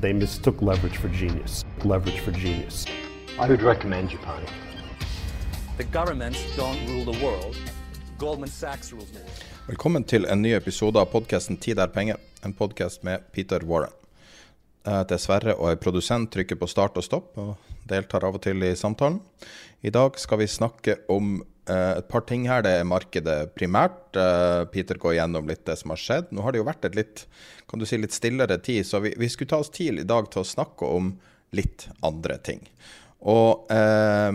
They mistook leverage for genius. Leverage for genius. I would recommend Japan. The governments don't rule the world. Goldman Sachs rules the world. Velkommen til en ny episode av podkasten 'Tid er penger', en podkast med Peter Warren. Jeg heter Sverre og er produsent, trykker på start og stopp og deltar av og til i samtalen. I dag skal vi snakke om et par ting her. Det er markedet primært. Eh, Peter går gjennom litt det som har skjedd. Nå har det jo vært et litt, kan du si, litt stillere tid, så vi, vi skulle ta oss tid i dag til å snakke om litt andre ting. Og eh,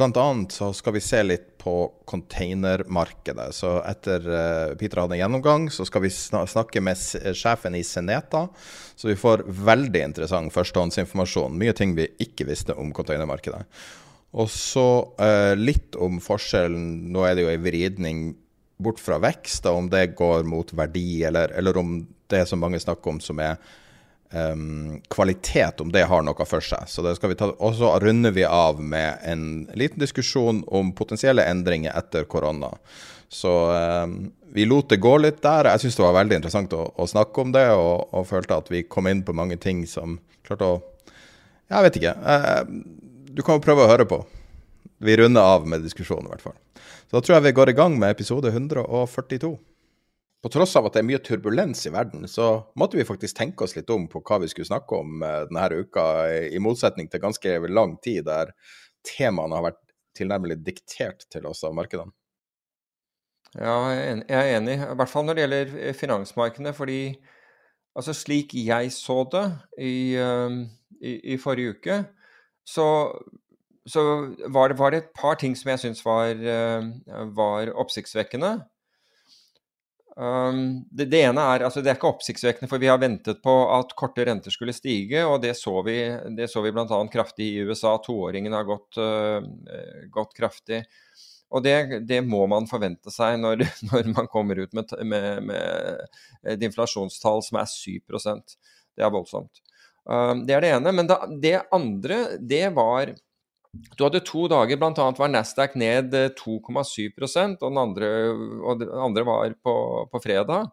annet så skal vi se litt på containermarkedet. Så etter uh, Peter hadde en gjennomgang, så skal vi snakke med sjefen i Seneta. Så vi får veldig interessant førstehåndsinformasjon. Mye ting vi ikke visste om containermarkedet. Og så eh, litt om forskjellen Nå er det jo ei vridning bort fra vekst, da, om det går mot verdi, eller, eller om det som mange snakker om som er um, kvalitet, om det har noe for seg. Så det skal vi ta, Og så runder vi av med en liten diskusjon om potensielle endringer etter korona. Så um, vi lot det gå litt der. Jeg syns det var veldig interessant å, å snakke om det, og, og, følte at vi kom inn på mange ting som klarte å Jeg vet ikke. Uh, du kan jo prøve å høre på. Vi runder av med diskusjonen, i hvert fall. Så da tror jeg vi går i gang med episode 142. På tross av at det er mye turbulens i verden, så måtte vi faktisk tenke oss litt om på hva vi skulle snakke om eh, denne uka, i motsetning til ganske lang tid der temaene har vært tilnærmelig diktert til oss av markedene. Ja, jeg er enig, i hvert fall når det gjelder eh, finansmarkedene. Fordi altså slik jeg så det i, i, i forrige uke, så, så var, det, var, det, et par ting som jeg syns var, var oppsiktsvekkende. Um, det, det, ene er altså Det er ikke oppsiktsvekkende, for vi har ventet på at korte renter skulle stige, og det så vi, det så vi bl.a. kraftig i USA. Toåringen har gått, uh, gått kraftig. Og det, det, må man forvente seg når, når man kommer ut med, med, med, et inflasjonstall som er 7 Det er voldsomt. Um, det er det ene. Men det andre, det var du hadde to dager, bl.a. var Nasdaq ned 2,7 og, den andre, og den andre var på, på, fredag,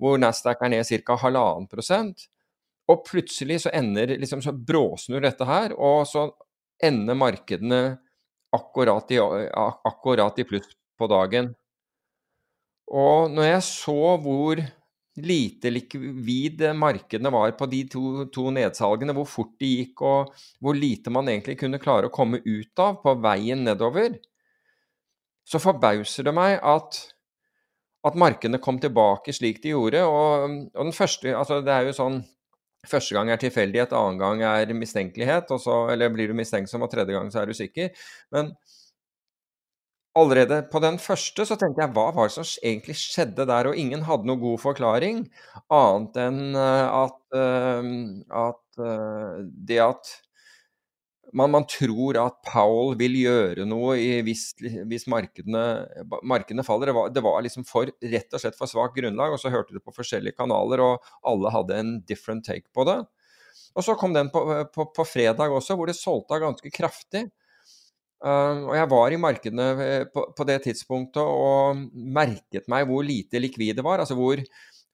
hvor Nasdaq er ned ca. halvannen prosent. Og plutselig så ender liksom, så bråsnur dette her, og så ender markedene akkurat i, akkurat i pluss på dagen. Og når jeg så hvor lite likvid markedene var på de to, to, nedsalgene, hvor fort de gikk og hvor lite man egentlig kunne klare å komme ut av på veien nedover, så forbauser det meg at, at markedene kom tilbake slik de gjorde. Og, og den første, altså det er jo sånn Første gang er tilfeldighet, annen gang er mistenkelighet, så, eller blir du mistenksom, og tredje gang så er du sikker. Men allerede på den første så tenkte jeg hva var det som egentlig skjedde der? Og ingen hadde noen god forklaring, annet enn at, at det at man, man, tror at Powell vil gjøre noe hvis, hvis markedene, markedene, faller. Det var, det var, liksom for, rett og slett for svakt grunnlag. og Så hørte du på forskjellige kanaler, og alle hadde en different take på det. Og så kom den på, på, på fredag også, hvor det solgte ganske kraftig. Uh, og jeg var i markedene eh, på, på, det tidspunktet og merket meg hvor lite likvid det var. Altså hvor,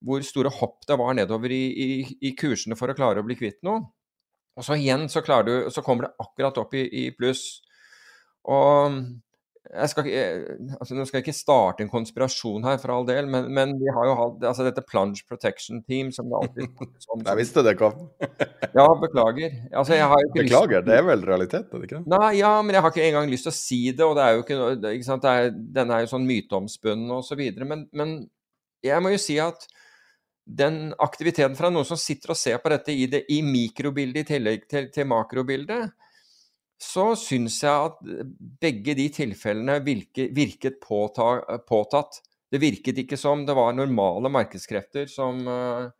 hvor store hopp det var nedover i, i, i, kursene for å klare å bli kvitt noe. Og så igjen så, du, så kommer det akkurat opp i, i pluss. Og jeg skal, altså Nå skal jeg ikke starte en konspirasjon her, for all del, men, men vi har jo hatt altså dette Plunge Protection Team som det alltid som, Jeg visste det kom. ja, beklager. Altså, beklager, det er vel realiteten, ikke det? Nei, ja, men jeg har ikke engang lyst til å si det, og det er jo ikke, ikke sant? Er, den er jo sånn myteomspunnen og så videre, men, men jeg må jo si at den aktiviteten fra noen som sitter og ser på dette i, det, i mikrobildet i tillegg til, til makrobildet, så syns jeg at begge de tilfellene virket, virket påta, påtatt. Det virket ikke som det var normale markedskrefter som uh,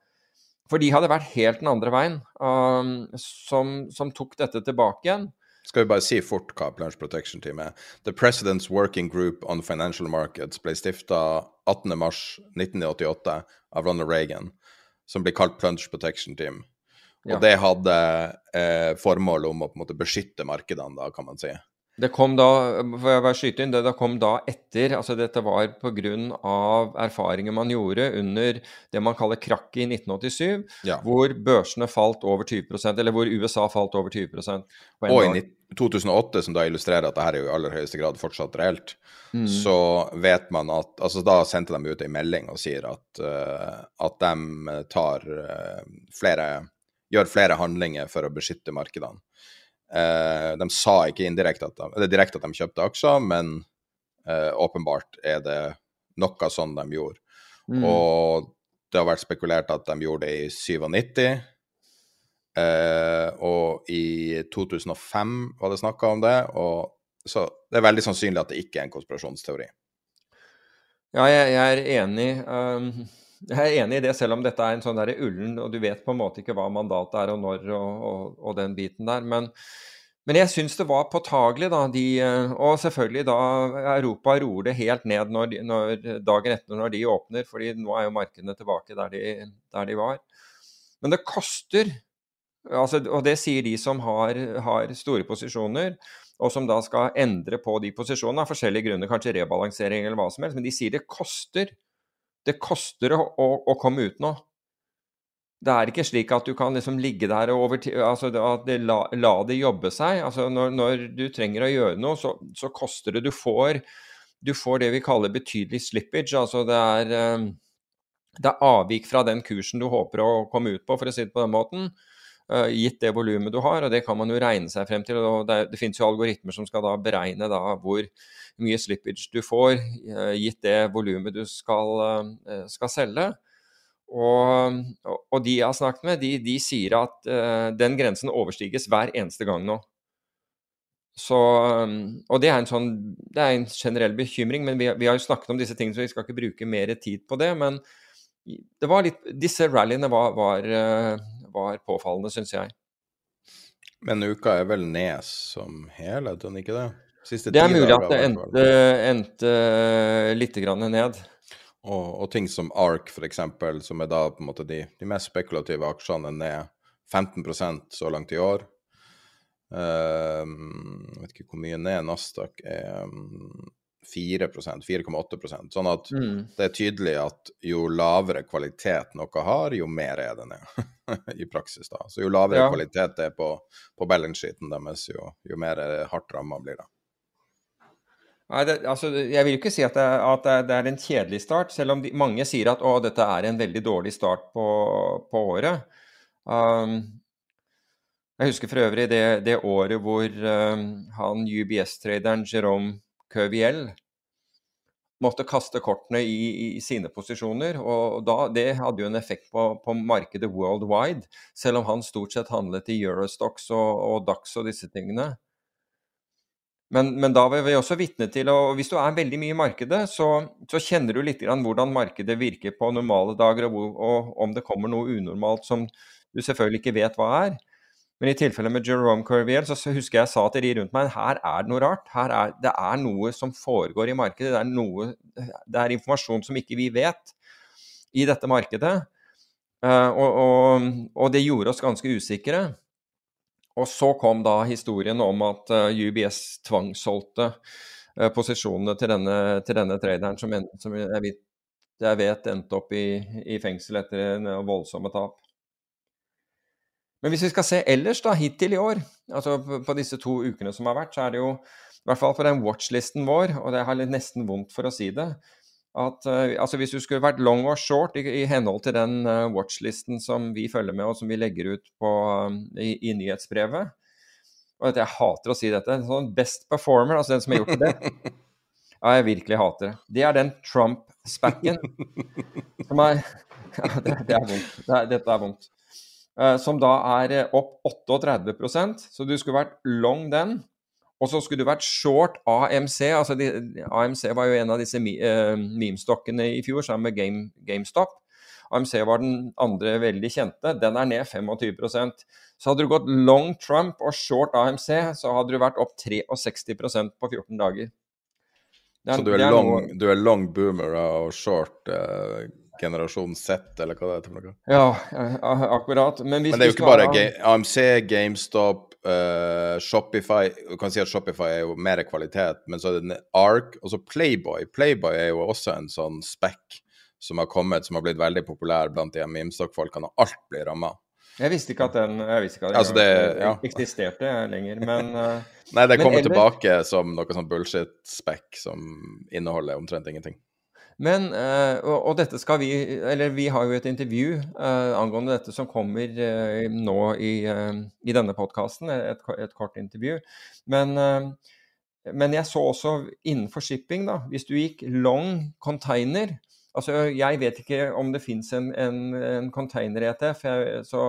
For de hadde vært helt den andre veien, um, som, som, tok dette tilbake igjen. Skal vi bare si fort hva Plunge Protection Team er? The President's Working Group on Financial Markets ble stifta 18.3.1988 av Ronald Reagan, som blir kalt Plunge Protection Team. Og ja. det hadde eh, formål om å på en måte beskytte markedene, da, kan man si. Det kom da, for jeg bare skyte inn, det, det kom da etter altså Dette var pga. erfaringer man gjorde under det man kaller krakket i 1987, ja. hvor børsene falt over 20% eller hvor USA falt over 20% Og i 2008, som da illustrerer at dette er jo i aller høyeste grad fortsatt reelt, mm. så vet man at altså Da sendte de ut en melding og sier at, uh, at de tar uh, flere gjør flere handlinger for å beskytte markedene. Eh, de sa ikke indirekte at de, eller direkte at de kjøpte aksjer, men eh, åpenbart er det noe sånn de gjorde. Mm. Og det har vært spekulert at de gjorde det i 97. Eh, og i 2005 var det snakka om det. og Så det er veldig sannsynlig at det ikke er en konspirasjonsteori. Ja, jeg, jeg er enig. Um, jeg er enig i det, selv om dette er en sånn der ullen, og du vet på en måte ikke hva mandatet er og når og, og, og den biten der. Men, men jeg syns det var påtagelig, da. De, og selvfølgelig da Europa roer det helt ned når, når, dagen etter når de åpner, fordi nå er jo markedene tilbake der de, der de var. Men det koster, altså, og det sier de som har, har store posisjoner og som da skal endre på de posisjonene av forskjellige grunner, kanskje rebalansering eller hva som helst, men de sier det koster det koster å, å, komme ut nå. Det er ikke slik at du kan liksom ligge der og over, altså at la, la, det jobbe seg. Altså når, når, du trenger å gjøre noe, så, så, koster det. Du får, du får det vi kaller betydelig slippage. Altså det er, eh, det er avvik fra den kursen du håper å komme ut på, for å si det på den måten. Eh, gitt det volumet du har, og det kan man jo regne seg frem til. og Det, det finnes jo algoritmer som skal da beregne da hvor mye slippage du får, eh, gitt det volumet du skal, eh, skal selge. Og, og, de jeg har snakket med, de, de sier at uh, den grensen overstiges hver eneste gang nå. Så, og det er, en sånn, det er en generell bekymring, men vi, vi, har jo snakket om disse tingene, så vi skal ikke bruke mer tid på det. Men det litt, disse rallyene var, var, var påfallende, syns jeg. Men uka er vel ned som helhet, er den ikke det? Siste det er mulig at det endte, endte litt ned. Og, og, ting som ARK, f.eks., som er da på en måte de, de mest spekulative aksjene, ned 15% så langt i år. Um, jeg vet ikke hvor mye ned Nasdaq er. Um, 4% 4,8% Sånn at mm. det er tydelig at jo lavere kvalitet noe har, jo mer er det ned i praksis. da. Så jo lavere ja. kvalitet det er på, på balance-sheeten deres, jo, jo mer hardt ramma blir det. Nei, det, altså, Jeg vil ikke si at det, at det, er en kjedelig start, selv om de, mange sier at å, dette er en veldig dårlig start på, på året. Um, jeg husker for øvrig det, det året hvor um, han UBS-traderen Jerome Curviel måtte kaste kortene i, i, sine posisjoner. og da, Det hadde jo en effekt på, på, markedet worldwide, selv om han stort sett handlet i Eurostox og, og Dax og disse tingene. Men, men, da var vi også vitne til og Hvis du er veldig mye i markedet, så, så kjenner du litt hvordan markedet virker på normale dager, og, hvor, og, om det kommer noe unormalt som du selvfølgelig ikke vet hva er. Men i tilfellet med Jerome Curviel så husker jeg sa til de rundt meg her er det noe rart. Her er, det er noe som foregår i markedet. Det er, noe, det er informasjon som ikke vi vet i dette markedet. Uh, og, og det gjorde oss ganske usikre. Og så kom da historien om at eh, UBS tvangssolgte uh, posisjonene til denne, til denne, traderen, som, som jeg, vet, jeg, vet, endte opp i, i fengsel etter en voldsomme tap. Men hvis vi skal se ellers, da, hittil i år, altså på, disse to ukene som har vært, så er det jo i hvert fall på den watchlisten vår, og det har litt nesten vondt for å si det, at uh, altså hvis du skulle vært long or short i, i henhold til den uh, watchlisten som vi følger med, og som vi legger ut på, um, i, i, nyhetsbrevet og at Jeg hater å si dette. En sånn Best performer, altså den som har gjort det Ja, jeg virkelig hater det. Det er den Trump-spacken som er Ja, det, det er vondt. Det er, dette er vondt. Uh, som da er opp 38% så du skulle vært long den. Og så skulle du vært short AMC. altså de, AMC var jo en av disse uh, memestokkene i fjor sammen med Game, GameStop. AMC var den andre veldig kjente. Den er ned 25% Så hadde du gått long Trump og short AMC, så hadde du vært opp 63% på 14 dager. Den, så du er, er long, du er, long, boomer og short uh, generasjon Z, eller hva det heter? noe? Ja, akkurat. Men, Men det er jo ikke bare AMC, GameStop, uh, Shopify Du kan si at Shopify er jo mer kvalitet, men så er det Ark, og så Playboy. Playboy er jo også en sånn spekk som har kommet, som har blitt veldig populær blant de memestock-folkene, og alt blir ramma. Jeg visste ikke at den jeg visste ikke at den altså det, ja. eksisterte lenger, men uh, Nei, det kommer tilbake som noe sånn bullshit-spekk som inneholder omtrent ingenting. Men, uh, og, dette skal vi Eller vi har jo et intervju uh, angående dette som kommer uh, nå i, i denne podkasten. Et, et, kort intervju. Men, men, jeg så også innenfor shipping, da. Hvis du gikk long container Altså, jeg vet ikke om det fins en, en, en container-ETF, så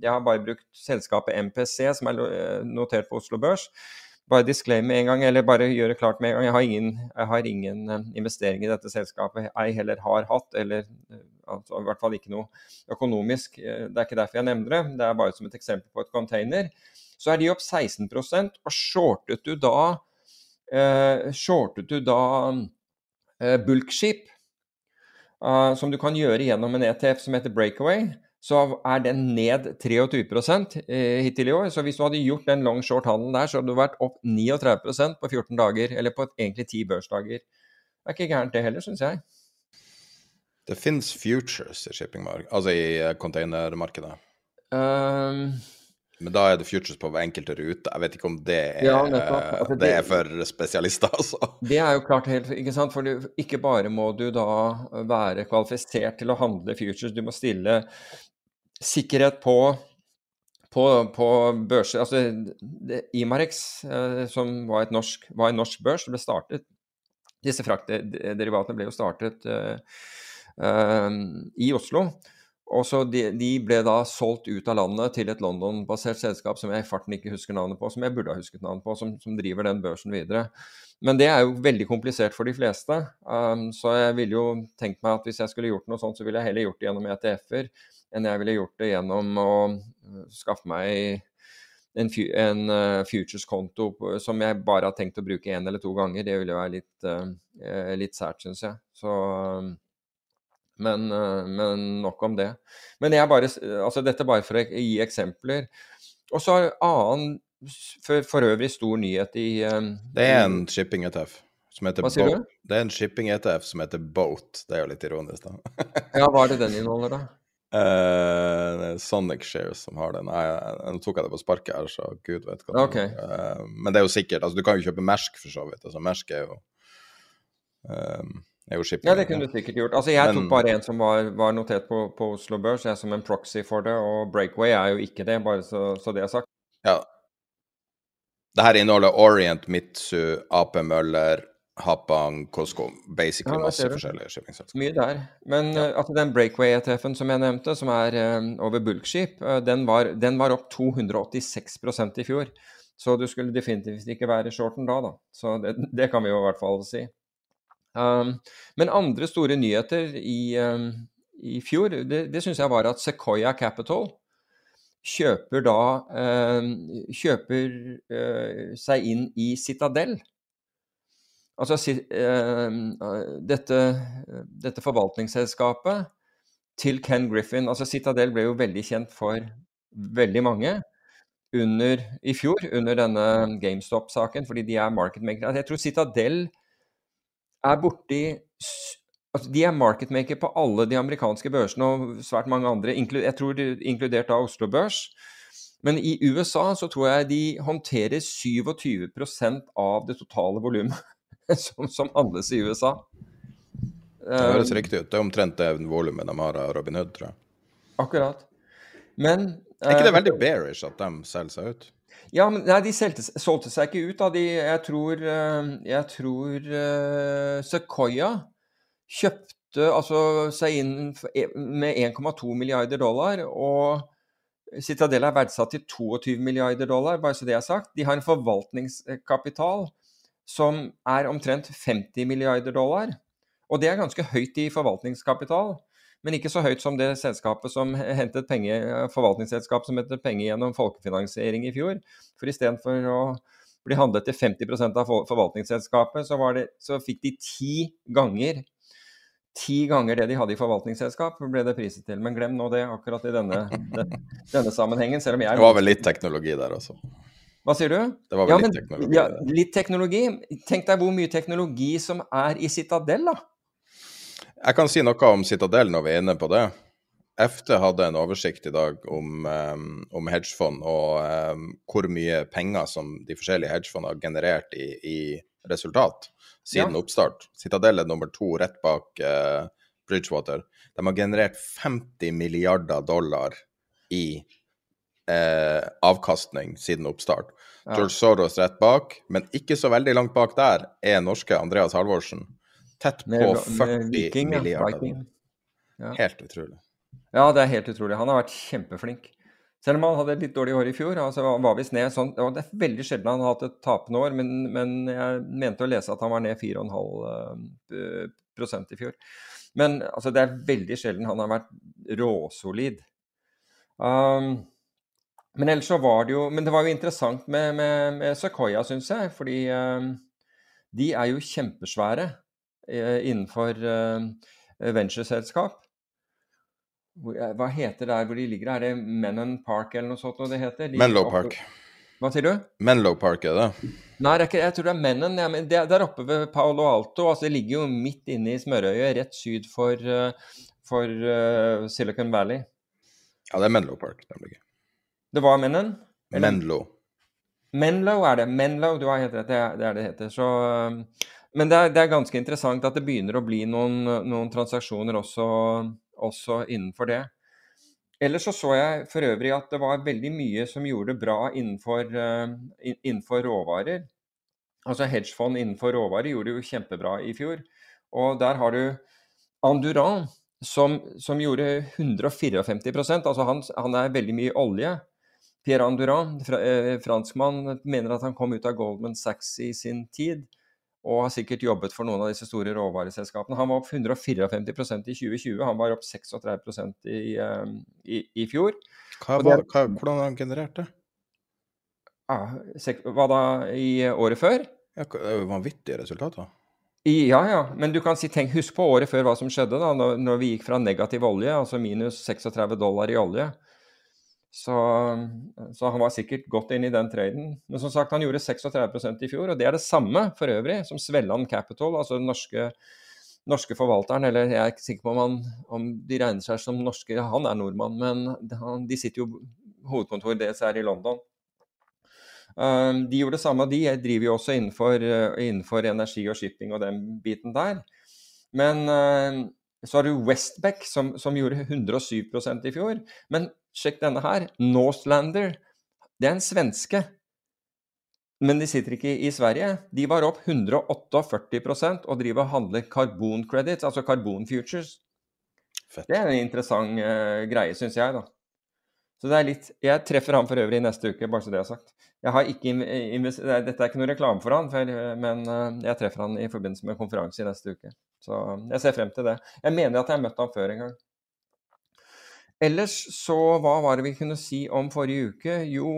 jeg har bare brukt selskapet MPC, som er notert på Oslo Børs bare disclaim med en gang, eller bare gjøre klart med en gang. Jeg har ingen, ingen uh, investering i dette selskapet, ei heller har hatt, eller uh, altså, i hvert fall ikke noe økonomisk. Uh, det er ikke derfor jeg nevner det, det er bare som et eksempel på et container. Så er de opp 16 og shortet du da, shortet du da bulkskip, som du kan gjøre gjennom en ETF som heter Breakaway så er den ned 23 eh, hittil i år. Så hvis du hadde gjort den long short-handelen der, så hadde du vært opp 39% på 14 dager, eller på egentlig 10 børsdager. Det er ikke gærent det heller, syns jeg. Det fins futures i shippingmarkedet, altså i eh, containermarkedet? Um, men da er det futures på enkelte ruter. Jeg vet ikke om det er, ja, altså, det, det er for spesialister, altså. Det er jo klart helt ikke sant. For du, ikke bare må du da være kvalifisert til å handle futures, du må stille sikkerhet på, på, på børser. Altså Imarex, eh, som var, norsk, var, en norsk børs, ble startet Disse fraktderivatene ble jo startet uh, uh, i Oslo. Og så de, de, ble da solgt ut av landet til et London-basert selskap som jeg i farten ikke husker navnet på, som jeg burde ha husket navnet på, som, som driver den børsen videre. Men det er jo veldig komplisert for de fleste. Um, så jeg ville jo tenkt meg at hvis jeg skulle gjort noe sånt, så ville jeg heller gjort det gjennom ETF-er enn jeg ville gjort det gjennom å uh, skaffe meg en, en uh, futures-konto som jeg bare har tenkt å bruke én eller to ganger. Det ville være litt, eh, litt sært, syns jeg. Så, men, men, nok om det. Men bare, altså dette bare for å gi eksempler. Og så annen for, for, øvrig stor nyhet i um, Det er en shipping-ETF. Hva sier du? Det er en shipping-ETF som heter Boat. Det er jo litt ironisk, da. ja, hva er det den inneholder, da? Uh, Sonic Shares som har den. Nå tok jeg det på sparket her, så gud vet hva. Okay. Uh, men det er jo sikkert altså Du kan jo kjøpe Mersk for så vidt. altså Mersk er jo um, er jo shipping. Ja, det kunne du sikkert gjort. Altså Jeg men, tok bare en som var, var notert på, på, Oslo Børs, jeg som en proxy for det, og Breakaway er jo ikke det, bare så, så det er sagt. Ja. Det her inneholder Orient, Mitsu, AP Møller, Hapang, Costco, basically ja, masse forskjellige shippingselskaper. Mye der. Men ja. uh, altså den Breakaway-ETF-en som jeg nevnte, som er uh, over bulkskip, uh, den, var, den, var, opp 286% i fjor. Så du skulle definitivt ikke være shorten da, da. Så det, det kan vi jo i hvert fall si. Um, men andre store nyheter i, um, i fjor, det, det syns jeg var at Sequoia Capital kjøper da kjøper seg inn i Citadel. Altså eh, dette, dette, forvaltningsselskapet til Ken Griffin Altså Citadel ble jo veldig kjent for veldig mange under, i fjor, under denne GameStop-saken, fordi de er marketmakere. Altså, jeg tror Citadel er borti altså De er marketmaker på alle de amerikanske børsene og svært mange andre, jeg tror inkludert av Oslo Børs. Men i USA så tror jeg de håndterer 27% av det totale volumet som, som handles i USA. Det høres riktig ut. Det er omtrent det volumet de har av Robin Hood, tror jeg. Akkurat. Men Er ikke det eh, veldig bearish at de selger seg ut? Ja, men nei, de solgte, solgte seg ikke ut. Da. De, jeg tror, eh, jeg tror uh, Sequoia kjøpte altså, seg inn e- med 1,2 milliarder dollar. Og Citadel er verdsatt til 22 milliarder dollar, bare så det er sagt. De har en forvaltningskapital som er omtrent 50 milliarder dollar. Og det er ganske høyt i forvaltningskapital. Men ikke så høyt som det selskapet som hentet penger, forvaltningsselskap som hentet penger gjennom folkefinansiering i fjor. For istedenfor å bli handlet til 50% av forvaltningsselskapet, så, var det, så fikk de ti ganger Ti ganger det de hadde i forvaltningsselskap, ble det priset til. Men glem nå det akkurat i denne, den- denne sammenhengen. Selv om jeg Det var vel litt teknologi der også. Hva sier du? Det var vel ja, litt men, teknologi Ja, litt teknologi. Tenk deg hvor mye teknologi som er i Citadel, da. Jeg kan si noe om Citadel når vi er inne på det. FT hadde en oversikt i dag om, um, om hedgefond og um, hvor mye penger som de forskjellige hedgefondene har generert i, i resultat siden Ja. oppstart. Citadel er nummer to rett bak uh, Bridgewater. De har generert 50 milliarder dollar i uh, avkastning siden oppstart. George Soros rett bak, men ikke så veldig langt bak der er norske Andreas Halvorsen. Tett på Med, med 40 Viking, milliarder. Ja. Helt utrolig. Ja, det er helt utrolig. Han har vært kjempeflink. Selv om han hadde litt dårlig år i fjor. altså var visst ned sånn, Det er veldig sjelden han har hatt et tapende år, men, men jeg mente å lese at han var ned 4,5 eh, prosent i fjor. Men altså, det er veldig sjelden han har vært råsolid. Um, men ellers så var det jo Men det var jo interessant med, med, med Sequoia, syns jeg. Fordi um, de er jo kjempesvære eh, innenfor uh, ventureselskap. Eh, Hva heter det der hvor de ligger? Er det Menon Park eller noe sånt? det heter? De- Menlo Park. Hva sier du? Menlo Park er det. Nei, det jeg tror det er Menon. Ja, men det er der oppe ved Paolo Alto. altså Det ligger jo midt inne i smørøyet, rett syd for, eh, for uh, Silicon Valley. Ja, det er Menlo Park. de ligger. Det var Menon? Eller- Menlo. Menlo er det. Menlo, du har helt rett. Det er det det heter. Så, um, men det er, det er ganske interessant at det begynner å bli noen, noen transaksjoner også, også innenfor det. Ellers så så jeg for øvrig at det var veldig mye som gjorde det bra innenfor, uh, innenfor råvarer. Altså hedgefond innenfor råvarer gjorde det jo kjempebra i fjor. Og der har du Anduran, som, som gjorde 154% Altså han, han er veldig mye olje. Pierre Anduran, fra, eh, franskmann, mener at han kom ut av Goldman Sachs i sin tid, og har sikkert jobbet for noen av disse store råvareselskapene. Han var opp 154% i 2020, han var opp 36 i, eh, i, i fjor. Hva var, hva, hvordan har han generert det? Ah, sek- hva da, i året før? Ja, det er jo vanvittige resultater. I, ja, ja, men du kan si, tenk, husk på året før hva som skjedde da, når, når vi gikk fra negativ olje, altså minus 36 dollar i olje. Så, så han var sikkert godt inn i den traden. Men som sagt, han gjorde 36% i fjor, og det er det samme for øvrig som Svelland Capital, altså den norske, norske forvalteren. Eller jeg er ikke sikker på om, han, om de regner seg som norske, han er nordmann, men han, de sitter jo Hovedkontoret deres er i London. Um, de gjorde det samme, de driver jo også innenfor, uh, innenfor energi og shipping og den biten der. Men uh, så har du Westbeck som, som gjorde 107% i fjor. Men sjekk denne her. Northlander. Det er en svenske. Men de sitter ikke i Sverige. De var opp 148 og driver og handler carbon credits, altså carbon futures. Fett. Det er en interessant uh, greie, syns jeg, da. Så det er litt Jeg treffer han for øvrig neste uke, bare så det er sagt. Jeg har ikke er- Dette er ikke noe reklame for han, for, men eh, jeg treffer han i forbindelse med en konferanse i neste uke. Så jeg ser frem til det. Jeg mener at jeg har møtt ham før en gang. Ellers så Hva var det vi kunne si om forrige uke? Jo,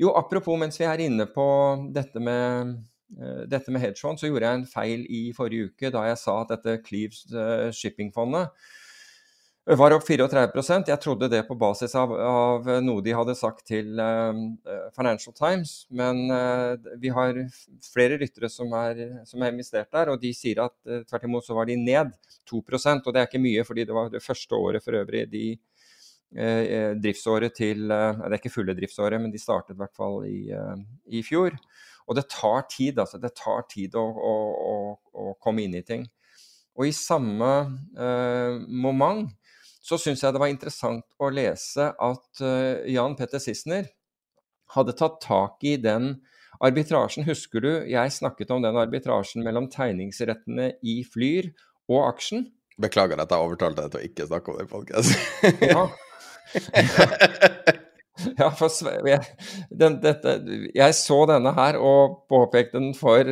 jo apropos mens vi er inne på dette med eh, dette med hedgefond, så gjorde jeg en feil i forrige uke da jeg sa at dette Cleaves eh, shippingfondet var opp 34% Jeg trodde det på basis av, av noe de hadde sagt til uh, Financial Times. Men uh, vi har flere lyttere som er, som er investert der, og de sier at uh, tvert imot så var de ned 2% Og det er ikke mye, fordi det var det første året for øvrig de, driftsåret til Det er ikke fulle driftsåret, men de startet i hvert fall i, i fjor. Og det tar tid, altså. Det tar tid å, å, å, å komme inn i ting. Og i samme moment så syns jeg det var interessant å lese at eh, Jan Petter Sissener hadde tatt tak i den arbitrasjen. Husker du jeg snakket om den arbitrasjen mellom tegningsrettene i Flyr og aksjen? Beklager at jeg overtalte deg til å ikke snakke om det i podkast. ja. ja, for jeg, den, dette, jeg så denne her og påpekte den for,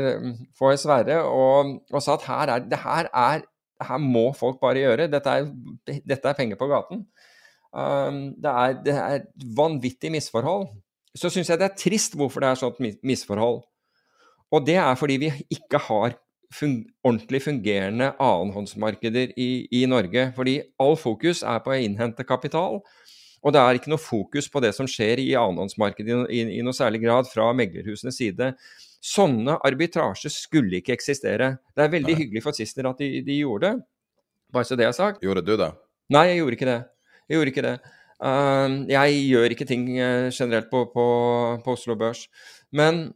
for Sverre og, og, sa at her er, det her er her må folk bare gjøre. Dette er, dette er penger på gaten. Um, det, er, det er vanvittig misforhold. Så syns jeg det er trist hvorfor det er sånt misforhold. Og det er fordi vi ikke har fun ordentlig fungerende annenhåndsmarkeder i, i, Norge. Fordi all fokus er på å innhente kapital. Og det er ikke noe fokus på det som skjer i annenhåndsmarkedet i, i, i, noe særlig grad fra meglerhusenes side. Sånne arbitrasjer skulle ikke eksistere. Det er veldig Nei. hyggelig for Sissener at de, de, gjorde det, bare så det er sagt. Gjorde du det? Nei, jeg gjorde ikke det. Jeg gjorde ikke det. Uh, jeg gjør ikke ting uh, generelt på, på, på Oslo Børs. Men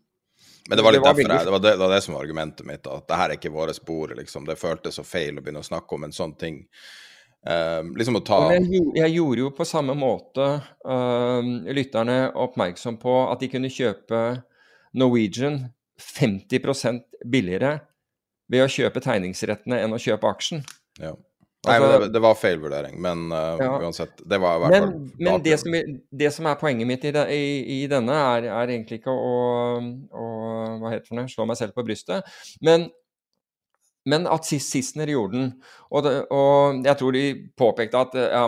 men det var litt det var derfor jeg, det var det, det var det, som var argumentet mitt, at det her er ikke våre spor. Liksom. Det føltes så feil å begynne å snakke om en sånn ting. Um, liksom å ta jeg, jeg, gjorde jo på samme måte uh, lytterne oppmerksom på at de kunne kjøpe Norwegian 50% billigere ved å kjøpe tegningsrettene enn å kjøpe aksjen. Ja. Nei, altså, det, det, var feilvurdering, men uh, ja. uansett Det var i hvert fall Men det som, det som, er poenget mitt i, i, i denne, er, er, egentlig ikke å, å, Hva heter det, slå meg selv på brystet. Men men at Sissener gjorde den. Og, det, og, jeg tror de påpekte at ja,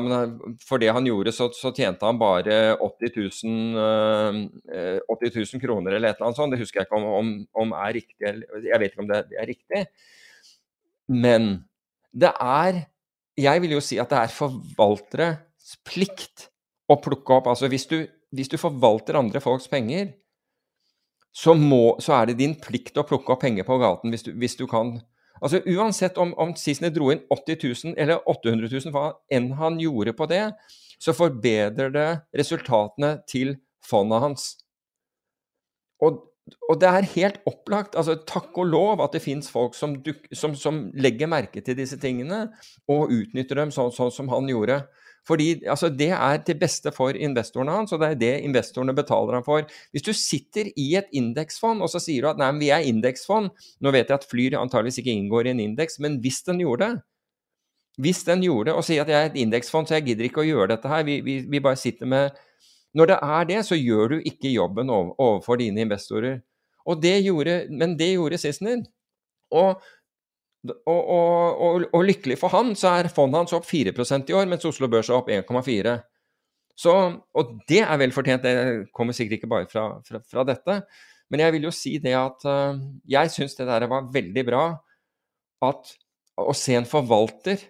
for det han gjorde, så, så tjente han bare 80 000, uh, 80 000, kroner eller et eller annet sånt. Det husker jeg ikke om, om, om er riktig. Jeg vet ikke om det er riktig. Men det er Jeg vil jo si at det er forvalteres plikt å plukke opp Altså hvis du, hvis du forvalter andre folks penger, så, må, så, er det din plikt å plukke opp penger på gaten hvis du, hvis du kan Altså Uansett om, om Sissener dro inn 80 000 eller 800 000, hva enn han gjorde på det, så forbedrer det resultatene til fondet hans. Og, og, det er helt opplagt, altså takk og lov at det fins folk som, som, som, legger merke til disse tingene og utnytter dem sånn, sånn som han gjorde. Fordi altså, Det er til beste for investorene hans, og det er det investorene betaler ham for. Hvis du sitter i et indeksfond og så sier du at nei, men vi er indeksfond Nå vet jeg at Flyr antageligvis ikke inngår i en indeks, men hvis den gjorde det Hvis den gjorde det og sier at jeg er et indeksfond, så jeg gidder ikke å gjøre dette her, vi, vi, vi bare sitter med Når det er det, så gjør du ikke jobben overfor dine investorer. Og det gjorde, men det gjorde Sissener. Og og, og, og, og, lykkelig for han, så er fondet hans opp 4% i år, mens Oslo Børs er opp 1,4 Og det er vel fortjent. Det kommer sikkert ikke bare fra, fra, fra dette. Men jeg vil jo si det at uh, jeg syns det der var veldig bra at å se en forvalter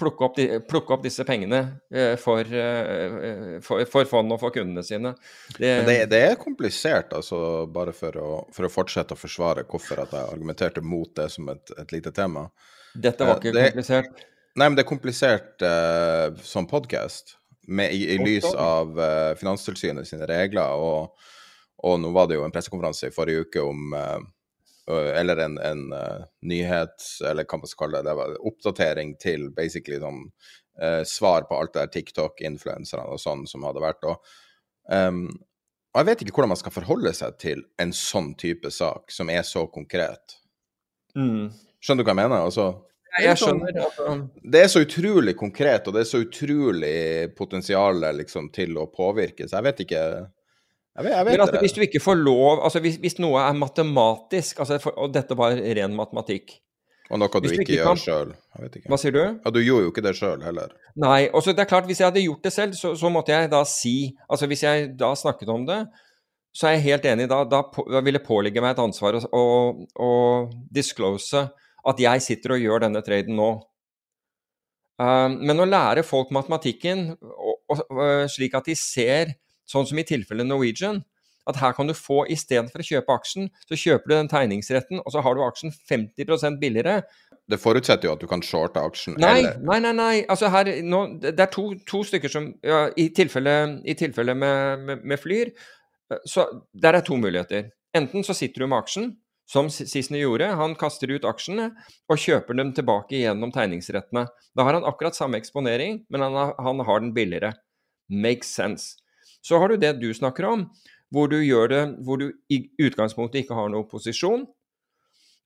plukke opp, de, plukke opp disse pengene eh, for, eh, for, for fondet og for kundene sine. Det, det, det, er komplisert, altså, bare for å, for å, fortsette å forsvare hvorfor jeg argumenterte mot det som et, et lite tema. Dette var ikke komplisert? Nei, men det er komplisert uh, som podkast, i, i lys av uh, Finanstilsynet sine regler. Og, og, nå var det jo en pressekonferanse i forrige uke om uh, eller en, en uh, nyhet, eller hva man skal kalle det, det var oppdatering til basically sånn uh, svar på alt det der TikTok-influenserne og sånn som hadde vært. Og, um, og jeg vet ikke hvordan man skal forholde seg til en sånn type sak som er så konkret. Mm. Skjønner du hva jeg mener? Altså, jeg skjønner. Altså. Det er så utrolig konkret, og det er så utrolig potensial liksom, til å påvirke, så jeg vet ikke jeg vet, jeg vet Men altså, hvis du ikke får lov altså Hvis, hvis noe er matematisk, altså, for, og dette var ren matematikk Og noe du, du ikke, ikke gjør kan... sjøl. Hva sier du? Ja, Du gjorde jo ikke det sjøl heller. Nei. og så det er klart, Hvis jeg hadde gjort det selv, så, så, måtte jeg da si Altså Hvis jeg da snakket om det, så er jeg helt enig. Da, da, da vil det påligge meg et ansvar å, å, disclose at jeg sitter og gjør denne traden nå. Um, men å lære folk matematikken og, og, og, slik at de ser Sånn som i tilfellet Norwegian. At her kan du få, istedenfor å kjøpe aksjen, så kjøper du den tegningsretten, og så har du aksjen 50% billigere. det forutsetter jo at du kan shorte aksjen. Nei, eller nei, nei. nei. Altså her, nå, det er to, to stykker som ja, I tilfelle, i tilfelle med, med, med Flyr, så der er to muligheter. Enten så sitter du med aksjen, som Sissener gjorde. Han kaster ut aksjene og kjøper dem tilbake gjennom tegningsrettene. Da har han akkurat samme eksponering, men han har, han har den billigere. Makes sense. Så har du det du snakker om, hvor du gjør det hvor du i utgangspunktet ikke har noen posisjon,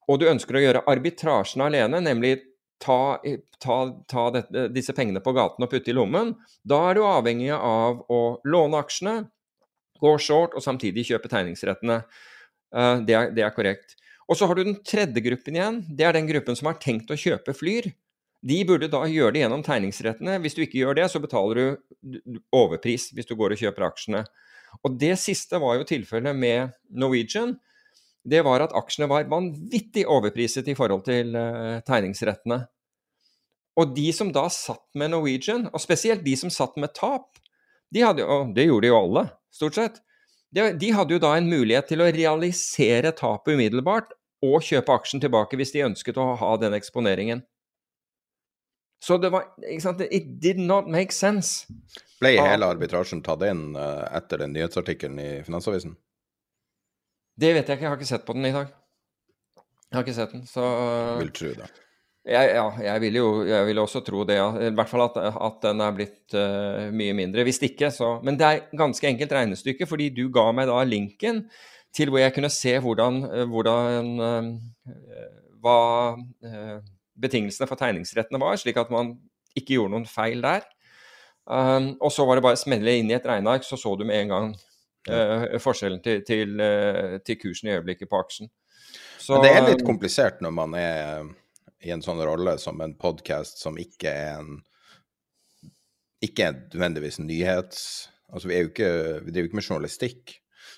og du ønsker å gjøre arbitrasjen alene, nemlig ta, ta, ta dette, disse pengene på gaten og putte i lommen, da er du avhengig av å låne aksjene, gå short og samtidig kjøpe tegningsrettene. Uh, det, er, det, er, korrekt. Og så har du den tredje gruppen igjen. Det er den gruppen som har tenkt å kjøpe Flyr. De burde da gjøre det gjennom tegningsrettene. Hvis du ikke gjør det, så betaler du overpris hvis du går og kjøper aksjene. Og det siste var jo tilfellet med Norwegian det var at aksjene var vanvittig overpriset i forhold til uh, tegningsrettene. Og de som da satt med Norwegian, og spesielt de som satt med tap, de hadde, og det gjorde jo alle, stort sett, de hadde jo da en mulighet til å realisere tapet umiddelbart og kjøpe aksjen tilbake hvis de ønsket å ha den eksponeringen. Så det var ikke sant, It did not make sense. Ble hele arbitrasjen tatt inn uh, etter den nyhetsartikkelen i Finansavisen? Det vet jeg ikke, jeg har ikke sett på den i dag. Jeg har ikke sett den, så Vil tro det. Jeg, ja, jeg vil jo jeg vil også tro det, ja. I hvert fall at, at den er blitt uh, mye mindre. Hvis ikke, så Men det er ganske enkelt regnestykke, fordi du ga meg da linken til hvor jeg kunne se hvordan, uh, hvordan uh, hva betingelsene for tegningsrettene var, slik at man ikke gjorde noen feil der. Um, og så var det bare å smelle inn i et regneark, så så du med en gang uh, forskjellen til, til, uh, til, kursen i øyeblikket på aksjen. Så, Men det er litt eh, komplisert når man er i en sånn rolle som en podkast som ikke er en ikke er nødvendigvis nyhets... Altså, vi, er jo ikke, vi driver ikke med journalistikk.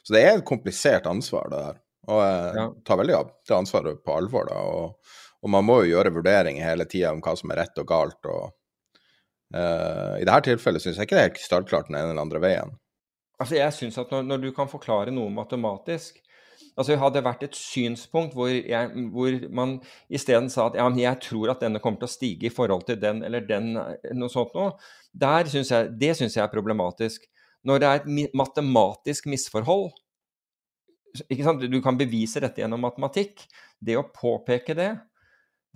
Så det er et komplisert ansvar, det der. Og jeg ja. tar veldig av det ansvaret på alvor, da. Og, og, man må jo gjøre vurderinger hele tida om hva som er rett og galt. og uh, I dette tilfellet syns jeg ikke det er helt startklart den ene eller andre veien. Altså, jeg synes at når, når, du kan forklare noe matematisk altså Hadde det vært et synspunkt hvor, jeg, hvor man isteden sa at ja, men jeg tror at denne kommer til å stige i forhold til den eller den, noe sånt noe, der synes jeg, det syns jeg er problematisk. Når det er et matematisk misforhold ikke sant? Du kan bevise dette gjennom matematikk. Det å påpeke det,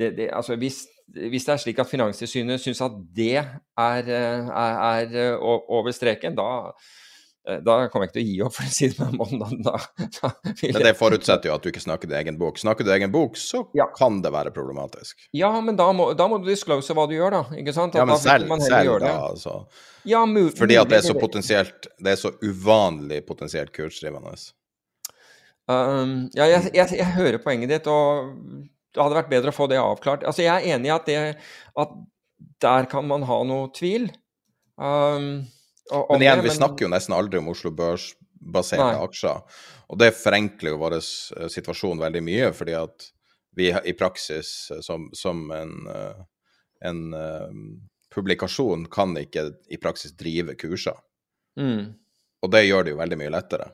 det, det altså hvis, hvis, det er slik at Finanstilsynet syns at det er, er, er over streken, da Eh, da kommer jeg ikke til å gi opp, for å si det på den måten. Da, da men det forutsetter jo at du ikke snakker din egen bok. Snakker du egen bok, så ja. kan det være problematisk. Ja, men da må, da må du disclose hva du gjør, da. Ikke sant? At ja, men selv, selv da, altså. Ja, Fordi at det er så potensielt Det er så uvanlig potensielt kursdrivende. Um, ja, jeg, jeg, jeg, hører poenget ditt, og det hadde vært bedre å få det avklart. Altså, jeg er enig i at, det, at der kan man ha noe tvil. Um, men igjen, vi snakker jo nesten aldri om Oslo Børs-baserte aksjer. Og det forenkler jo vår eh, situasjon veldig mye, fordi at vi i praksis eh, som, som en, eh, en publikasjon kan ikke i praksis drive kurser. Mm. Og det gjør det jo veldig mye lettere.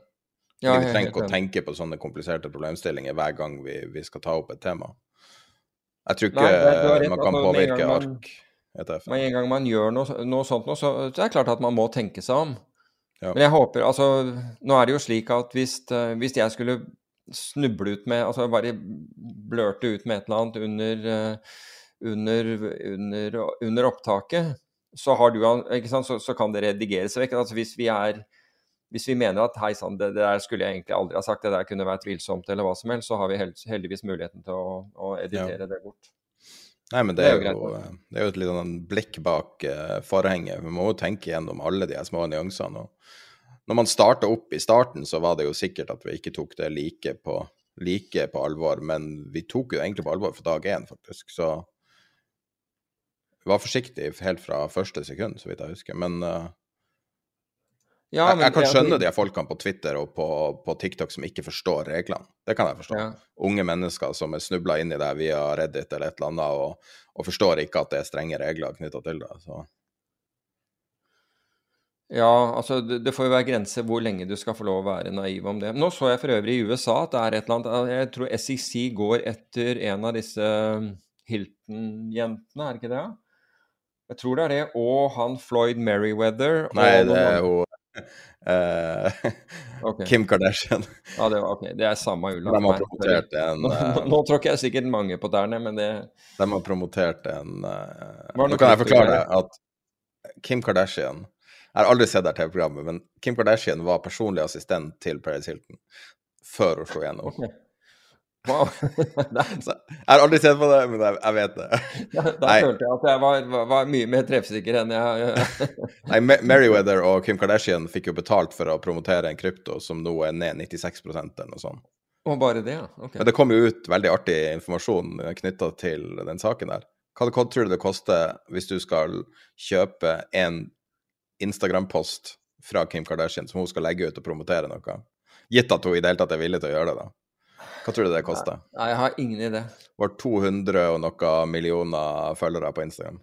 Ja, vi trenger ikke å tenke på sånne kompliserte problemstillinger hver gang vi, vi skal ta opp et tema. Jeg tror ikke Nei, man kan påvirke ark. ETF. Men en gang man gjør noe, noe sånt, så, det er klart at man må tenke seg om. Ja. Men jeg håper altså Nå er det jo slik at hvis, eh, hvis jeg skulle snuble ut med Altså bare blørte ut med et eller annet under, eh, under, under, under opptaket, så, du, så, så, kan det redigeres vekk. Altså hvis vi er hvis vi mener at hei sann, det, det, der skulle jeg egentlig aldri ha sagt, det der kunne vært tvilsomt eller hva som helst, så har vi heldigvis muligheten til å, å editere ja. det bort. Nei, men det er, det er jo, jo, det er jo et litt sånn blikk bak uh, forhenget. Vi må jo tenke gjennom alle de små nyansene. Og når man starta opp i starten, så var det jo sikkert at vi ikke tok det like på, like på alvor, men vi tok jo egentlig på alvor fra dag én, faktisk. Så vi var forsiktige helt fra første sekund, så vidt jeg husker. Men uh, ja, jeg, jeg, kan skjønne de folkene på Twitter og på, på, TikTok som ikke forstår reglene. Det kan jeg forstå. Ja. Unge mennesker som er snubla inn i det via Reddit eller et eller annet, og, og forstår ikke at det er strenge regler knytta til det. Så. Ja, altså det, det, får jo være grenser hvor lenge du skal få lov å være naiv om det. Nå så jeg for øvrig i USA at det er et eller annet Jeg tror SEC går etter en av disse Hilton-jentene, er det ikke det? Jeg tror det er det. Og han Floyd Merriweather. Nei, det er jo eh, Ok. Kim Kardashian. Ja, det, var, ok, det er samme ulla. De har promotert en Nå, eh, nå tråkker jeg sikkert mange på tærne, men det De har promotert en eh, Nå kan jeg forklare at Kim Kardashian Jeg har aldri sett det TV-programmet, men Kim Kardashian var personlig assistent til Paris Hilton før hun slo igjennom. Ok. Wow. Jeg har aldri sett på det, men jeg, jeg vet det. da, Nei. følte jeg at jeg var, var, var mye mer treffsikker enn jeg Nei, Merriweather og Kim Kardashian fikk jo betalt for å promotere en krypto som nå er ned 96 eller noe sånt. Og bare det, ja. Okay. Men det kom jo ut veldig artig informasjon knytta til den saken der. Hva, hva tror du det koster hvis du skal kjøpe en Instagram-post fra Kim Kardashian som hun skal legge ut og promotere noe? Gitt at hun i det hele tatt er villig til å gjøre det, da. Hva tror du det koster? Nei, jeg har ingen idé. Var 200 og noe millioner følgere på Instagram.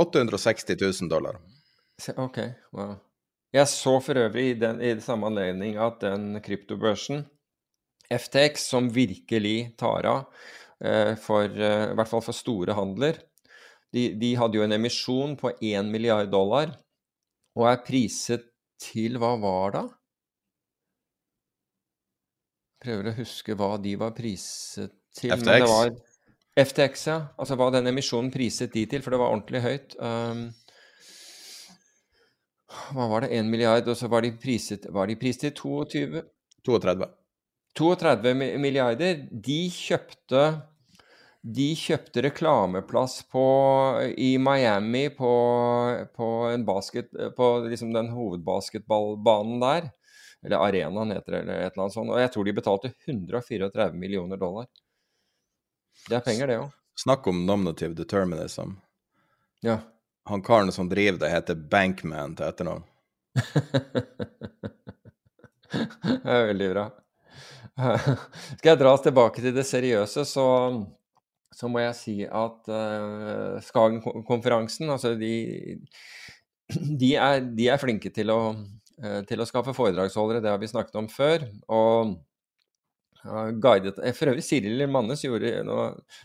860 000 dollar. Ok, wow. Jeg så for øvrig i, den, i samme anledning at den kryptobørsen, FTX, som virkelig tar av, eh, for, eh, i hvert fall for store handler, de, de hadde jo en emisjon på 1 milliard dollar, og er priset til Hva var da? Prøver å huske hva de var priset til. men det FTX? var FTX, ja. Altså hva den emisjonen priset de til, for det var ordentlig høyt. Um, hva var det? 1 milliard, og så var de priset Var de priset til 22? 32. 32 milliarder. De kjøpte de kjøpte reklameplass på, i Miami på, på, en basket, på liksom den hovedbasketballbanen der. Eller arenaen heter det, eller et eller annet sånt. Og jeg tror de betalte 134 millioner dollar. Det er penger, det òg. Snakk om nominative determinism. Ja. Han karen som driver det, heter Bankman til etternavn. Det er veldig bra. Skal jeg dra oss tilbake til det seriøse, så, så må jeg si at uh, Skagen-konferansen, altså de, de, er, de er flinke til å, til å skaffe foredragsholdere, det har vi snakket om før. og uh, guidet, eh, For øvrig, Siril Mannes gjorde nå,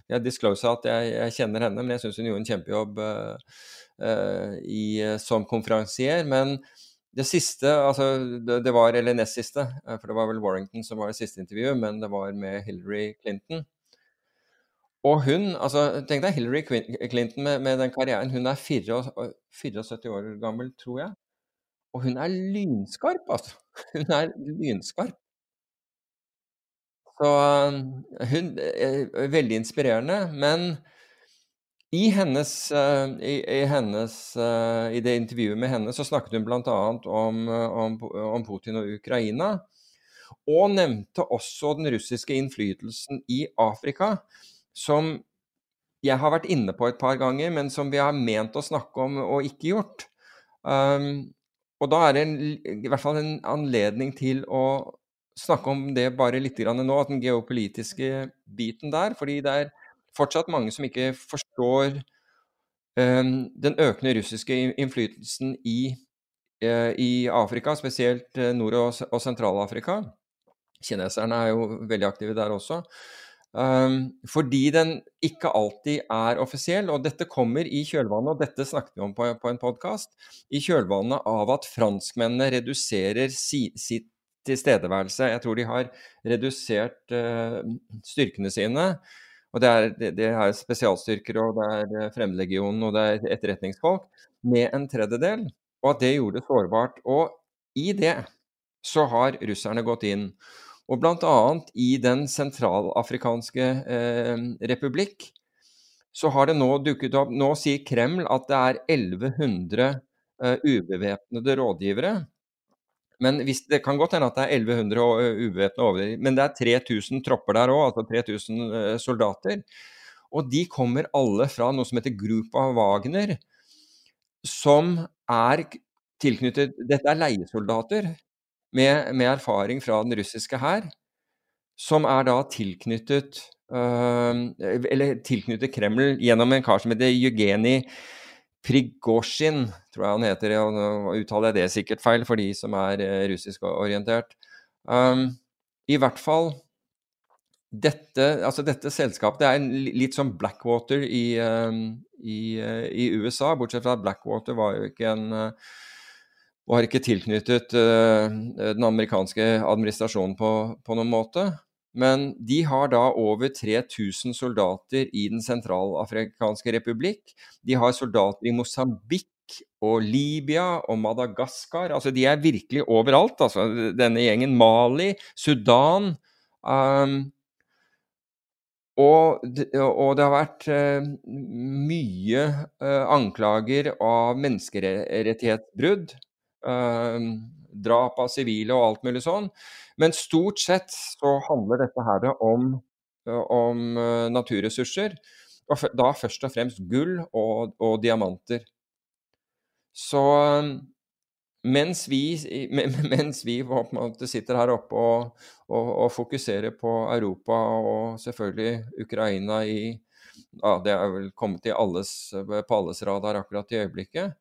Jeg disclosa at jeg, jeg kjenner henne, men jeg syns hun gjorde en kjempejobb uh, uh, i, som konferansier. Men det siste, altså det, det var, eller nest siste, eh, for det var vel Warrington som var det siste intervjuet, men det var med Hillary Clinton. Og hun, altså tenk deg Hillary Clinton med, med den karrieren, hun er 74, 74 år gammel, tror jeg. Og hun er lynskarp, altså. Hun er lynskarp. Så eh, hun er veldig inspirerende, men i hennes, eh, i, i hennes eh, I det intervjuet med henne så snakket hun bl.a. Om, eh, om, om Putin og Ukraina. Og nevnte også den russiske innflytelsen i Afrika, som jeg har vært inne på et par ganger, men som vi har ment å snakke om og ikke gjort. Um, og da er det en, i hvert fall en anledning til å snakke om det bare litt grann nå, at den geopolitiske biten der. Fordi det er fortsatt mange som ikke forstår um, den økende russiske innflytelsen i, uh, i Afrika, spesielt eh, Nord- og, og Sentral-Afrika. Kineserne er jo veldig aktive der også. Um, fordi den ikke alltid er offisiell, og dette kommer i kjølvannet, og dette snakket vi om på, på en podkast, i kjølvannet av at franskmennene reduserer si, sitt tilstedeværelse. Jeg tror de har redusert uh, styrkene sine. Og det er, det, det er spesialstyrker, og det er eh, Fremmedlegionen, og det er etterretningsfolk, med en tredjedel. Og at det gjorde det sårbart. Og i det så har russerne gått inn. Og bl.a. i Den sentralafrikanske eh, republikk så har det nå dukket opp Nå sier Kreml at det er 1100 eh, ubevæpnede rådgivere. Men hvis, det kan godt hende at det er 1100 å- ubevæpnede overgivere, men det er 3000 tropper der òg, altså 3000 eh, soldater. Og de kommer alle fra noe som heter Grupa Wagner, som er tilknyttet Dette er leiesoldater med, med erfaring fra den russiske hær, som er da tilknyttet øh, Eller tilknyttet Kreml gjennom en kar som heter Jevgenij Prigozjin, tror jeg han heter. og Nå uttaler jeg det sikkert feil for de som er eh, russisk orientert. Um, I hvert fall dette, altså dette selskapet det er litt som Blackwater i, i, i, USA, bortsett fra at Blackwater var jo ikke en var ikke tilknyttet den amerikanske administrasjonen på, på noen måte. Men de har da over 3000 soldater i Den sentralafrikanske republikk. De har soldater i Mosambik og Libya og Madagaskar. Altså, de er virkelig overalt, altså, denne gjengen. Mali, Sudan. Um, og, og, det har vært uh, mye uh, anklager av menneskerettighetsbrudd. Drap av sivile og alt mulig sånn. Men stort sett så handler dette her om, om naturressurser. Og da først og fremst gull og, og diamanter. Så mens vi, mens vi sitter her oppe og, og, og, fokuserer på Europa og selvfølgelig Ukraina i ja, Det er vel kommet alles, på alles radar akkurat i øyeblikket.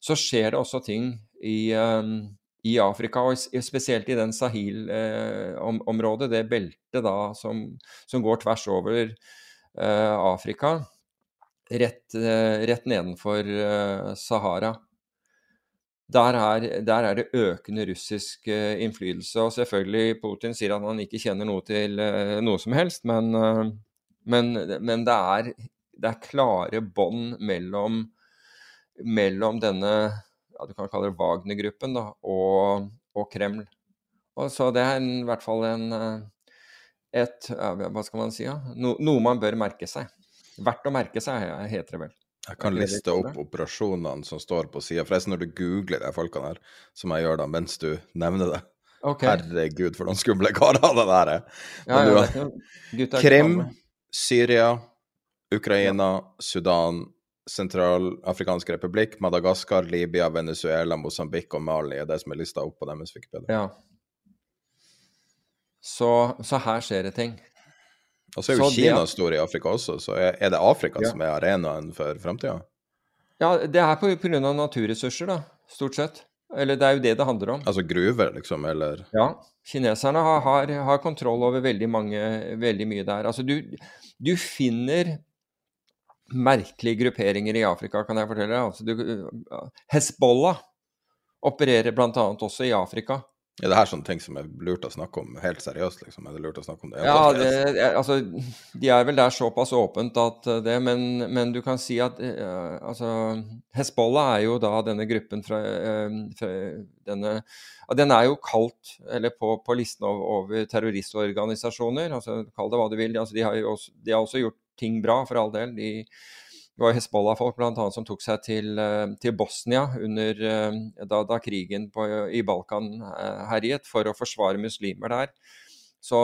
Så skjer det også ting i, um, i Afrika, og spesielt i den Sahil-området, det beltet da som, som, går tvers over uh, Afrika, rett, uh, rett nedenfor Sahara. Der er, der er, det økende russisk uh, innflytelse. Og selvfølgelig, Putin sier at han ikke kjenner noe til uh, noe som helst, men, uh, men, men det, er, det, er, klare bånd mellom, mellom, denne ja, du kan kalle det Wagner-gruppen og, og, Kreml. Og så Det er en, i hvert fall en, et ja, Hva skal man si? Ja? No, noe man bør merke seg. Verdt å merke seg, heter det vel. Jeg kan liste opp operasjonene som står på sida. Forresten, når du googler de folkene her, som jeg gjør da mens du nevner det okay. Herregud, for noen skumle karer det der er. Ja, ja, Krim, Syria, Ukraina, Sudan, Sentralafrikansk republikk, Madagaskar, Libya, Venezuela, Mosambik og Mali er det som er lista opp på deres Wikipedia. Ja. Så, så her skjer det ting. Og så er jo så Kina det, stor i Afrika også, så er det Afrika ja. som er arenaen for framtida? Ja, det er pga. naturressurser, da, stort sett. Eller det er jo det det handler om. Altså gruver, liksom, eller? Ja. Kineserne har, har, har kontroll over veldig, mange, veldig mye der. Altså du, du, finner merkelige grupperinger i Afrika, kan jeg fortelle deg. Altså, du, Hezbollah opererer bl.a. også i Afrika. Ja, det er sånne ting som er lurt å snakke om helt seriøst? liksom? Er det lurt å snakke om det? Ja, det, altså, De er vel der såpass åpent at eh, det, men, men du kan si at uh, altså, Hezbollah er jo da denne gruppen fra, uh, fra denne Den er jo kalt, eller på, på listen over, over terroristorganisasjoner. altså Kall det hva du vil. Altså, de, har også, de har også gjort ting bra, for all del. De, det var Hezbollah-folk annet som tok seg til, eh, til Bosnia under, eh, da, da, krigen på, i Balkan eh, herjet, for å forsvare muslimer der. Så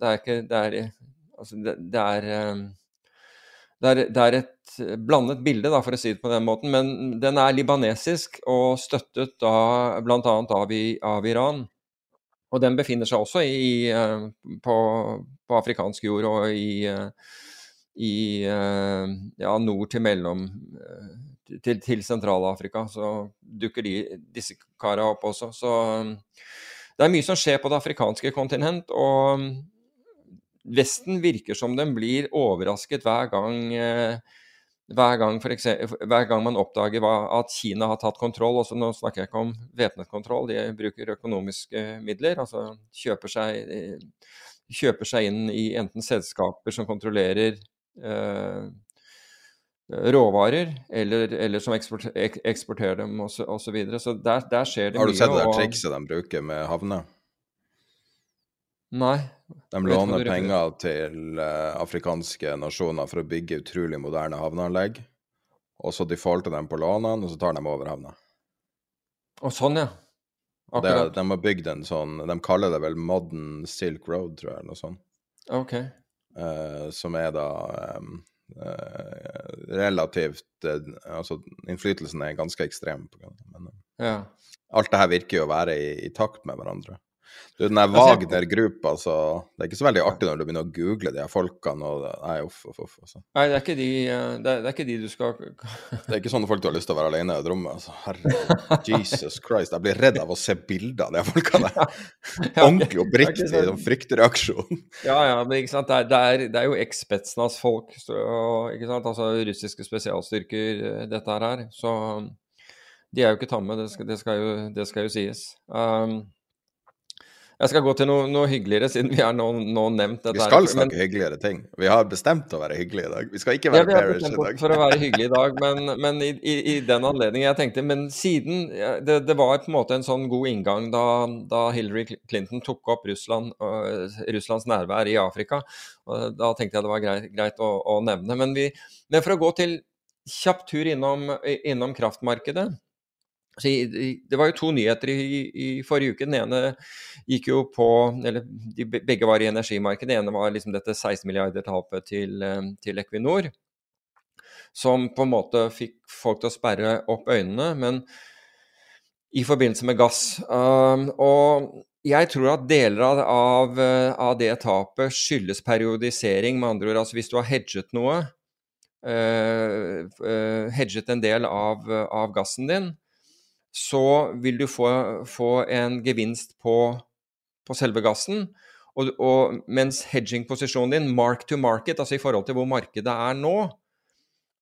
det er ikke Det er, altså det, det er, det er, det er et blandet bilde, da, for å si det på den måten. Men den er libanesisk og støttet da bl.a. Av, av Iran. Og den befinner seg også i, på, på, afrikansk jord og i i eh, ja, nord til mellom eh, til, til Sentral-Afrika. Så dukker de, disse kara opp også. Så det er mye som skjer på det afrikanske kontinent. Og Vesten virker som den blir overrasket hver gang eh, hver gang, eksempel, hver gang, man oppdager at Kina har tatt kontroll også Nå snakker jeg ikke om væpnet kontroll, de bruker økonomiske midler. altså kjøper seg, kjøper seg inn i enten selskaper som kontrollerer Eh, råvarer, eller, eller som eksporter, eksporterer dem osv. Så, så, videre. så der, der, skjer det mye. Har du sett det der trikset de bruker med havner? Nei. De låner penger til uh, afrikanske nasjoner for å bygge utrolig moderne havneanlegg. Og så defaulter de på lånene, og så tar de over havna. Og sånn, ja. Det, de har bygd en sånn De kaller det vel Modern Silk Road, tror jeg, eller noe sånt. Okay. Uh, som er da um, uh, relativt Altså, innflytelsen er ganske ekstrem. Men ja. alt det her virker jo å være i, i, takt med hverandre. Du, den der Wagner-gruppa, altså Det er ikke så veldig artig når du begynner å google de her folkene og Nei, uff, uff, uff. Altså. Nei, det er, ikke de, eh, det, er, det er ikke de du skal Det er ikke sånne folk du har lyst til å være alene i et rom med. Altså. Herre Jesus Christ. Jeg blir redd av å se bilder av de folkene. Ordentlig oppriktig sånn fryktreaksjon. Ja, ja, men ikke sant. Det er, det er, jo eks-Spetsnas folk, ikke sant. Altså russiske spesialstyrker, eh, dette her. Så de er jo ikke tamme, det skal, det skal, jo, det skal jo sies. Um, jeg skal gå til noe, noe, hyggeligere, siden vi har nå, nå nevnt dette. Vi skal her. snakke men, hyggeligere ting. Vi har bestemt å være hyggelige i dag. Vi skal ikke være ja, bearish i dag. for å være hyggelige i dag, men, men i, i, i, den anledning jeg tenkte Men siden det, det, var på en måte en sånn god inngang da, da Hillary Clinton tok opp Russland, uh, Russlands nærvær i Afrika. og Da tenkte jeg det var greit, greit å, å, nevne. Men, vi, men for å gå til kjapp tur innom, innom kraftmarkedet det var jo to nyheter i, i, forrige uke. Den ene gikk jo på Eller de begge var i energimarkedet. Den ene var liksom dette 16 milliarder-tapet til, eh, til, Equinor. Som på en måte fikk folk til å sperre opp øynene. Men i forbindelse med gass. Um, og jeg tror at deler av, av, av, det tapet skyldes periodisering. Med andre ord, altså hvis du har hedget noe, uh, hedget en del av, av gassen din, så vil du få, få en gevinst på, på selve gassen. Og, og, mens hedging-posisjonen din, mark to market, altså i forhold til hvor markedet er nå,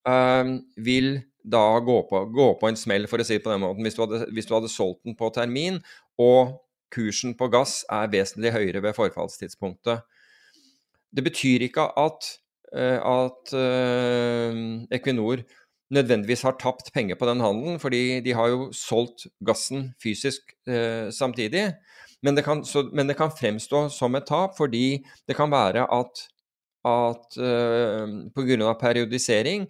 um, vil da gå på, gå på, en smell, for å si det på den måten. Hvis du, hadde, hvis du hadde solgt den på termin, og kursen på gass er vesentlig høyere ved forfallstidspunktet. Det betyr ikke at, uh, at uh, Equinor nødvendigvis har tapt penger på den handelen, fordi de har jo solgt gassen fysisk eh, samtidig. Men det, kan, så, men det, kan, fremstå som et tap, fordi det kan være at, at eh, pga. periodisering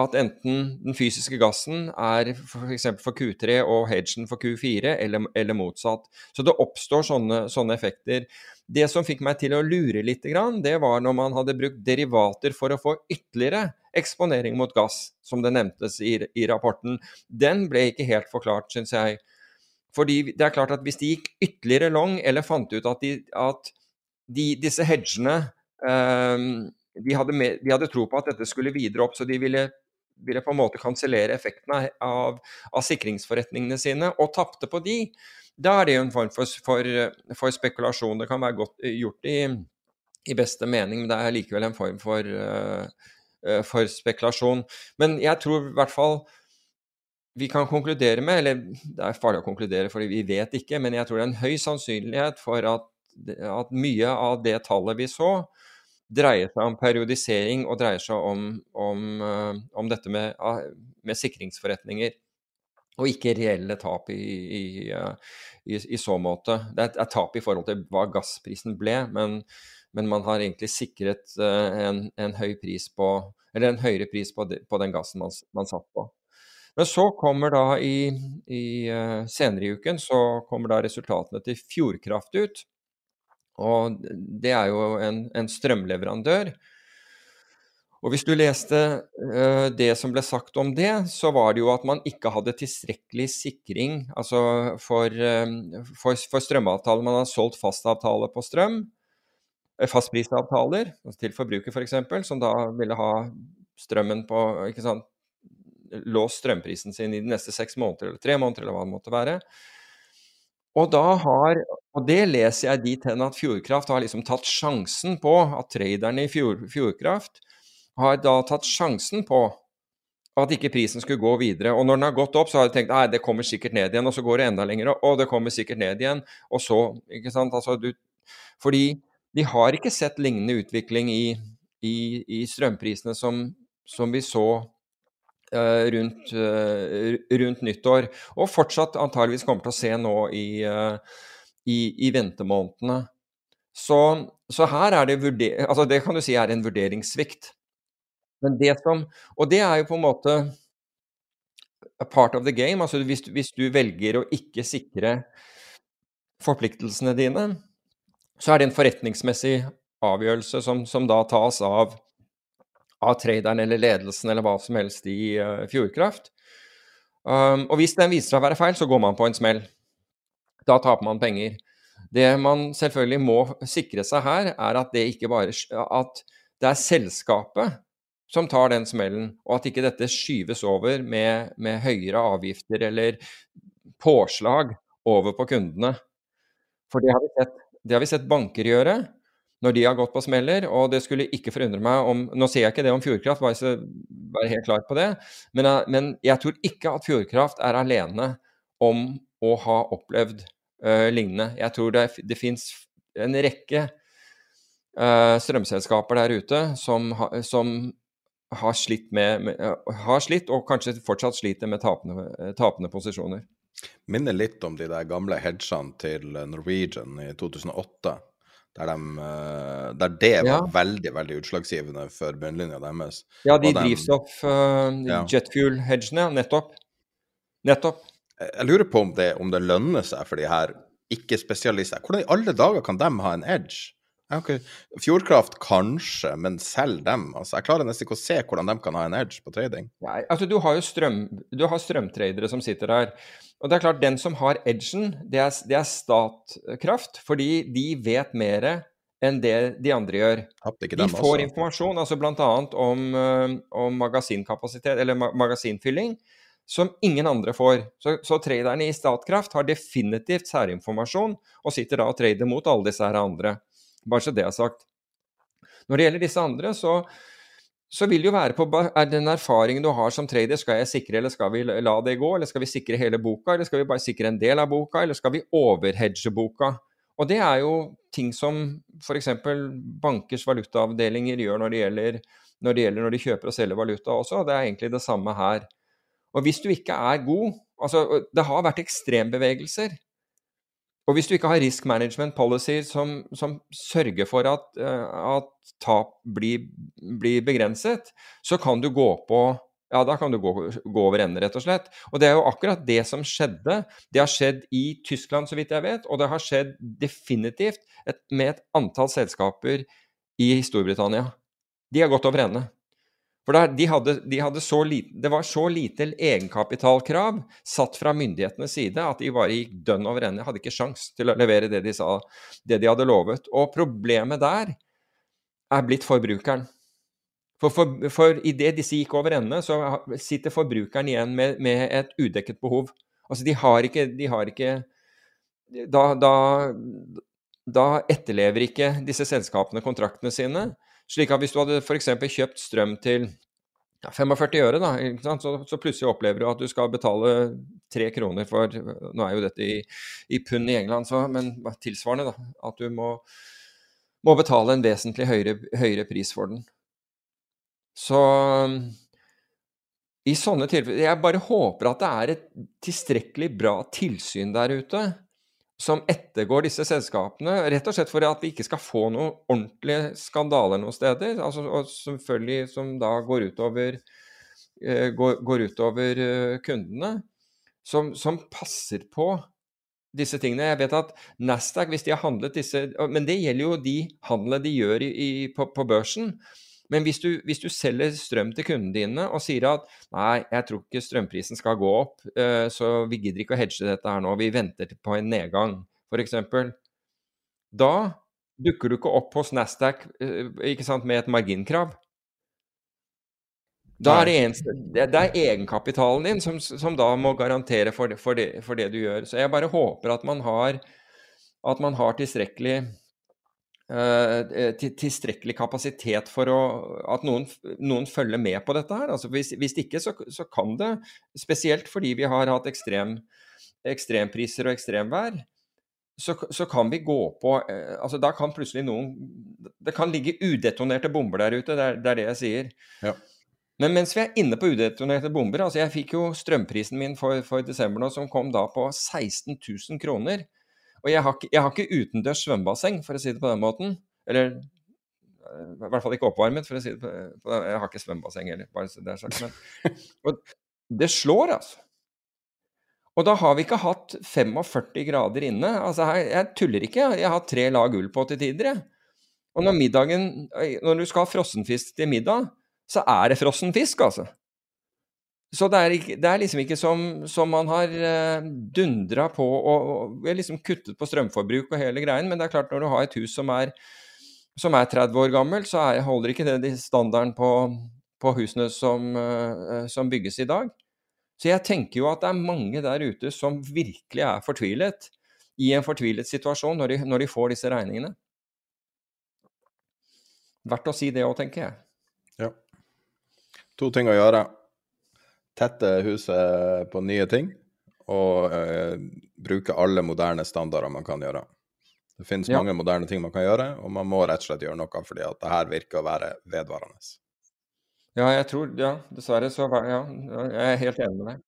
at enten den fysiske gassen er f.eks. For, for Q3 og hedgen for Q4, eller, eller motsatt. Så det oppstår sånne, sånne effekter. Det som fikk meg til å lure litt, det var når man hadde brukt derivater for å få ytterligere eksponering mot gass, som det nevntes i, i rapporten. Den ble ikke helt forklart, syns jeg. Fordi det er klart at hvis de gikk ytterligere long, eller fant ut at, de, at de, disse hedgene um, de, hadde med, de hadde tro på at dette skulle videre opp, så de ville ville på en måte kansellere effekten av, av, sikringsforretningene sine, og tapte på de, da er det jo en form for, for, for, spekulasjon. Det kan være godt eh, gjort i, i, beste mening, men det er likevel en form for, uh, for spekulasjon. Men jeg tror i hvert fall vi kan konkludere med, eller det er farlig å konkludere fordi vi vet ikke, men jeg tror det er en høy sannsynlighet for at, at mye av det tallet vi så, dreier seg om periodisering og dreier seg om, om, om dette med, ah, med sikringsforretninger og ikke reelle tap i, i, i, i, så måte. Det er et tap i forhold til hva gassprisen ble, men, men man har egentlig sikret uh, en, en, høy pris på, eller en høyere pris på, de, på den gassen man, man, satt på. Men så kommer da i, i, senere i uken så kommer da resultatene til Fjordkraft ut. Og det er jo en, en strømleverandør og hvis du leste uh, det som ble sagt om det, så var det jo at man ikke hadde tilstrekkelig sikring altså for, uh, for, for strømavtaler. Man har solgt fastavtale på strøm, fastprisavtaler altså til forbruker f.eks., for som da ville ha strømmen på ikke sant, Låst strømprisen sin i de neste seks måneder eller tre måneder, eller hva det måtte være. Og da har, og det leser jeg dit hen at Fjordkraft har liksom tatt sjansen på at traderne i fjord, Fjordkraft har da tatt sjansen på at ikke prisen skulle gå videre. Og når den har gått opp, så har de tenkt nei, det kommer sikkert ned igjen. Og så går det enda lenger, og det kommer sikkert ned igjen. Og så, ikke sant. Altså, du, fordi de har ikke sett lignende utvikling i, i, i strømprisene som, som, vi så uh, rundt, uh, rundt, nyttår. Og fortsatt antageligvis kommer til å se nå i, uh, i ventemånedene. Så, så, her er det vurder... Altså, det kan du si er en vurderingssvikt. Men det som Og det er jo på en måte a part of the game. Altså hvis, hvis du velger å ikke sikre forpliktelsene dine, så er det en forretningsmessig avgjørelse som, som da tas av, av traderen eller ledelsen eller hva som helst i uh, Fjordkraft. Um, og hvis den viser seg å være feil, så går man på en smell. Da taper man penger. Det man selvfølgelig må sikre seg her, er at det ikke bare at det er selskapet som tar den smellen, og at ikke dette skyves over med, med høyere avgifter eller påslag over på kundene. For det har, sett, det har vi sett banker gjøre når de har gått på smeller, og det skulle ikke forundre meg om Nå sier jeg ikke det om Fjordkraft, bare så være helt klar på det, men, men, jeg tror ikke at Fjordkraft er alene om å ha opplevd uh, lignende. Jeg tror det, det fins en rekke uh, strømselskaper der ute som, ha, som har, slitt med, med, har slitt, og kanskje fortsatt sliter med tapende, tapende posisjoner. Minner litt om de der gamle hedgene til Norwegian i 2008 der, de, eh, der det var ja. veldig veldig utslagsgivende for bunnlinja deres. Ja, de drivstoff, uh, ja. jetfuel-hedgene, nettopp. Nettopp. Jeg, jeg lurer på om det, om det lønner seg for de her ikke-spesialister. Hvordan i alle dager kan de ha en edge? Okay. Fjordkraft kanskje, men selv dem. Altså, jeg klarer nesten ikke å se hvordan de kan ha en edge på trading. Nei, altså Du har jo strøm, du har strømtradere som sitter her. Og det er klart, den som har edgen, det er, det er Statkraft. Fordi de vet mer enn det de andre gjør. De får også. informasjon, altså bl.a. Om, eh, om magasinkapasitet, eller magasinfylling, som ingen andre får. Så, så traderne i Statkraft har definitivt særinformasjon, og sitter da og trader mot alle disse her andre. Bare så det er sagt. Når det gjelder disse andre, så, så vil det jo være på den erfaringen du har som trader, skal jeg sikre, eller skal vi la det gå? Eller skal vi sikre hele boka, eller skal vi bare sikre en del av boka, eller skal vi overhedge boka? Og det er jo ting som f.eks. bankers valutaavdelinger gjør når det, gjelder, når det gjelder når de kjøper og selger valuta også. og Det er egentlig det samme her. Og hvis du ikke er god Altså, det har vært ekstrembevegelser. Og hvis du ikke har risk management policy som, som sørger for at, uh, at tap blir, blir, begrenset, så kan du gå på ja, da kan du gå, gå, over ende, rett og slett. Og det er jo akkurat det som skjedde. Det har skjedd i Tyskland, så vidt jeg vet, og det har skjedd definitivt et, med et antall selskaper i Storbritannia. De har gått over ende. For da, de hadde, de hadde lite, Det var så lite egenkapitalkrav satt fra myndighetenes side at de bare gikk dønn over ende. Hadde ikke sjans til å levere det de sa, det de hadde lovet. Og problemet der er blitt forbrukeren. For, for, for idet disse gikk over ende, så sitter forbrukeren igjen med, med et udekket behov. Altså, de har ikke, de har ikke da, da, da etterlever ikke disse selskapene kontraktene sine. Slik at hvis du hadde f.eks. kjøpt strøm til 45 øre, da, så, så, plutselig opplever du at du skal betale tre kroner for Nå er jo dette i, i pund i England, så, men tilsvarende, da. At du må, må betale en vesentlig høyere, høyere, pris for den. Så i sånne tilfeller Jeg bare håper at det er et tilstrekkelig bra tilsyn der ute som ettergår disse selskapene, rett og slett for at vi ikke skal få noen ordentlige skandaler noen steder. Altså, og selvfølgelig som da går utover, uh, går, går utover uh, kundene. Som, som, passer på disse tingene. Jeg vet at Nasdaq, hvis de har handlet disse Men det gjelder jo de handlene de gjør i, i, på, på, børsen. Men hvis du, hvis du, selger strøm til kundene dine og sier at nei, jeg tror ikke strømprisen skal gå opp, uh, så vi gidder ikke å hedge dette her nå, vi venter på en nedgang, f.eks. Da dukker du ikke opp hos Nasdaq ikke sant, med et marginkrav. Da er det, eneste, det, er egenkapitalen din som, som da må garantere for det, for, det, for det, du gjør. Så jeg bare håper at man har, at man har tilstrekkelig tilstrekkelig kapasitet for å, at noen, noen, følger med på dette her. Altså hvis, hvis ikke, så, så, kan det, spesielt fordi vi har hatt ekstrem, ekstrempriser og ekstremvær, så, så, kan vi gå på uh, altså Da kan plutselig noen Det kan ligge udetonerte bomber der ute, det er det, er det jeg sier. Ja. Men mens vi er inne på udetonerte bomber altså Jeg fikk jo strømprisen min for, for desember nå, som kom da på 16 000 kroner. Og jeg har, ikke, jeg har ikke utendørs svømmebasseng, for å si det på den måten. Eller eh, i hvert fall ikke oppvarmet, for å si det på, den Jeg har ikke svømmebasseng heller, bare så det er sagt. Men, og det slår, altså. Og da har vi ikke hatt 45 grader inne. Altså, jeg, jeg tuller ikke. Jeg har tre lag ull på til tider, jeg. Og når middagen Når du skal ha frossenfisk til middag, så er det frossen fisk, altså. Så det er, ikke, det er, liksom ikke som, som man har uh, dundra på og, og liksom kuttet på strømforbruk og hele greien, men det er klart når du har et hus som er, som er 30 år gammelt, så er, holder ikke det standarden på, på husene som, uh, som, bygges i dag. Så jeg tenker jo at det er mange der ute som virkelig er fortvilet, i en fortvilet situasjon når de, når de får disse regningene. Verdt å si det òg, tenker jeg. Ja. To ting å gjøre tette huset på nye ting og eh, bruke alle moderne standarder man kan gjøre. Det finnes ja. mange moderne ting man kan gjøre, og man må rett og slett gjøre noe fordi at det her virker å være vedvarende. Ja, jeg tror Ja, dessverre så Ja, jeg er helt enig med deg.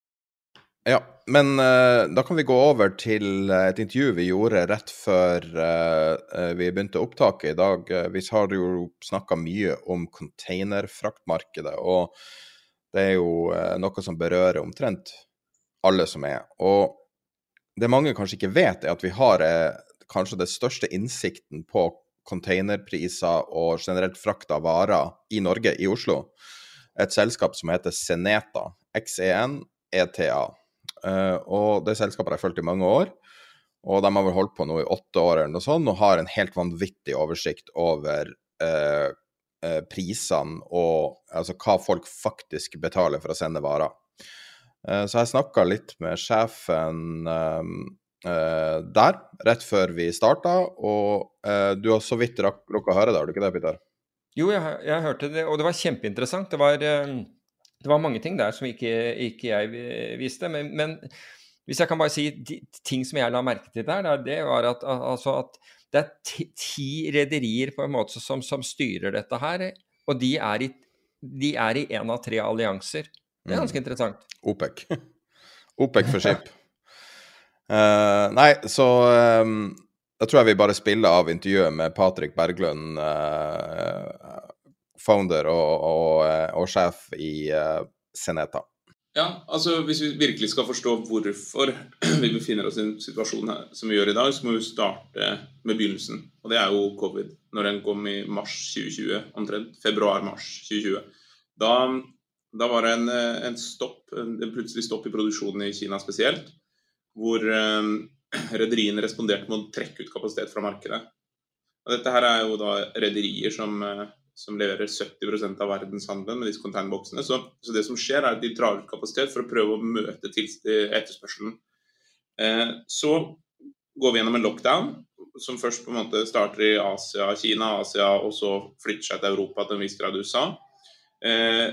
Ja, men uh, da kan vi gå over til et intervju vi gjorde rett før uh, vi begynte opptaket i dag. vi har jo snakka mye om containerfraktmarkedet, og det er jo eh, noe som berører omtrent alle som er. Og det mange kanskje ikke vet, er at vi har eh, kanskje den største innsikten på containerpriser og generelt frakt av varer i Norge, i Oslo. Et selskap som heter Seneta. XEN-ETA. Uh, og det selskapet har jeg fulgt i mange år. Og de har vel holdt på nå i åtte år eller noe sånt, og har en helt vanvittig oversikt over uh, Eh, prisene og altså hva folk faktisk betaler for å sende varer. Eh, så jeg snakka litt med sjefen eh, der rett før vi starta, og du har så vidt rukka å høre det, har du ikke det, Peter? Jo, jeg, jeg, hørte det, og det var kjempeinteressant. Det var, det var mange ting der som ikke, ikke jeg visste. Men, men, hvis jeg kan bare si de, ting som jeg la merke til der, det var at, altså at det er ti, ti rederier på en måte som, som, styrer dette her, og de er, i, de er i en av tre allianser. Det er ganske mm. interessant. OPEC. OPEC for skip. uh, nei, så um, da tror jeg vi bare spiller av intervjuet med Patrick Berglund, uh, founder og, og, og, sjef i uh, Seneta. Ja, altså Hvis vi virkelig skal forstå hvorfor vi befinner oss i en situasjon her, som vi gjør i dag, så må vi starte med begynnelsen. Og det er jo covid. Når den kom i mars 2020, omtrent februar-mars 2020. Da, da, var det en, en stopp, en, plutselig stopp i produksjonen i Kina spesielt. Hvor eh, rederiene responderte med å trekke ut kapasitet fra markedet. Og dette her er jo da rederier som eh, som leverer 70% av verdenshandelen med disse containerboksene. Så, så, det som skjer, er at de drar ut kapasitet for å prøve å møte etterspørselen. Eh, så går vi gjennom en lockdown som først på en måte starter i Asia, Kina, Asia, og så flytter seg til Europa til en viss grad USA. Eh,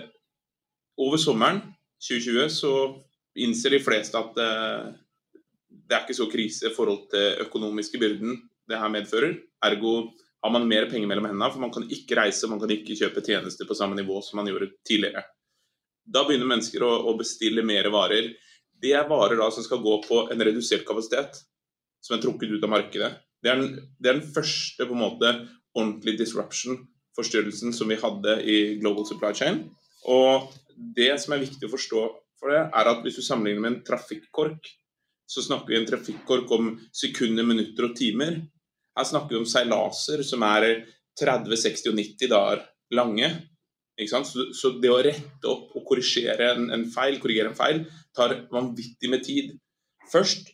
over sommeren 2020 så innser de fleste at eh, det er ikke så krise i forhold til økonomiske byrden det her medfører. Ergo har man mer penger mellom hendene, for man kan ikke reise, man kan ikke kjøpe tjenester på samme nivå som man gjorde tidligere. Da begynner mennesker å, å bestille mer varer. Det er varer da som skal gå på en redusert kapasitet, som er trukket ut av markedet. Det er den, det er den første på en måte ordentlig disruption, forstyrrelsen, som vi hadde i global supply chain. Og det som er viktig å forstå for det, er at hvis du sammenligner med en trafikkork, så snakker vi en trafikkork om sekunder, minutter og timer. Her snakker vi om seilaser som er 30, 60 og 90 dager lange. Så, så, det å rette opp og korrigere en, en, feil, korrigere en feil tar vanvittig med tid. Først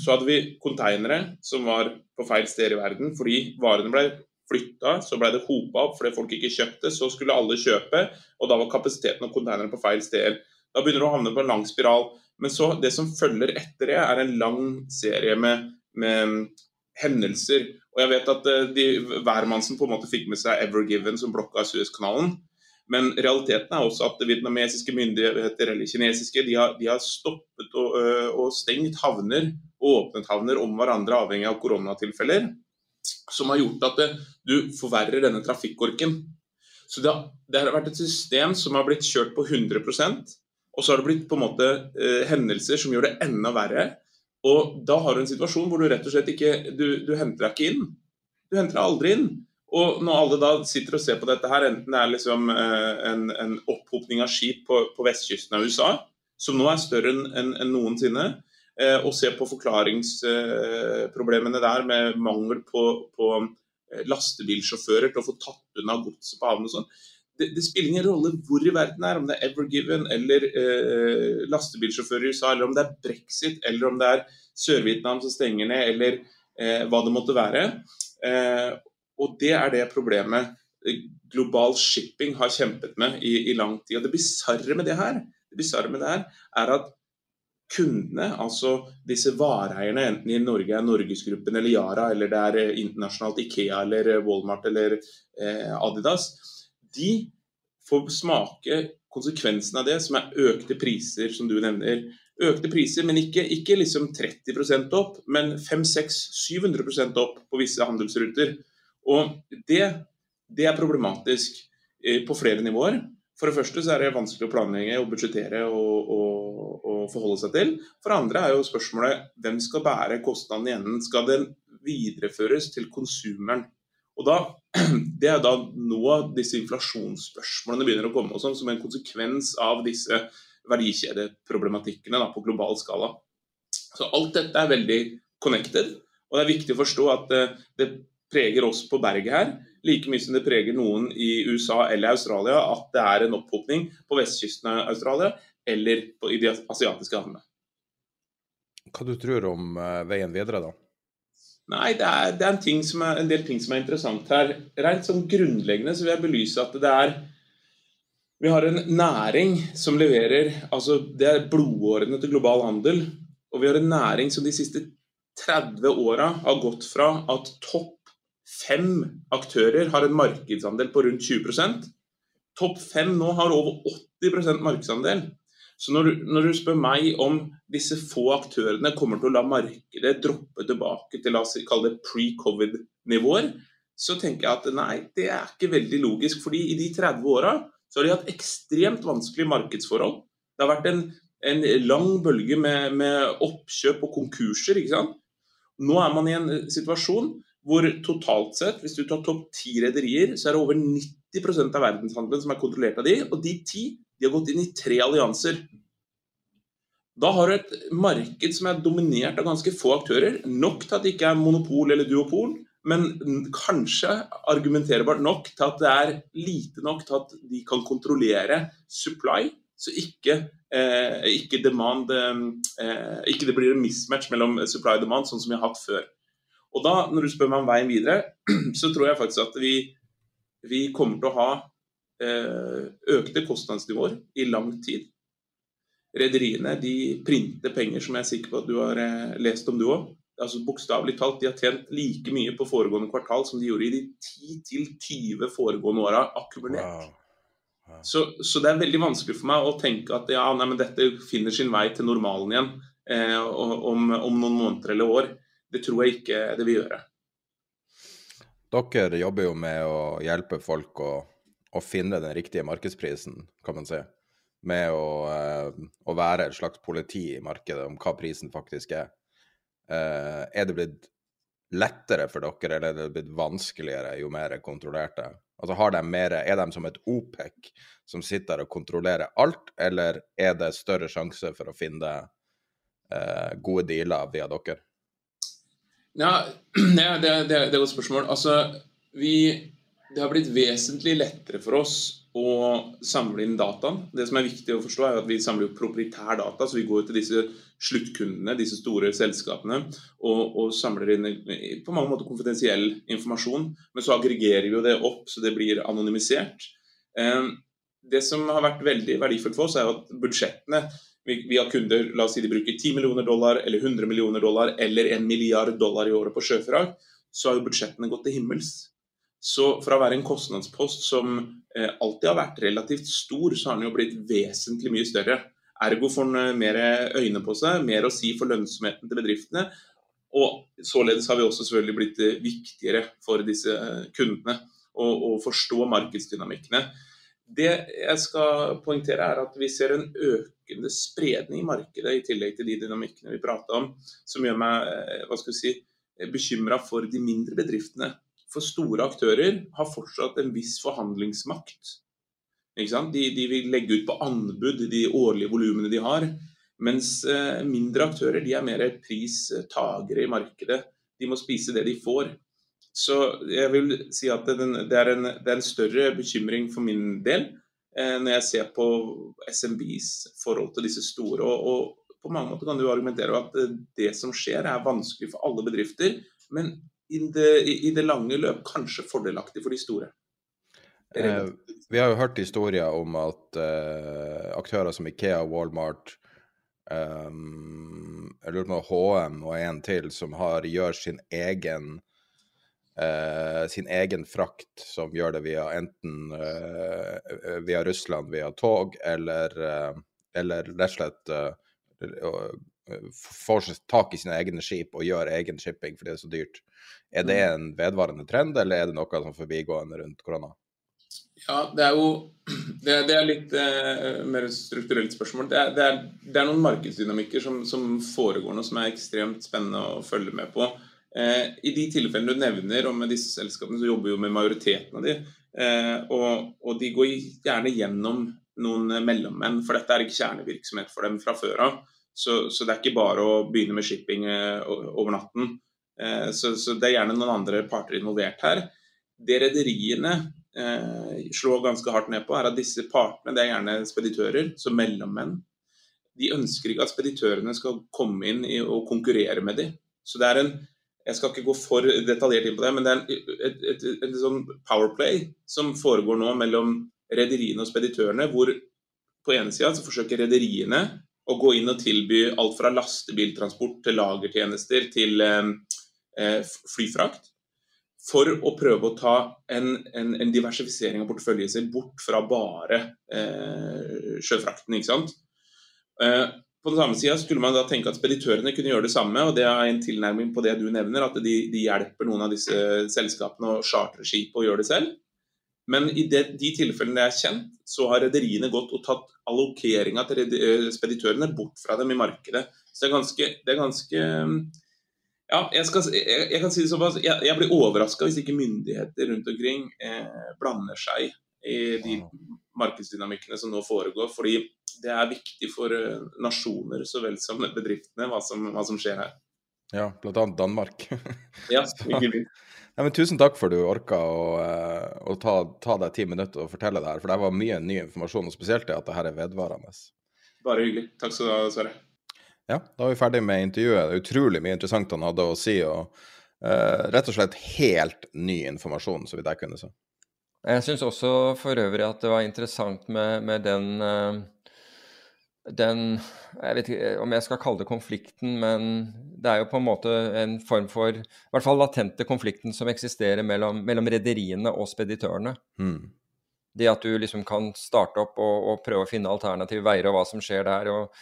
så hadde vi konteinere som var på feil sted i verden fordi varene ble flytta, så ble det hopa opp fordi folk ikke kjøpte. Så skulle alle kjøpe, og da var kapasiteten av konteinere på feil sted. Da begynner du å havne på en lang spiral. Men så det som følger etter det, er en lang serie med, med hendelser. Og jeg vet at eh, de, Værmannsen på en måte fikk med seg Ever Given som blokka Suezkanalen. Men realiteten er også at vietnamesiske myndigheter eller kinesiske de har, de har stoppet og, og, stengt havner og åpnet havner om hverandre avhengig av koronatilfeller. Som har gjort at det, du forverrer denne trafikkorken. Så det har, det har, vært et system som har blitt kjørt på 100% og så har det blitt på en måte eh, hendelser som gjør det enda verre. Og da har du en situasjon hvor du rett og slett ikke Du, du henter deg ikke inn. Du henter deg aldri inn. Og når alle da sitter og ser på dette her, enten det er liksom eh, en, en opphopning av skip på, på, vestkysten av USA, som nå er større enn en, en noensinne, eh, og ser på forklaringsproblemene der med mangel på, på eh, lastebilsjåfører til å få tatt unna godset på havnen og sånn, det, det, spiller ingen rolle hvor i verden det er, om det er Evergiven eller eh, lastebilsjåfører i USA, eller om det er brexit, eller om det er Sør-Vietnam som stenger ned, eller eh, hva det måtte være. Eh, og det er det problemet global shipping har kjempet med i, i lang tid. Og Det bisarre med det her det med det her er at kundene, altså disse vareeierne, enten i Norge er Norgesgruppen eller Yara, eller det er eh, internasjonalt Ikea eller eh, Walmart eller eh, Adidas, de får smake konsekvensen av det, som er økte priser, som du nevner. Økte priser, men ikke, ikke liksom 30% opp, men 500-700% opp på visse handelsruter. Og det, det er problematisk eh, på flere nivåer. For det første så er det vanskelig å planlegge og budsjettere og, og, og, forholde seg til. For det andre er jo spørsmålet hvem skal bære kostnaden i enden. Skal den videreføres til konsumeren? Og da, Det er da nå disse inflasjonsspørsmålene begynner å komme sånn, som en konsekvens av disse verdikjedeproblematikkene da, på global skala. Så Alt dette er veldig connected, og det er viktig å forstå at det, eh, det preger oss på berget her like mye som det preger noen i USA eller Australia at det er en opphopning på vestkysten av Australia eller på, i de asiatiske havnene. Hva du tror om uh, veien videre, da? Nei, det er, det er en, er, en, del ting som er interessant her. Rent sånn grunnleggende så vil jeg belyse at det er Vi har en næring som leverer altså Det er blodårene til global handel. Og vi har en næring som de siste 30 åra har gått fra at topp fem aktører har en markedsandel på rundt 20% Topp fem nå har over 80% markedsandel. Så når du, når du, spør meg om disse få aktørene kommer til å la markedet droppe tilbake til la oss kalle det pre-covid-nivåer, så tenker jeg at nei, det er ikke veldig logisk. fordi i de 30 åra så har de hatt ekstremt vanskelige markedsforhold. Det har vært en, en lang bølge med, med, oppkjøp og konkurser. ikke sant? Nå er man i en situasjon hvor totalt sett, hvis du tar topp ti rederier, så er det over 90% av verdenshandelen som er kontrollert av de, og de ti de har gått inn i tre allianser. Da har du et marked som er dominert av ganske få aktører. Nok til at det ikke er monopol eller duopol, men kanskje argumenterbart nok til at det er lite nok til at de kan kontrollere supply, så ikke, eh, ikke, demand, eh, ikke det blir en mismatch mellom supply og demand, sånn som vi har hatt før. Og da, når du spør meg om veien videre, så tror jeg faktisk at vi, vi kommer til å ha økte kostnadsnivåer i lang tid. Rederiene de printer penger som jeg er sikker på at du har eh, lest om, du òg. Altså Bokstavelig talt, de har tjent like mye på foregående kvartal som de gjorde i de 10-20 foregående åra akkumulert. Wow. Wow. Så, så, det er veldig vanskelig for meg å tenke at ja, nei, men dette finner sin vei til normalen igjen eh, om, om noen måneder eller år. Det tror jeg ikke det vil gjøre. Dere jobber jo med å hjelpe folk å, å finne den riktige markedsprisen, kan man si. Med å, uh, å, være et slags politi i markedet om hva prisen faktisk er. Uh, er det blitt lettere for dere, eller er det blitt vanskeligere jo mer kontrollerte? Altså de mer, Er de som et OPEC som sitter og kontrollerer alt, eller er det større sjanse for å finne uh, gode dealer via dere? Ja, det, det, det, er et godt spørsmål. Altså, vi, det har blitt vesentlig lettere for oss å samle inn dataen. Det som er viktig å forstå, er at vi samler jo proprietær data. Så vi går til disse sluttkundene, disse store selskapene, og, og samler inn på mange måter konfidensiell informasjon. Men så aggregerer vi jo det opp, så det blir anonymisert. Eh, det som har vært veldig verdifullt for oss, er at budsjettene vi, har kunder la oss si de bruker 10 millioner dollar eller 100 millioner dollar eller en milliard dollar i året på sjøfrakt, så har jo budsjettene gått til himmels. Så fra å være en kostnadspost som eh, alltid har vært relativt stor, så har den jo blitt vesentlig mye større. Ergo får den eh, mer øyne på seg, mer å si for lønnsomheten til bedriftene. Og således har vi også selvfølgelig blitt eh, viktigere for disse kundene å forstå markedsdynamikkene. Det jeg skal poengtere, er at vi ser en økende spredning i markedet, i tillegg til de dynamikkene vi prata om, som gjør meg hva si, bekymra for de mindre bedriftene. For store aktører har fortsatt en viss forhandlingsmakt. De, de, vil legge ut på anbud de årlige volumene de har. Mens eh, mindre aktører de er mer pristagere i markedet. De må spise det de får. Så jeg vil si at det, er, en, det er, en, større bekymring for min del eh, når jeg ser på SMBs forhold til disse store. Og, og, på mange måter kan du argumentere at det som skjer er vanskelig for alle bedrifter, men det, i det lange løp kanskje fordelaktig for de store. Eh, vi har jo hørt historier om at eh, aktører som Ikea, Walmart, um, jeg lurer på HM og en til, som har, gjør sin egen Uh, sin egen frakt, som gjør det via enten uh, via Russland via tog, eller, uh, eller rett og slett får tak i sine egne skip og gjør egen shipping fordi det er så dyrt. Er det mm. en vedvarende trend, eller er det noe som forbigående rundt korona? Ja, det er jo Det, det er litt eh, mer strukturelt spørsmål. Det er, det er, det er noen markedsdynamikker som, som, foregår nå, som er ekstremt spennende å følge med på. Eh, I de tilfellene du nevner, og med disse selskapene, så jobber jo med majoriteten av de. Eh, og, og, de går gjerne gjennom noen mellommenn, for dette er ikke kjernevirksomhet for dem fra før av. Så, så, det er ikke bare å begynne med shipping eh, over natten. Eh, så, så det er gjerne noen andre parter involvert her. Det rederiene eh, slår ganske hardt ned på, er at disse partene, det er gjerne speditører, så mellommenn, de ønsker ikke at speditørene skal komme inn og konkurrere med dem. Så det er en Jeg skal ikke gå for detaljert inn på det, men det er et, et, et, et sånn powerplay som foregår nå mellom rederiene og speditørene, hvor på ene sida forsøker rederiene å gå inn og tilby alt fra lastebiltransport til lagertjenester til eh, eh flyfrakt for å prøve å ta en, en, en diversifisering av porteføljen sin bort fra bare eh, sjøfrakten. ikke sant? Eh, på den samme sida skulle man da tenke at speditørene kunne gjøre det samme. og Det er en tilnærming på det du nevner, at de, de hjelper noen av disse selskapene å chartre skip og gjøre det selv. Men i de, de tilfellene det er kjent, så har rederiene gått og tatt allokeringa til eh, speditørene bort fra dem i markedet. Så det er ganske, det er ganske ja, jeg, skal, jeg, jeg, kan si det såpass. Jeg, jeg blir overraska hvis ikke myndigheter rundt omkring eh, blander seg i de markedsdynamikkene som nå foregår. Fordi det er viktig for uh, nasjoner så vel som bedriftene hva som, hva som skjer her. Ja, bl.a. Danmark. ja, minst. Ja, men tusen takk for du orka å, uh, å ta, ta, deg ti minutter og fortelle det her. For det var mye ny informasjon, og spesielt det at det her er vedvarende. Bare hyggelig. Takk skal du ha, Sverre. Ja, da er vi ferdig med intervjuet. Det er utrolig mye interessant han hadde å si. og uh, Rett og slett helt ny informasjon, så vidt jeg kunne se. Jeg syns også for øvrig at det var interessant med, med den, uh, den Jeg vet ikke om jeg skal kalle det konflikten, men det er jo på en måte en form for I hvert fall latente konflikten som eksisterer mellom, mellom rederiene og speditørene. Mm. Det at du liksom kan starte opp og, og prøve å finne alternative veier og hva som skjer der. og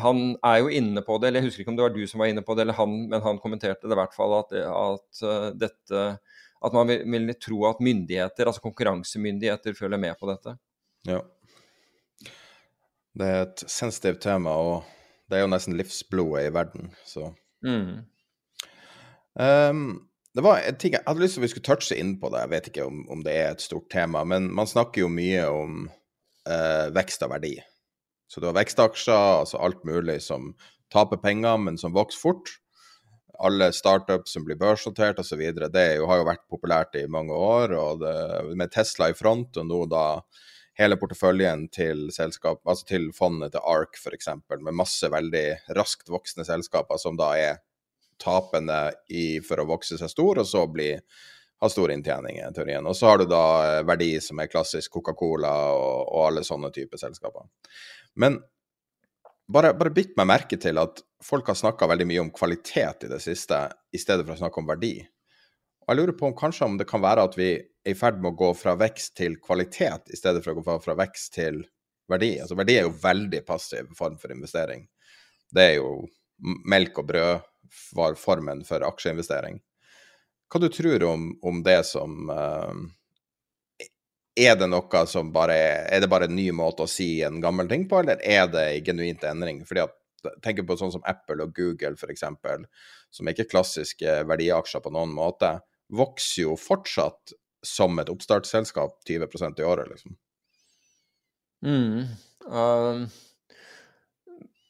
han er jo inne på det, eller jeg husker ikke om det var du som var inne på det, eller han, men han kommenterte det i hvert fall at, at uh, dette At man vil, vil, tro at myndigheter, altså konkurransemyndigheter, følger med på dette. Ja. Det er et sensitivt tema, og det er jo nesten livsblodet i verden, så mm. um, det var en ting Jeg hadde lyst til at vi skulle touche inn på det, jeg vet ikke om, om det er et stort tema, men man snakker jo mye om uh, vekst av verdi. Så du har vekstaksjer, altså alt mulig som taper penger, men som vokser fort. Alle startups som blir børsnotert osv. Det jo, har jo vært populært i mange år. og det, Med Tesla i front, og nå da hele porteføljen til selskap, altså til fondet til ARK f.eks., med masse veldig raskt voksende selskaper som da er tapende i, for å vokse seg stor, og så bli, ha stor inntjening i teorien. Og så har du da verdi som er klassisk Coca-Cola og, og alle sånne typer selskaper. Men bare, bare bitt meg merke til at folk har snakka veldig mye om kvalitet i det siste, i stedet for å snakke om verdi. Og jeg lurer på om kanskje om det kan være at vi er i ferd med å gå fra vekst til kvalitet, i stedet for å gå fra vekst til verdi. Altså verdi er jo veldig passiv form for investering. Det er jo melk og brød var formen for aksjeinvestering. Hva du tror om, om det som uh, er det noe som bare er det bare en ny måte å si en gammel ting på, eller er det en genuint endring? Fordi at tenker på sånn som Apple og Google f.eks., som er ikke klassiske verdiaksjer på noen måte, vokser jo fortsatt som et oppstartsselskap 20% i året, liksom. Mm. Uh,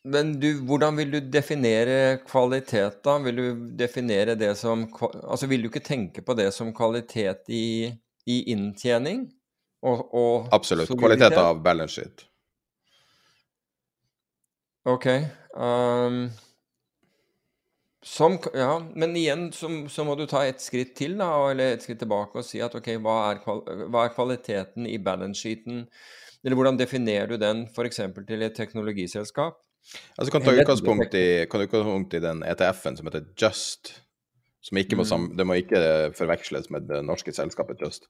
Men du, hvordan vil du definere kvalitet, da? Vil du definere det som Altså, vil du ikke tenke på det som kvalitet i, i inntjening? Og, og Absolutt. Kvalitet av balance sheet. OK. Um, som, ja, men igjen så, så, må du ta et skritt til, da, eller et skritt tilbake og si at OK, hva er, hva er kvaliteten i balance sheeten? Eller hvordan definerer du den f.eks. til et teknologiselskap? Altså kan ta utgangspunkt i, kan utgangspunkt i den ETF-en som heter Just. Som ikke må, mm. Det må ikke forveksles med det norske selskapet Just.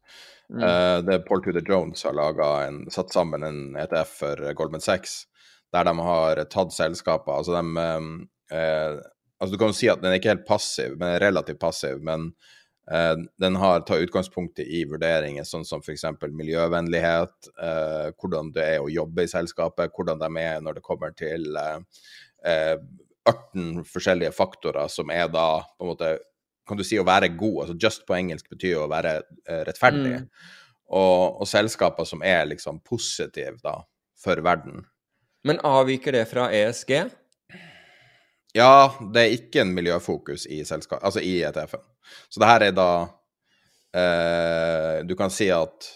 Mm. Uh, det Paul Tudor Jones har en, satt sammen en ETF for Goldman Sachs, der de har tatt selskaper Altså de uh, Altså Du kan jo si at den er ikke helt passiv, men er relativt passiv. Men eh, den har tar utgangspunkt i vurderinger sånn som f.eks. miljøvennlighet, hvordan det er å jobbe i selskapet, hvordan de er når det kommer til 18 forskjellige faktorer som er da på en måte kan du si å være god. altså Just på engelsk betyr å være uh, rettferdig. Mm. Og, og, selskaper som er liksom positive da, for verden. Men avviker det fra ESG? Ja, det er ikke en miljøfokus i, altså i ETF-en. Så det her er da eh, Du kan si at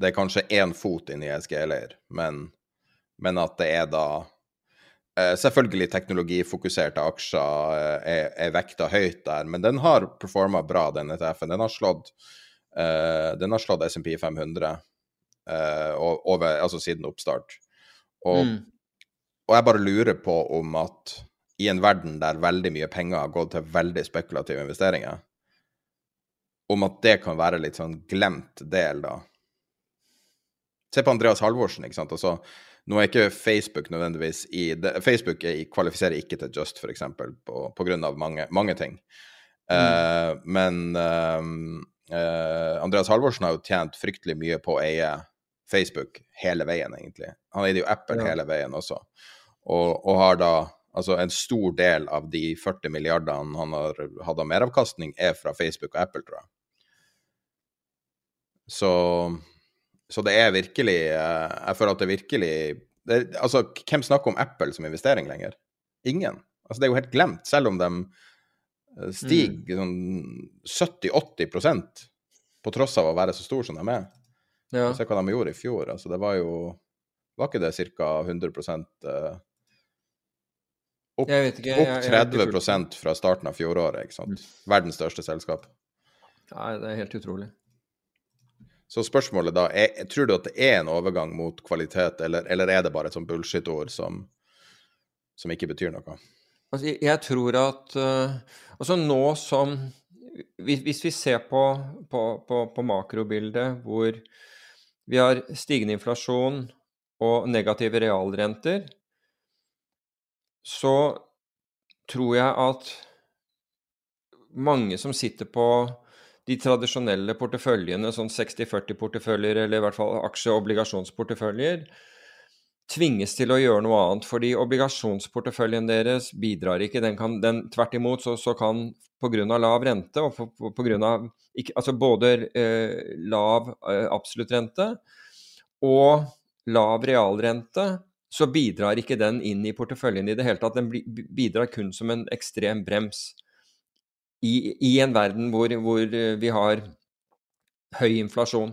det er kanskje én fot inn i ESG-leir, men, men at det er da Eh, selvfølgelig teknologifokuserte aksjer eh, er, er vekta høyt der, men den har performa bra, den ETF-en. Den har slått, uh, den har slått SMP 500 uh, over, altså siden oppstart. Og, mm. og, jeg bare lurer på om at i en verden der veldig mye penger har gått til veldig spekulative investeringer, om at det kan være litt sånn glemt del, da. Se på Andreas Halvorsen, ikke sant. Altså, nå er ikke Facebook nødvendigvis i det, Facebook er, kvalifiserer ikke til Just, f.eks., på, på grunn av mange, mange ting. Mm. Uh, men uh, uh, Andreas Halvorsen har jo tjent fryktelig mye på å eie Facebook hele veien, egentlig. Han eide jo Apple ja. hele veien også, og, og, har da Altså, en stor del av de 40 milliardene han har hatt av meravkastning, er fra Facebook og Apple, tror jeg. Så så det er virkelig eh, Jeg føler at det virkelig det, Altså, hvem snakker om Apple som investering lenger? Ingen. Altså, det er jo helt glemt, selv om de eh, stiger mm. sånn 70-80% på tross av å være så stor som de er. Ja. Se hva de gjorde i fjor. Altså, det var jo Var ikke det ca. 100 uh, opp, ikke, opp 30 fra starten av fjoråret, ikke sant. Mm. Verdens største selskap. Nei, det er helt utrolig. Så spørsmålet da er tror du at det er en overgang mot kvalitet, eller, eller er det bare et sånt bullshit-ord som, som, ikke betyr noe? Altså, jeg tror at uh, Altså nå som hvis, hvis vi ser på, på, på, på, makrobildet hvor vi har stigende inflasjon og negative realrenter, så tror jeg at mange som sitter på de tradisjonelle porteføljene, sånn 60-40-porteføljer, eller i hvert fall aksje- og obligasjonsporteføljer, tvinges til å gjøre noe annet. Fordi obligasjonsporteføljen deres bidrar ikke. Den kan, den, tvert imot så, så kan pga. lav rente, og ikke, altså både eh, lav eh, absolutt rente og lav realrente, så bidrar ikke den inn i porteføljen i det hele tatt. Den bidrar kun som en ekstrem brems i, i en verden hvor, hvor, eh, vi har høy inflasjon.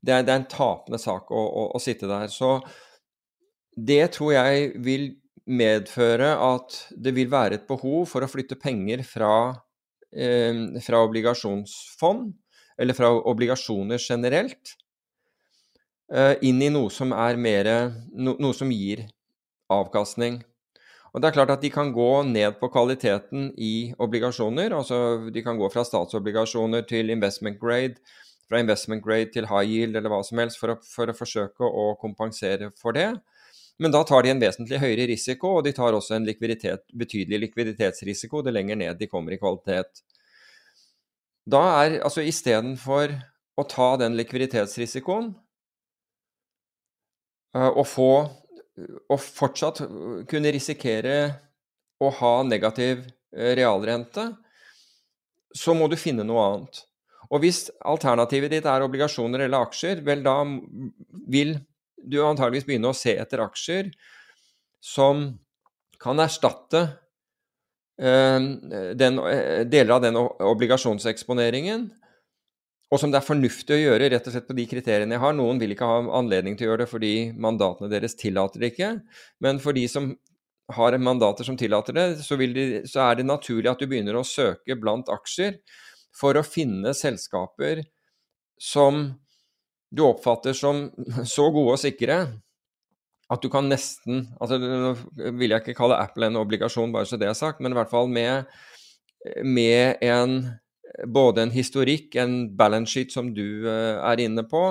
Det er, det er en tapende sak å, å, å, sitte der. Så det tror jeg vil medføre at det vil være et behov for å flytte penger fra, eh, fra obligasjonsfond, eller fra obligasjoner generelt, inn i noe som er mer no, Noe som gir avkastning. Og det er klart at De kan gå ned på kvaliteten i obligasjoner. altså De kan gå fra statsobligasjoner til investment grade, fra investment grade til high yield eller hva som helst, for å, for å forsøke å kompensere for det. Men da tar de en vesentlig høyere risiko, og de tar også en likviditet, betydelig likviditetsrisiko det lenger ned de kommer i kvalitet. Da er altså istedenfor å ta den likviditetsrisikoen uh, og få og fortsatt kunne risikere å ha negativ eh, realrente, så må du finne noe annet. Og hvis alternativet ditt er obligasjoner eller aksjer, vel da vil du antageligvis begynne å se etter aksjer som kan erstatte den, deler av den obligasjonseksponeringen og som det er fornuftig å gjøre rett og slett på de kriteriene jeg har. Noen vil ikke ha anledning til å gjøre det fordi mandatene deres tillater det ikke. Men for de som har mandater som tillater det, så, de, så, er det naturlig at du begynner å søke blant aksjer for å finne selskaper som du oppfatter som så gode og sikre at du kan nesten altså Nå vil jeg ikke kalle Apple en obligasjon, bare så det er sagt, men i hvert fall med, med en både en historikk, en balance sheet som du uh, er inne på,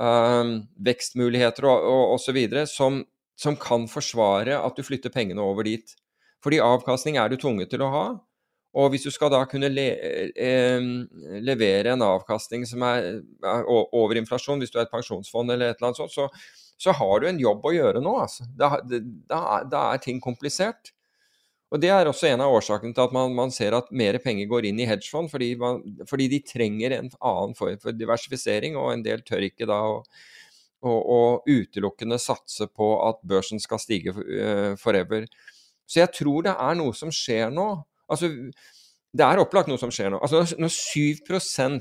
uh, vekstmuligheter og, og osv., som, som kan forsvare at du flytter pengene over dit. Fordi avkastning er du tvunget til å ha. Og hvis du skal da kunne le, eh, levere en avkastning som er, er, over inflasjon, hvis du er et pensjonsfond eller et eller annet sånt, så, så har du en jobb å gjøre nå. Altså. Da, da, da er ting komplisert. Og Det er også en av årsakene til at man, man ser at mer penger går inn i hedgefond, fordi, man, fordi, de trenger en annen form for diversifisering, og en del tør ikke da å, å, å utelukkende satse på at børsen skal stige uh, forever. Så jeg tror det er noe som skjer nå. Altså, det er opplagt noe som skjer nå. Altså, når 7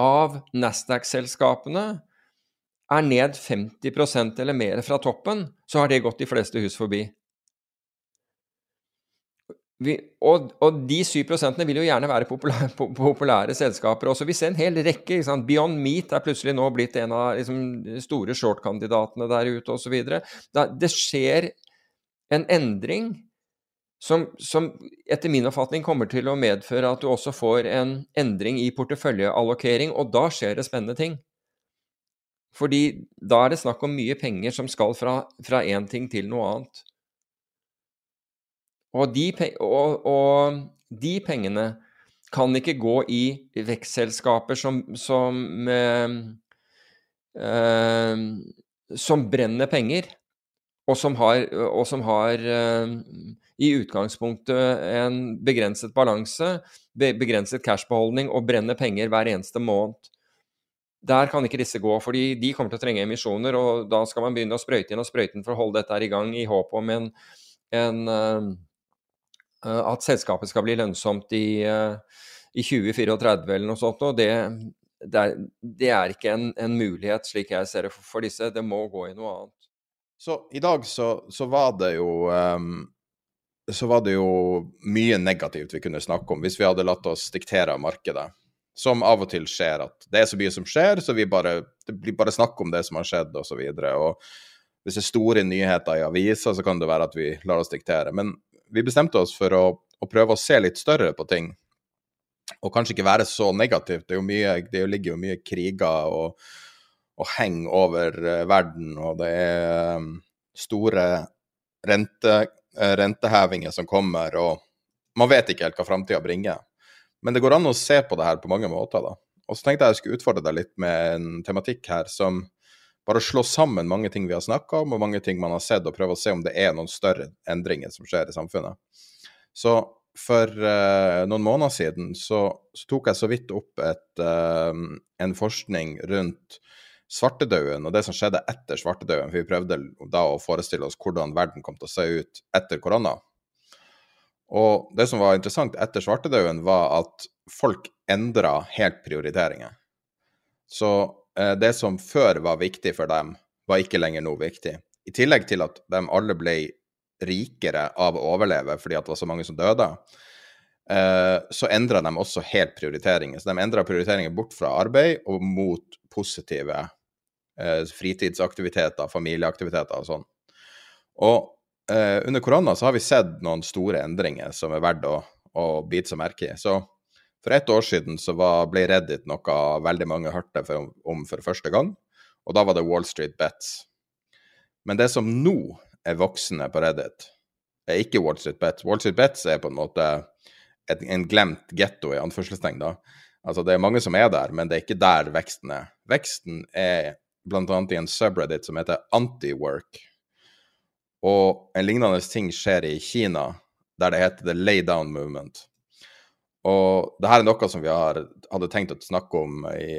av Nasdaq-selskapene er ned 50% eller mer fra toppen, så har det gått de fleste hus forbi. Vi, og, og, de 7 vil jo gjerne være populære, populære selskaper også. Vi ser en hel rekke. Beyond Meat er plutselig nå blitt en av liksom, store short-kandidatene der ute osv. Det skjer en endring som, som, etter min oppfatning kommer til å medføre at du også får en endring i porteføljeallokering, og da skjer det spennende ting. Fordi da er det snakk om mye penger som skal fra én ting til noe annet. Og de, og, og de, pengene kan ikke gå i vekstselskaper som, som, eh, eh, som brenner penger, og som har, og som har eh, i utgangspunktet en begrenset balanse, begrenset cashbeholdning og brenner penger hver eneste måned. Der kan ikke disse gå, fordi de kommer til å trenge emisjoner, og da skal man begynne å sprøyte inn og sprøyte inn for å holde dette her i gang i håp om en, en eh, at selskapet skal bli lønnsomt i, eh, i 2034 eller noe sånt, og det, det, er, det er, ikke en, en, mulighet, slik jeg ser det, for, for, disse. Det må gå i noe annet. Så i dag så, så var det jo um, så var det jo mye negativt vi kunne snakke om hvis vi hadde latt oss diktere av markedet. Som av og til skjer, at det er så mye som skjer, så vi bare, det blir bare snakk om det som har skjedd, osv. Hvis det er store nyheter i aviser, så kan det være at vi lar oss diktere. Men vi bestemte oss for å, å, prøve å se litt større på ting. Og kanskje ikke være så negativt. Det, mye, det ligger jo mye kriger og, og henger over uh, verden, og det er um, store rente, uh, rentehevinger som kommer, og man vet ikke helt hva framtida bringer. Men det går an å se på det her på mange måter, da. Og så tenkte jeg jeg skulle utfordre deg litt med en tematikk her som bare slå sammen mange ting vi har snakka om, og mange ting man har sett, og prøve å se om det er noen større endringer som skjer i samfunnet. Så for uh, noen måneder siden så, så, tok jeg så vidt opp et, uh, en forskning rundt svartedauden og det som skjedde etter svartedauden. For vi prøvde da å forestille oss hvordan verden kom til å se ut etter korona. Og det som var interessant etter svartedauden, var at folk endra helt prioriteringer. Så det som før var viktig for dem, var ikke lenger noe viktig. I tillegg til at de alle ble rikere av å overleve fordi det var så mange som døde, eh, så endra de også helt prioriteringer. Så de endra prioriteringer bort fra arbeid og mot positive eh, fritidsaktiviteter, familieaktiviteter og sånn. Og under korona så har vi sett noen store endringer som er verdt å, å bite seg merke i. Så for ett år siden så var, ble Reddit noe veldig mange hørte for, om for første gang, og da var det Wall Street Bets. Men det som nå er voksende på Reddit, er ikke Wall Street Bets. Wall Street Bets er på en måte et, en glemt getto, i anførselstegn. da. Altså Det er mange som er der, men det er ikke der veksten er. Veksten er bl.a. i en subreddit som heter Anti-Work. Og en lignende ting skjer i Kina, der det heter The Lay Down Movement. Og det her er noe som vi har, hadde tenkt å snakke om i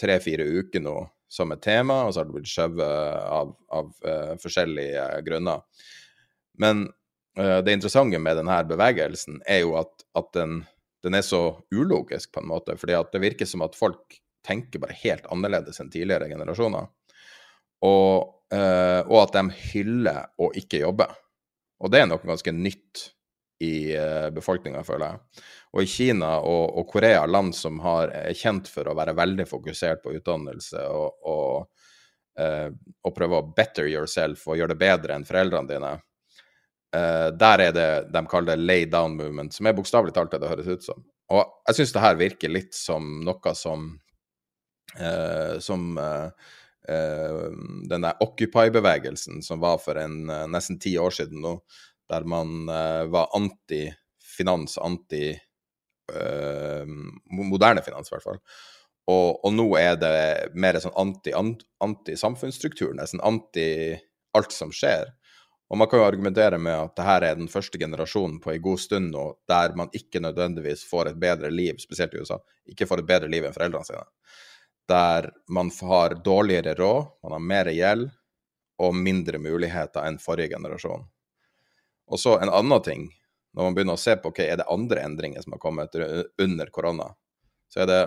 tre-fire uker nå som et tema, og så har det blitt skjøvet av, av uh, forskjellige grunner. Men uh, det interessante med denne bevegelsen er jo at, at den, den, er så ulogisk, på en måte. fordi det virker som at folk tenker bare helt annerledes enn tidligere generasjoner. Og, uh, og at de hyller å ikke jobbe. Og det er noe ganske nytt i befolkninga, føler jeg. Og i Kina og, og, Korea, land som har, er kjent for å være veldig fokusert på utdannelse og, og, eh, og prøve å better yourself og gjøre det bedre enn foreldrene dine, eh, der er det de kaller det lay down movement, som er bokstavelig talt det det høres ut som. Og jeg syns det her virker litt som noe som eh, som eh, den der Occupy-bevegelsen som var for en, nesten ti år siden nå, der man var anti-finans, anti uh, moderne finans, i hvert fall. Og, og, nå er det mer sånn anti-samfunnsstruktur, anti nesten anti alt som skjer. Og man kan jo argumentere med at det her er den første generasjonen på en god stund nå der man ikke nødvendigvis får et bedre liv, spesielt i USA, ikke får et bedre liv enn foreldrene sine. Der man har dårligere råd, man har mer gjeld og mindre muligheter enn forrige generasjon. Og så en annen ting når man begynner å se på hva er det andre endringer som har kommet under korona, så er det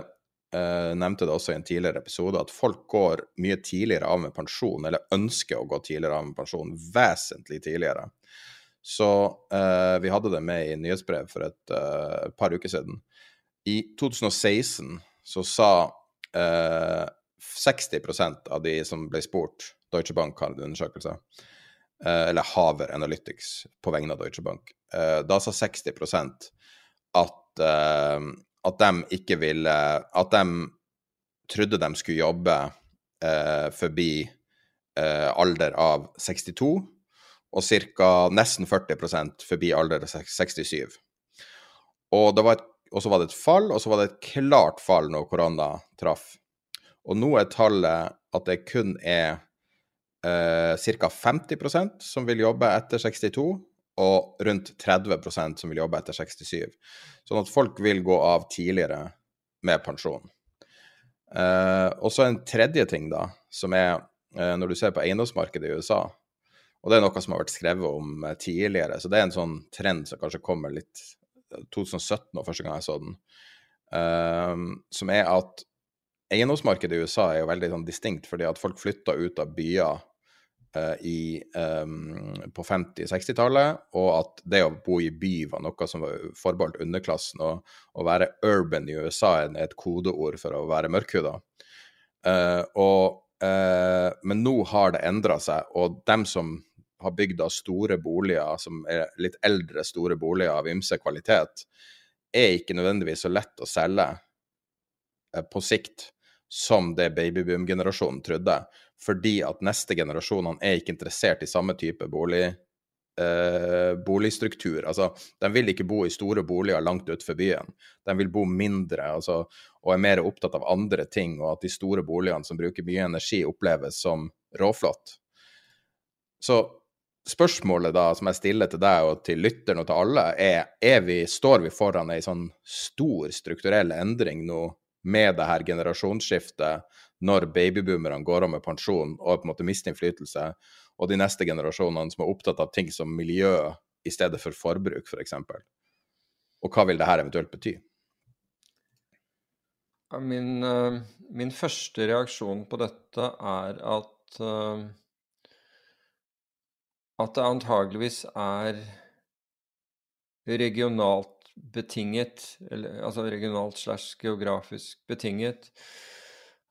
eh, nevnte det også i en tidligere episode, at folk går mye tidligere av med pensjon, eller ønsker å gå tidligere av med pensjon, vesentlig tidligere. Så eh, vi hadde det med i nyhetsbrev for et eh, par uker siden. I 2016 så sa eh, 60% av de som ble spurt, Deutsche Bank har en undersøkelse, eller Haver Analytics på vegne av Deutsche Bank. Eh, da sa 60 at, eh, at de ikke ville At de trodde de skulle jobbe forbi alder av 62, og ca. nesten 40 forbi alder av 67. Og, det var et, og så var det et fall, og så var det et klart fall når korona traff. Og nå er tallet at det kun er eh, ca. 50% som vil jobbe etter 62, og rundt 30% som vil jobbe etter 67. Sånn at folk vil gå av tidligere med pensjon. Eh, og så en tredje ting, da, som er eh, når du ser på eiendomsmarkedet i USA, og det er noe som har vært skrevet om eh, tidligere, så det er en sånn trend som kanskje kommer litt 2017 var første gang jeg så den, uh, som er at eiendomsmarkedet i USA er jo veldig sånn distinkt, fordi at folk flytter ut av byer Eh, i, um, på 50-60-tallet, og at det å bo i by var noe som var forbeholdt underklassen. Og å være urban i USA er et kodeord for å være mørkhuda. Uh, uh, men nå har det endra seg, og dem som har bygd store boliger, som er litt eldre store boliger av ymse kvalitet, er ikke nødvendigvis så lett å selge uh, på sikt som det babyboom-generasjonen trodde fordi at neste generasjonene er ikke interessert i samme type bolig, eh, boligstruktur. Altså, de vil ikke bo i store boliger langt utenfor byen. De vil bo mindre altså, og er mer opptatt av andre ting, og at de store boligene som bruker mye energi, oppleves som råflott. Så spørsmålet da som jeg stiller til deg og til lytteren og til alle, er, er vi, står vi foran ei sånn stor strukturell endring nå med det her generasjonsskiftet når babyboomerne går av med pensjon og på en måte mister innflytelse, og de neste generasjonene som er opptatt av ting som miljø i stedet for forbruk, f.eks. For eksempel. og hva vil det her eventuelt bety? Min, uh, min, første reaksjon på dette er at uh, at det antageligvis er regionalt betinget, eller, altså regionalt slash geografisk betinget,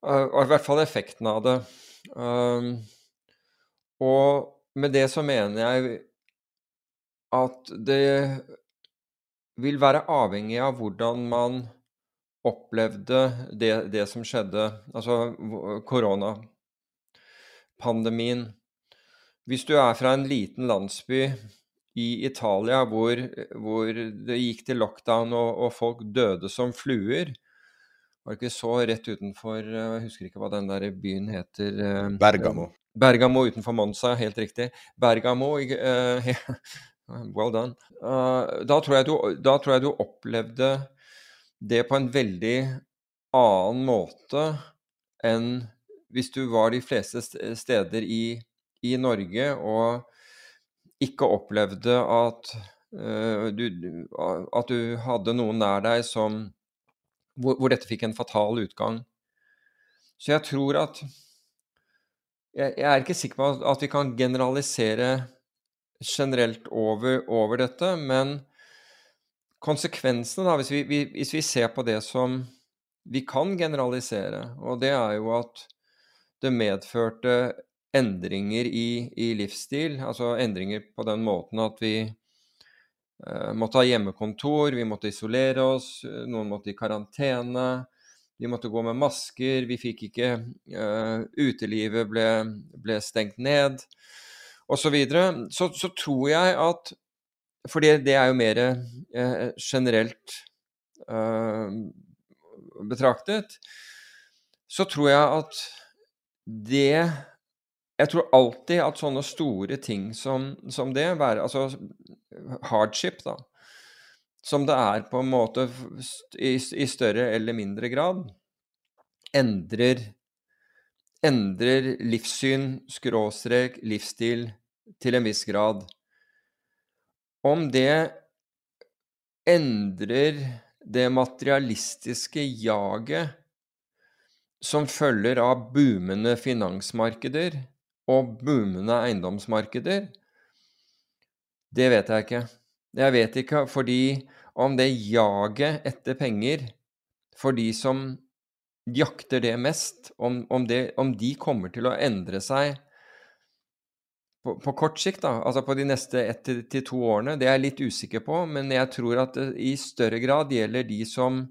og i hvert fall effekten av det. Um, og med det så mener jeg at det vil være avhengig av hvordan man opplevde det, det som skjedde, altså koronapandemien. Hvis du er fra en liten landsby i Italia hvor, hvor det gikk til lockdown og, og folk døde som fluer, var det ikke så rett utenfor eh, Jeg husker ikke hva den der byen heter. Eh, Bergamo. Bergamo utenfor Monza, helt riktig. Bergamo uh, Well done. Uh, da, tror du, da, tror jeg du, opplevde det på en veldig annen måte enn hvis du var de fleste steder i, i Norge og ikke opplevde at, uh, du, at du hadde noen nær deg som hvor, hvor, dette fikk en fatal utgang. Så jeg tror at Jeg, jeg er ikke sikker på at, vi kan generalisere generelt over, over dette, men konsekvensene, da, hvis vi, vi, hvis vi ser på det som vi kan generalisere, og det er jo at det medførte endringer i, i, livsstil. Altså endringer på den måten at vi uh, måtte ha hjemmekontor, vi måtte isolere oss, noen måtte i karantene. Vi måtte gå med masker, vi fikk ikke uh, Utelivet ble, ble, stengt ned, osv. Så, videre. så Så tror jeg at For det, er jo mer uh, generelt betraktet. Så tror jeg at det Jeg tror alltid at sånne store ting som, som det, være, altså hardship, da, som det er på en måte i, i større eller mindre grad, endrer, endrer livssyn, skråstrek, livsstil til en viss grad. Om det endrer det materialistiske jaget som følger av boomende finansmarkeder og boomende eiendomsmarkeder? Det vet jeg ikke. Jeg vet ikke fordi om det jaget etter penger for de som jakter det mest, om, om, det, om de kommer til å endre seg på, på, kort sikt, da, altså på de neste ett til, to årene, det er jeg litt usikker på, men jeg tror at det i større grad gjelder de som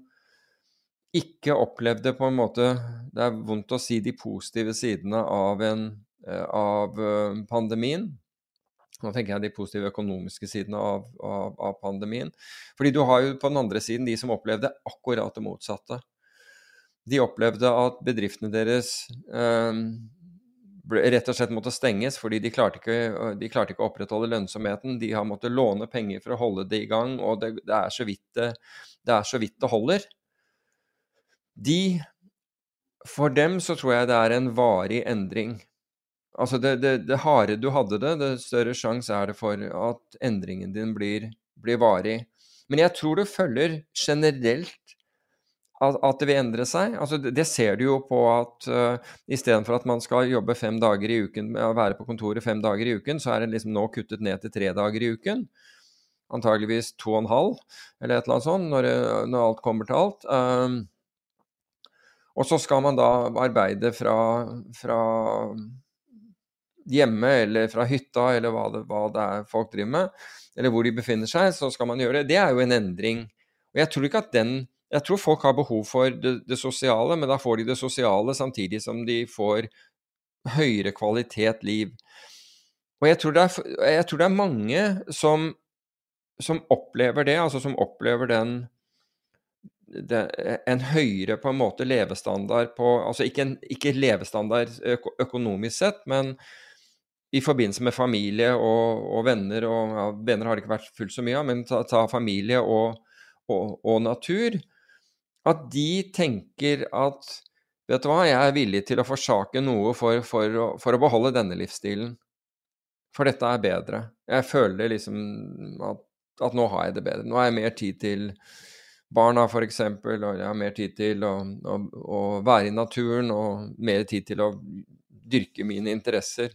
ikke opplevde på en måte Det er vondt å si de positive sidene av, en, av eh, pandemien. Nå tenker jeg de positive økonomiske sidene av, av, av, pandemien. Fordi du har jo på den andre siden de som opplevde akkurat det motsatte. De opplevde at bedriftene deres eh, rett og slett måtte stenges fordi de klarte, ikke, de klarte ikke å opprettholde lønnsomheten. De har måttet låne penger for å holde det i gang, og det, det, er, så det, det er så vidt det holder. De For dem så tror jeg det er en varig endring. Altså, det, det, det harde du hadde det, det større sjanse er det for at endringen din blir, blir varig. Men jeg tror det følger generelt at, at, det vil endre seg. Altså, det ser du jo på at uh, istedenfor at man skal jobbe fem dager i uken, være på kontoret fem dager i uken, så er det liksom nå kuttet ned til tre dager i uken. Antageligvis to og en halv, eller et eller annet sånt, når, når alt kommer til alt. Um, og så skal man da arbeide fra, fra hjemme eller fra hytta eller hva det, hva det, er folk driver med, eller hvor de befinner seg, så skal man gjøre det. Det er jo en endring. Og jeg tror ikke at den Jeg tror folk har behov for det, det sosiale, men da får de det sosiale samtidig som de får høyere kvalitet liv. Og jeg tror det er, tror det er mange som, som opplever det, altså som opplever den det, en høyere på en måte levestandard på Altså ikke, en, ikke levestandard økonomisk sett, men i forbindelse med familie og, og venner og ja, Venner har det ikke vært fullt så mye av, men ta, ta familie og, og, og, natur. At de tenker at Vet du hva, jeg er villig til å forsake noe for, for, for å beholde denne livsstilen. For dette er bedre. Jeg føler liksom at, at nå har jeg det bedre. Nå har jeg mer tid til barna, f.eks., og jeg har mer tid til å, å, å, være i naturen og mer tid til å dyrke mine interesser.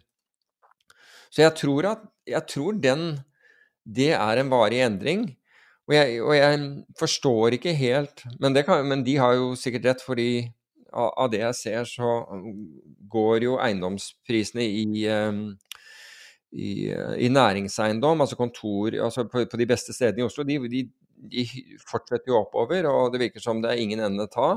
Så jeg tror at jeg tror den Det er en varig endring. Og jeg, og jeg forstår ikke helt men, kan, men, de har jo sikkert rett, fordi av, av, det jeg ser, så går jo eiendomsprisene i, um, i, i næringseiendom, altså kontor altså på, på, de beste stedene i Oslo, de, de, de fortsetter jo oppover, og det virker som det er ingen ende å ta.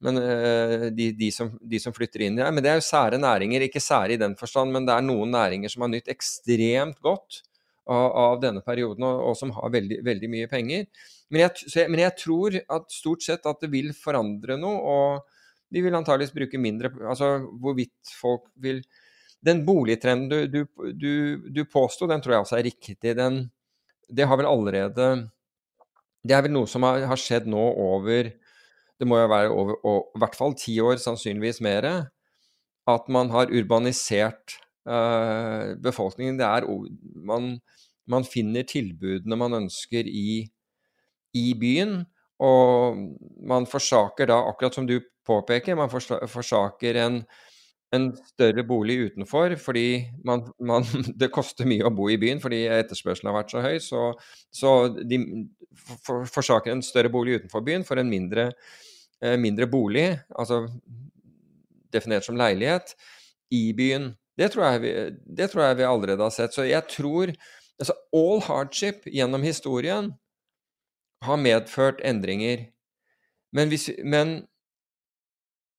Men uh, de, de, som, de, som, flytter inn der. Men det er jo sære næringer, ikke sære i den forstand, men det er noen næringer som har nytt ekstremt godt av, av denne perioden, og, og, som har veldig, veldig mye penger. Men jeg, jeg, men jeg, tror at stort sett at det vil forandre noe, og de vil antageligvis bruke mindre Altså hvorvidt folk vil Den boligtrenden du, du, du, du påsto, den tror jeg også er riktig. Den, det har vel allerede Det er vel noe som har, har skjedd nå over Det må jo være over og, i hvert fall ti år, sannsynligvis mer. At man har urbanisert uh, befolkningen. Det er man, man finner tilbudene man ønsker i, i byen. Og man forsaker da, akkurat som du påpeker, man forsaker en, en større bolig utenfor fordi man, man, det koster mye å bo i byen fordi etterspørselen har vært så høy. Så, så de for, forsaker en større bolig utenfor byen for en mindre, mindre bolig, altså definert som leilighet, i byen. Det tror, vi, det tror, jeg vi, allerede har sett. Så jeg tror altså All hardship gjennom historien har medført endringer. Men, hvis, men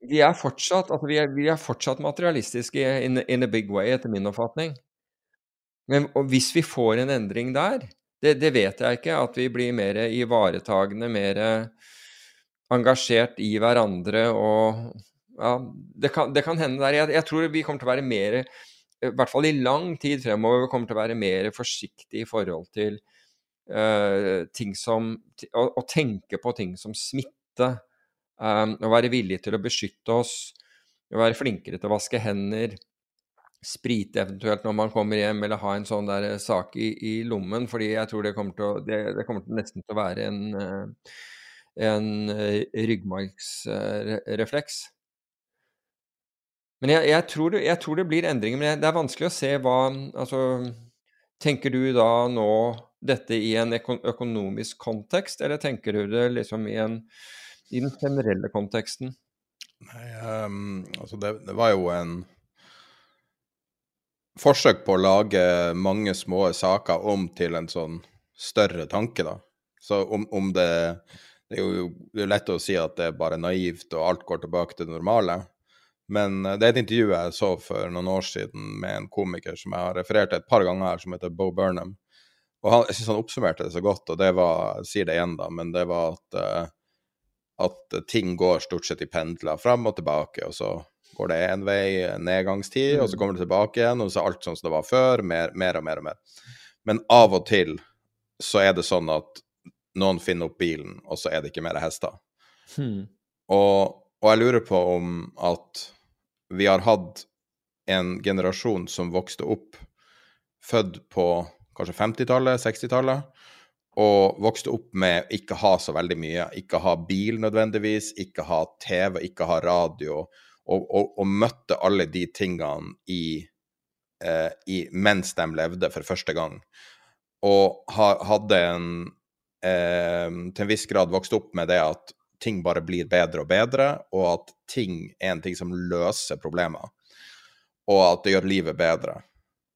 vi er fortsatt, altså vi er, vi er fortsatt materialistiske in, in, a big way, etter min oppfatning. Men hvis vi får en endring der, det, det, vet jeg ikke, at vi blir mer ivaretagende, mer engasjert i hverandre og Ja, det kan, det kan hende der. Jeg, jeg, tror vi kommer til å være mer, i hvert fall i lang tid fremover, kommer til å være mer forsiktige i forhold til uh, ting som å, å, tenke på ting som smitte. Um, å være villig til å beskytte oss, å være flinkere til å vaske hender, sprite eventuelt når man kommer hjem, eller ha en sånn der eh, sak i, i lommen, fordi jeg tror det kommer til å, det, det kommer til nesten til å være en, eh, en ryggmargsrefleks. Men jeg, jeg, tror det, jeg, tror det, blir endringer. Men det er vanskelig å se hva Altså, tenker du da nå dette i en økonomisk kontekst, eller tenker du det liksom i, en, i den generelle konteksten? Nei, um, altså det, det, var jo en forsøk på å lage mange små saker om til en sånn større tanke, da. Så om, om det Det er jo det er lett å si at det er bare naivt og alt går tilbake til det normale. Men eh, det er et intervju jeg så for noen år siden med en komiker som jeg har referert til et par ganger her, som heter Bo Burnham. Og han, jeg syns han oppsummerte det så godt, og det var Jeg sier det igjen, da, men det var at, uh, at ting går stort sett i pendler fram og tilbake, og så går det én vei, nedgangstid, og så kommer det tilbake igjen, og så er alt sånn som det var før, mer, mer og mer og mer. Men av og til så er det sånn at noen finner opp bilen, og så er det ikke mer hester. Hmm. Og, og, jeg lurer på om at vi har hatt en generasjon som vokste opp født på kanskje 50-tallet, 60-tallet, og vokste opp med ikke ha så veldig mye. Ikke ha bil nødvendigvis, ikke ha TV, ikke ha radio, og, og, og møtte alle de tingene i, eh, i, mens de levde for første gang. Og ha, hadde en eh, til en viss grad vokst opp med det at ting bare blir bedre og bedre, og at ting er en ting som løser problemer, og at det gjør livet bedre.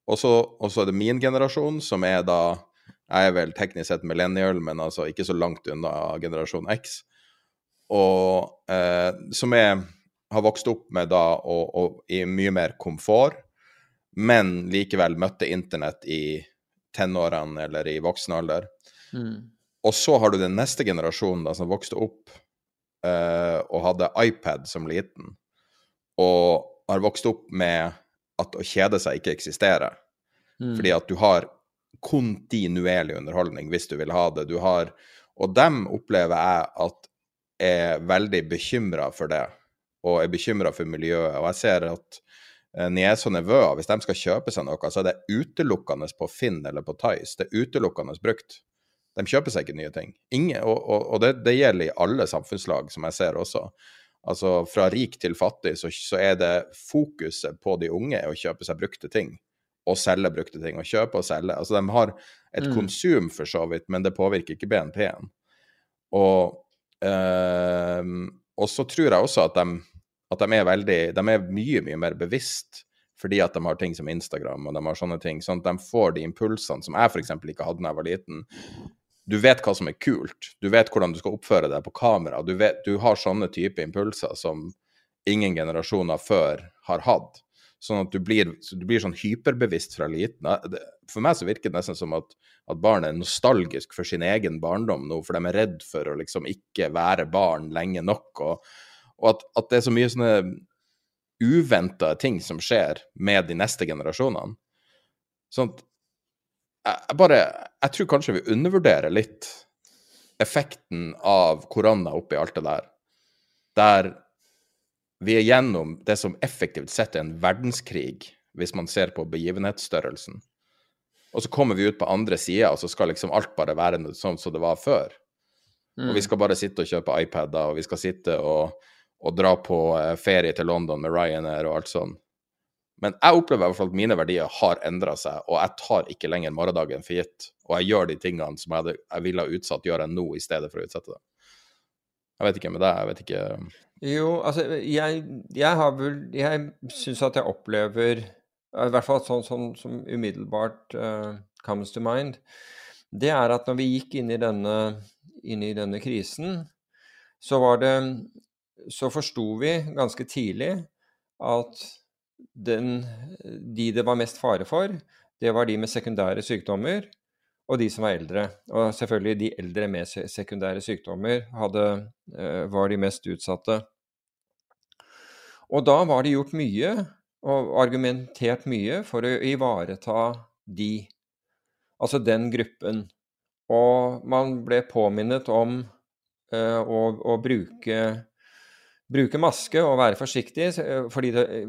Og så er det min generasjon, som er da Jeg er vel teknisk sett millennial, men altså ikke så langt unna generasjon X. Og eh, som jeg har vokst opp med da, og, og, i mye mer komfort, men likevel møtte internett i tenårene eller i voksen alder. Mm. Og så har du den neste generasjonen da, som vokste opp eh, og hadde iPad som liten, og har vokst opp med at å kjede seg ikke eksisterer. Mm. Fordi at du har kontinuerlig underholdning hvis du vil ha det. Du har Og dem opplever jeg at er veldig bekymra for det, og er bekymra for miljøet. Og jeg ser at niese og nevøer, hvis de skal kjøpe seg noe, så er det utelukkende på Finn eller på Tice. Det er utelukkende brukt. De kjøper seg ikke nye ting. Ingen, og, og, og det, det, gjelder i alle samfunnslag, som jeg ser også. Altså fra rik til fattig, så, så, er det fokuset på de unge å kjøpe seg brukte ting. Og selge brukte ting. Og kjøpe og selge. Altså de har et mm. konsum, for så vidt, men det påvirker ikke BNP-en. Og, øh, og så tror jeg også at de, at de er veldig De er mye, mye mer bevisst fordi at de har ting som Instagram og de har sånne ting. Sånn at de får de impulsene som jeg f.eks. ikke hadde da jeg var liten du vet hva som er kult. Du vet hvordan du skal oppføre deg på kamera. Du, vet, du har sånne type impulser som ingen generasjoner før har hatt. Sånn at du blir, du blir sånn hyperbevisst fra liten. For meg så virker det nesten som at, at barn er nostalgisk for sin egen barndom nå, for de er redd for å liksom ikke være barn lenge nok. Og, og at, at, det er så mye sånne uventa ting som skjer med de neste generasjonene. Sånn at jeg bare Jeg tror kanskje vi undervurderer litt effekten av korona oppi alt det der, der vi er gjennom det som effektivt sett er en verdenskrig, hvis man ser på begivenhetsstørrelsen. Og så kommer vi ut på andre sida, og så skal liksom alt bare være sånn som det var før. Mm. Og vi mm. skal bare sitte og kjøpe iPader, og vi skal sitte og, og dra på eh, ferie til London med Ryanair og alt sånn. Men jeg opplever i hvert fall at mine verdier har endra seg, og jeg tar ikke lenger morgendagen for gitt. Og jeg gjør de tingene som jeg, ville ha utsatt, gjør jeg nå i stedet for å utsette det. Jeg vet ikke med deg, jeg vet ikke Jo, altså, jeg, jeg har vel Jeg syns at jeg opplever I hvert fall sånn, sånn som umiddelbart uh, comes to mind, det er at når vi gikk inn i denne, inn i denne krisen, så var det Så forsto vi ganske tidlig at den, de det var mest fare for, det var de med sekundære sykdommer og de som var eldre. Og selvfølgelig de eldre med sekundære sykdommer hadde, eh, var de mest utsatte. Og da var det gjort mye, og argumentert mye, for å ivareta de, altså den gruppen. Og man ble påminnet om uh, å, å bruke bruke maske og være forsiktig, eh, fordi det, eh,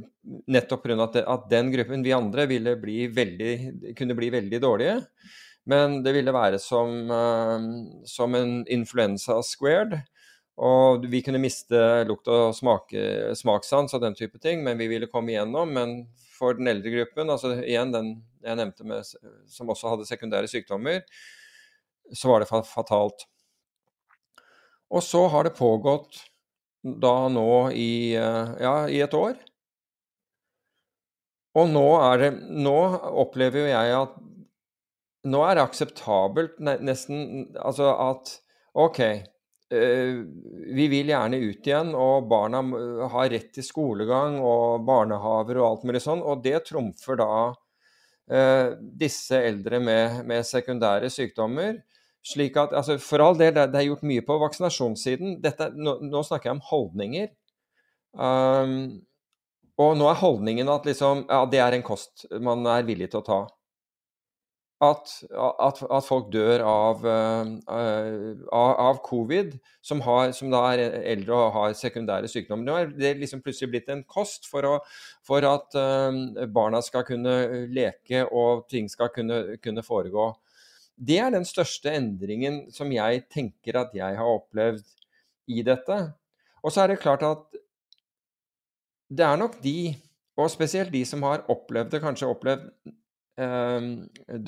nettopp pga. At, at den gruppen, vi andre, ville bli veldig, kunne bli veldig dårlige. Men det ville være som, uh, som en influensa squared. Og vi kunne miste lukt og smake, smakssans og den type ting, men vi ville komme igjennom. Men for den eldre gruppen, altså igjen den jeg nevnte med, som også hadde sekundære sykdommer, så var det fatalt. Og så har det pågått da nå i, eh, ja, i et år. Og nå det Nå opplever jo jeg at nå er det akseptabelt nesten Altså at OK, eh, vi vil gjerne ut igjen, og barna har rett til skolegang og barnehaver og alt mulig sånn, og det trumfer da eh, disse eldre med, med sekundære sykdommer. Slik at, altså For all del, det, er gjort mye på vaksinasjonssiden. Dette, nå, nå, snakker jeg om holdninger. Um, og nå er holdningen at liksom, ja, det er en kost man er villig til å ta. At, at, at folk dør av, uh, av covid, som, har, som, da er eldre og har sekundære sykdommer. Nå er det liksom plutselig blitt en kost for, å, for at uh, barna skal kunne leke og ting skal kunne, kunne foregå. Det er den største endringen som jeg tenker at jeg har opplevd i dette. Og så er det klart at det er nok de, og spesielt de som har opplevd det, kanskje opplevd eh,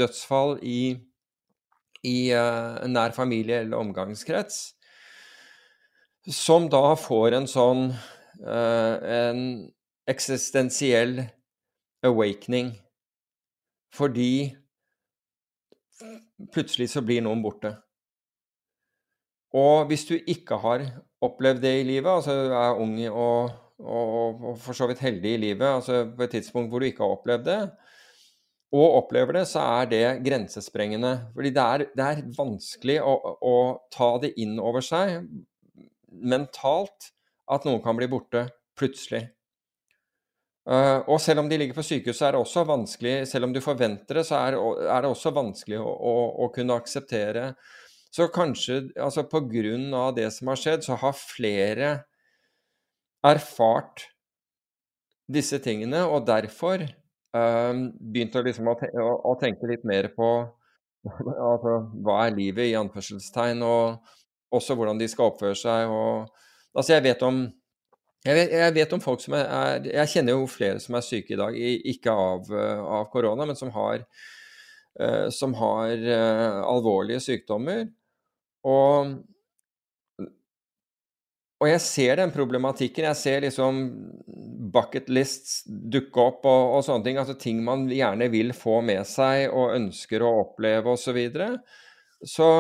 dødsfall i, i eh, nær familie eller omgangskrets, som da får en sånn eh, en eksistensiell awakening fordi plutselig så blir noen borte. Og hvis du ikke har opplevd det i livet, altså er ung og, og, og for så vidt heldig i livet, altså på et tidspunkt hvor du ikke har opplevd det, og opplever det, så er det grensesprengende. Fordi det er, det er vanskelig å, å, ta det inn over seg mentalt at noen kan bli borte plutselig. Uh, og selv om de ligger på sykehus, så er det også vanskelig, selv om du forventer det, så er, det også vanskelig å, å, å, kunne akseptere. Så kanskje, altså av det som har skjedd, så har flere erfart disse tingene, og derfor uh, begynt å, liksom, å, tenke litt mer på altså, hva er livet, i anførselstegn, og også hvordan de skal oppføre seg. Og, altså, jeg vet om jeg vet, jeg vet, om folk som er, er, Jeg kjenner jo flere som er syke i dag, ikke av, eh, av korona, men som har, uh, som har uh, alvorlige sykdommer. Og, og jeg ser den problematikken. Jeg ser liksom bucket lists dukke opp og, og sånne ting. Altså ting man gjerne vil få med seg og ønsker å oppleve osv. Så, videre. så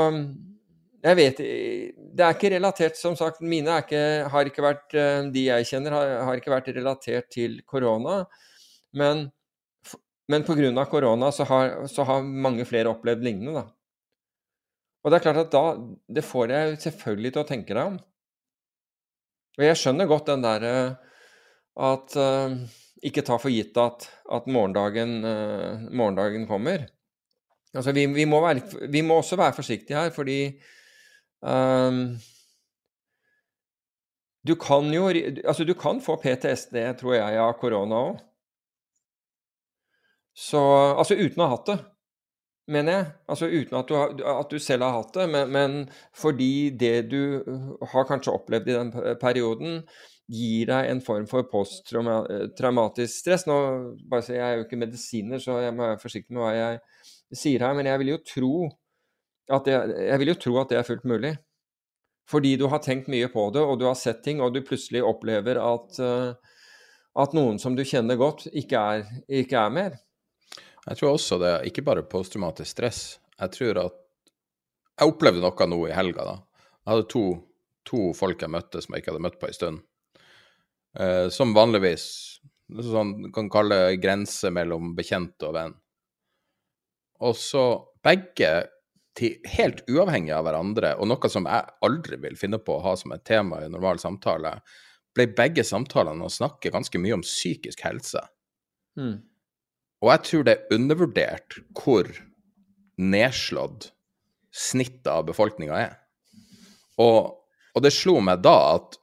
jeg vet Det er ikke relatert, som sagt. Mine ikke, har ikke vært eh, De jeg kjenner, har, har ikke vært relatert til korona. Men, men pga. korona så har, så har, mange flere opplevd lignende, da. Og det er klart at da Det får jeg selvfølgelig til å tenke deg om. Og jeg skjønner godt den derre at uh, Ikke ta for gitt at, at morgendagen, uh, morgendagen, kommer. Altså, vi, vi, må være, vi, må også være forsiktige her, fordi Um, du kan jo Altså, du kan få PTSD, tror jeg, av korona òg. Så Altså uten å ha hatt det, mener jeg. Altså uten at du, at du selv har hatt det, men, men, fordi det du har kanskje opplevd i den perioden, gir deg en form for posttraumatisk stress. Nå, bare så Jeg er jo ikke medisiner, så jeg må være forsiktig med hva jeg sier her, men jeg vil jo tro det, jeg vil jo tro at det er fullt mulig. Fordi du har tenkt mye på det, og du har sett ting, og du plutselig opplever at, uh, at noen som du kjenner godt, ikke er, ikke er, mer. Jeg tror også det, ikke bare posttraumatisk stress. Jeg tror at Jeg opplevde noe nå i helga, da. Jeg hadde to, to folk jeg møtte som jeg ikke hadde møtt på en stund. Uh, som vanligvis sånn, kan kalle grense mellom bekjent og venn. Og så begge til, helt uavhengig av hverandre, og noe som jeg aldri vil finne på å ha som et tema i en normal samtale, ble begge samtalene å snakke ganske mye om psykisk helse. Mm. Og jeg tror det er undervurdert hvor nedslått snittet av befolkninga er. Og, og, det slo meg da at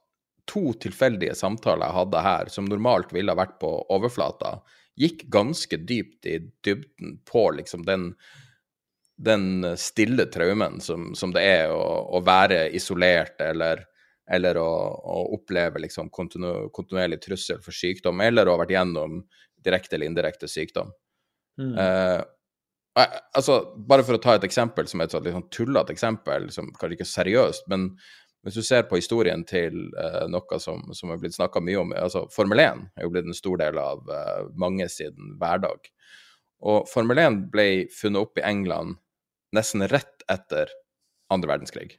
to tilfeldige samtaler jeg hadde her, som normalt ville vært på overflata, gikk ganske dypt i dybden på liksom den den stille traumen som, som det er å, å, være isolert eller, eller å, å, oppleve liksom kontinu, kontinuerlig trussel for sykdom, eller å ha vært gjennom direkte eller indirekte sykdom. Mm. Eh, altså, bare for å ta et eksempel som er et liksom tullete eksempel, som kanskje ikke er seriøst, men hvis du ser på historien til eh, noe som, som er blitt snakka mye om, altså Formel 1 er jo blitt en stor del av eh, mange siden hverdag. Og Formel 1 ble funnet opp i England nesten rett etter andre verdenskrig.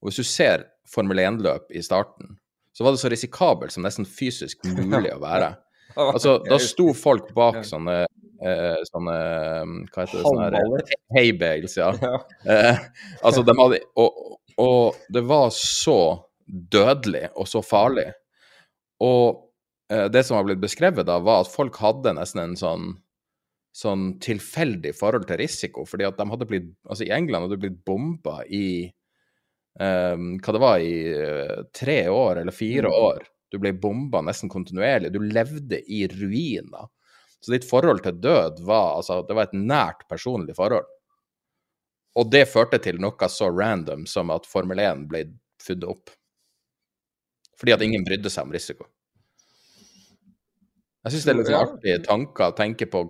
Og hvis du ser Formel 1-løp i starten, så var det så risikabelt som nesten fysisk mulig å være. Altså, da sto folk bak sånne eh, sånne Hva heter det? Sånne Haybales, ja. Eh, altså, de hadde og, og, det var så dødelig og så farlig. Og eh, det som har blitt beskrevet da, var at folk hadde nesten en sånn sånn tilfeldig forhold til risiko, fordi at de hadde blitt Altså, i England hadde de blitt bomba i um, Hva det var, i uh, tre år eller fire mm. år. Du ble bomba nesten kontinuerlig. Du levde i ruiner. Så ditt forhold til død var altså Det var et nært personlig forhold. Og det førte til noe så random som at Formel 1 ble funnet opp. Fordi at ingen brydde seg om risiko. Jeg syns det er litt sånn artige tanker å tenke på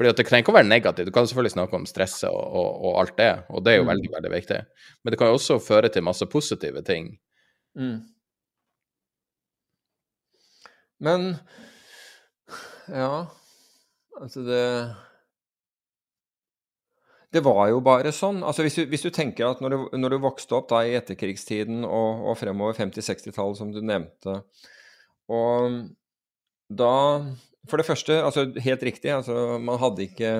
fordi Det trenger ikke å være negativt. Du kan selvfølgelig snakke om stresset og, og, og, alt det, og det er jo mm. veldig veldig viktig. Men det kan jo også føre til masse positive ting. Mm. Men Ja, altså det det var jo bare sånn. Altså hvis, du, hvis du tenker at når du, når du, vokste opp da i etterkrigstiden og, og fremover 50-60-tallet, som du nevnte, og da for det første, altså helt riktig, altså man hadde ikke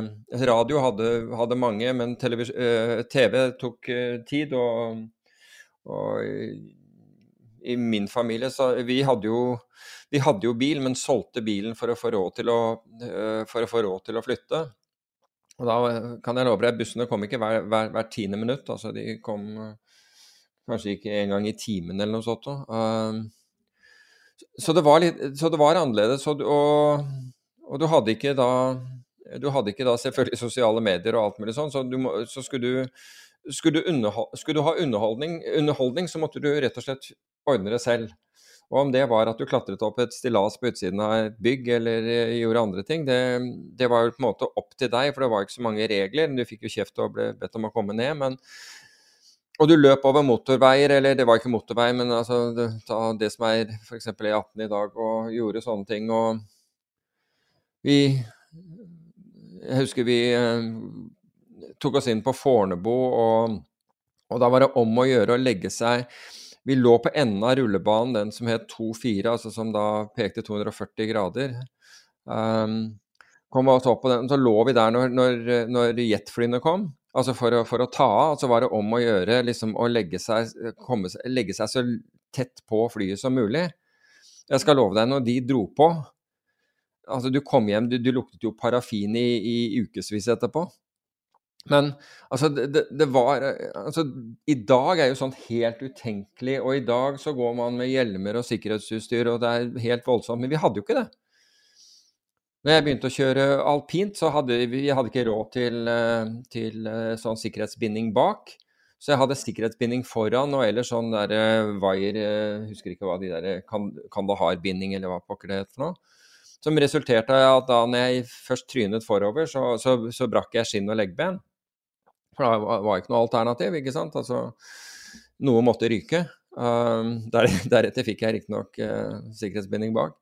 Radio hadde, hadde mange, men TV, uh, TV tok uh, tid. Og, og i, min familie så vi hadde, jo, vi hadde jo bil, men solgte bilen for å få råd til å, få råd til å flytte. Og da kan jeg love deg, bussene kom ikke hver, hver, hver tiende minutt. Altså de kom kanskje ikke en gang i timen eller noe sånt. Uh, så det var, litt, så det var annerledes. Og, og, du hadde ikke da du hadde ikke da selvfølgelig sosiale medier og alt mulig sånn, så, må, så skulle, du, skulle, du skulle, du ha underholdning, underholdning, så måtte du rett og slett ordne det selv. Og om det var at du klatret opp et stillas på utsiden av et bygg eller eh, gjorde andre ting, det, det var jo på en måte opp til deg, for det var ikke så mange regler. Du fikk jo kjeft og ble bedt om å komme ned. men og du løp over motorveier, eller det var ikke motorvei, men altså det, det som er f.eks. E18 i dag, og gjorde sånne ting. Og vi Jeg husker vi eh, tok oss inn på Fornebu, og, og, da var det om å gjøre å legge seg Vi lå på enden av rullebanen, den som het 2-4, altså som da pekte 240 grader. Um, kom oss opp på den, Så lå vi der når, når, når jetflyene kom. Altså for å, for å, ta av, så var det om å gjøre liksom, å legge seg, komme, legge seg, så tett på flyet som mulig. Jeg skal love deg, når de dro på Altså, du kom hjem, du, du luktet jo parafin i, i ukevis etterpå. Men altså, det, det, var altså, I dag er jo sånt helt utenkelig, og i dag så går man med hjelmer og sikkerhetsutstyr, og det er helt voldsomt. Men vi hadde jo ikke det. Når jeg begynte å kjøre alpint, så hadde vi hadde ikke råd til, eh, til eh, sånn sikkerhetsbinding bak. Så jeg hadde sikkerhetsbinding foran og ellers sånn der wire Jeg Husker ikke hva de der Kandahar-binding eller hva pokker det het for noe. Som resulterte i at da jeg først trynet forover, så, så, så brakk jeg skinn og leggben. For da var ikke noe alternativ, ikke sant. Altså, noe måtte ryke. Um, der, deretter fikk jeg riktignok uh, sikkerhetsbinding bak.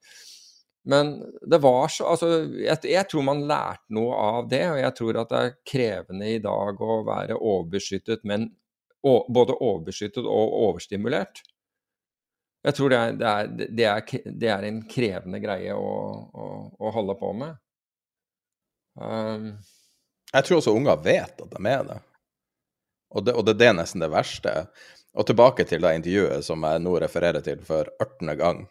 Men det var så Altså, jeg, jeg, tror man lærte noe av det, og jeg tror at det er krevende i dag å være overbeskyttet, men å, både overbeskyttet og overstimulert. Jeg tror det er, det er, det er, det er en krevende greie å, å, å holde på med. Um, jeg tror også unger vet at de er det. Og det, og det, er nesten det verste. Og tilbake til det intervjuet som jeg nå refererer til for 18. gang,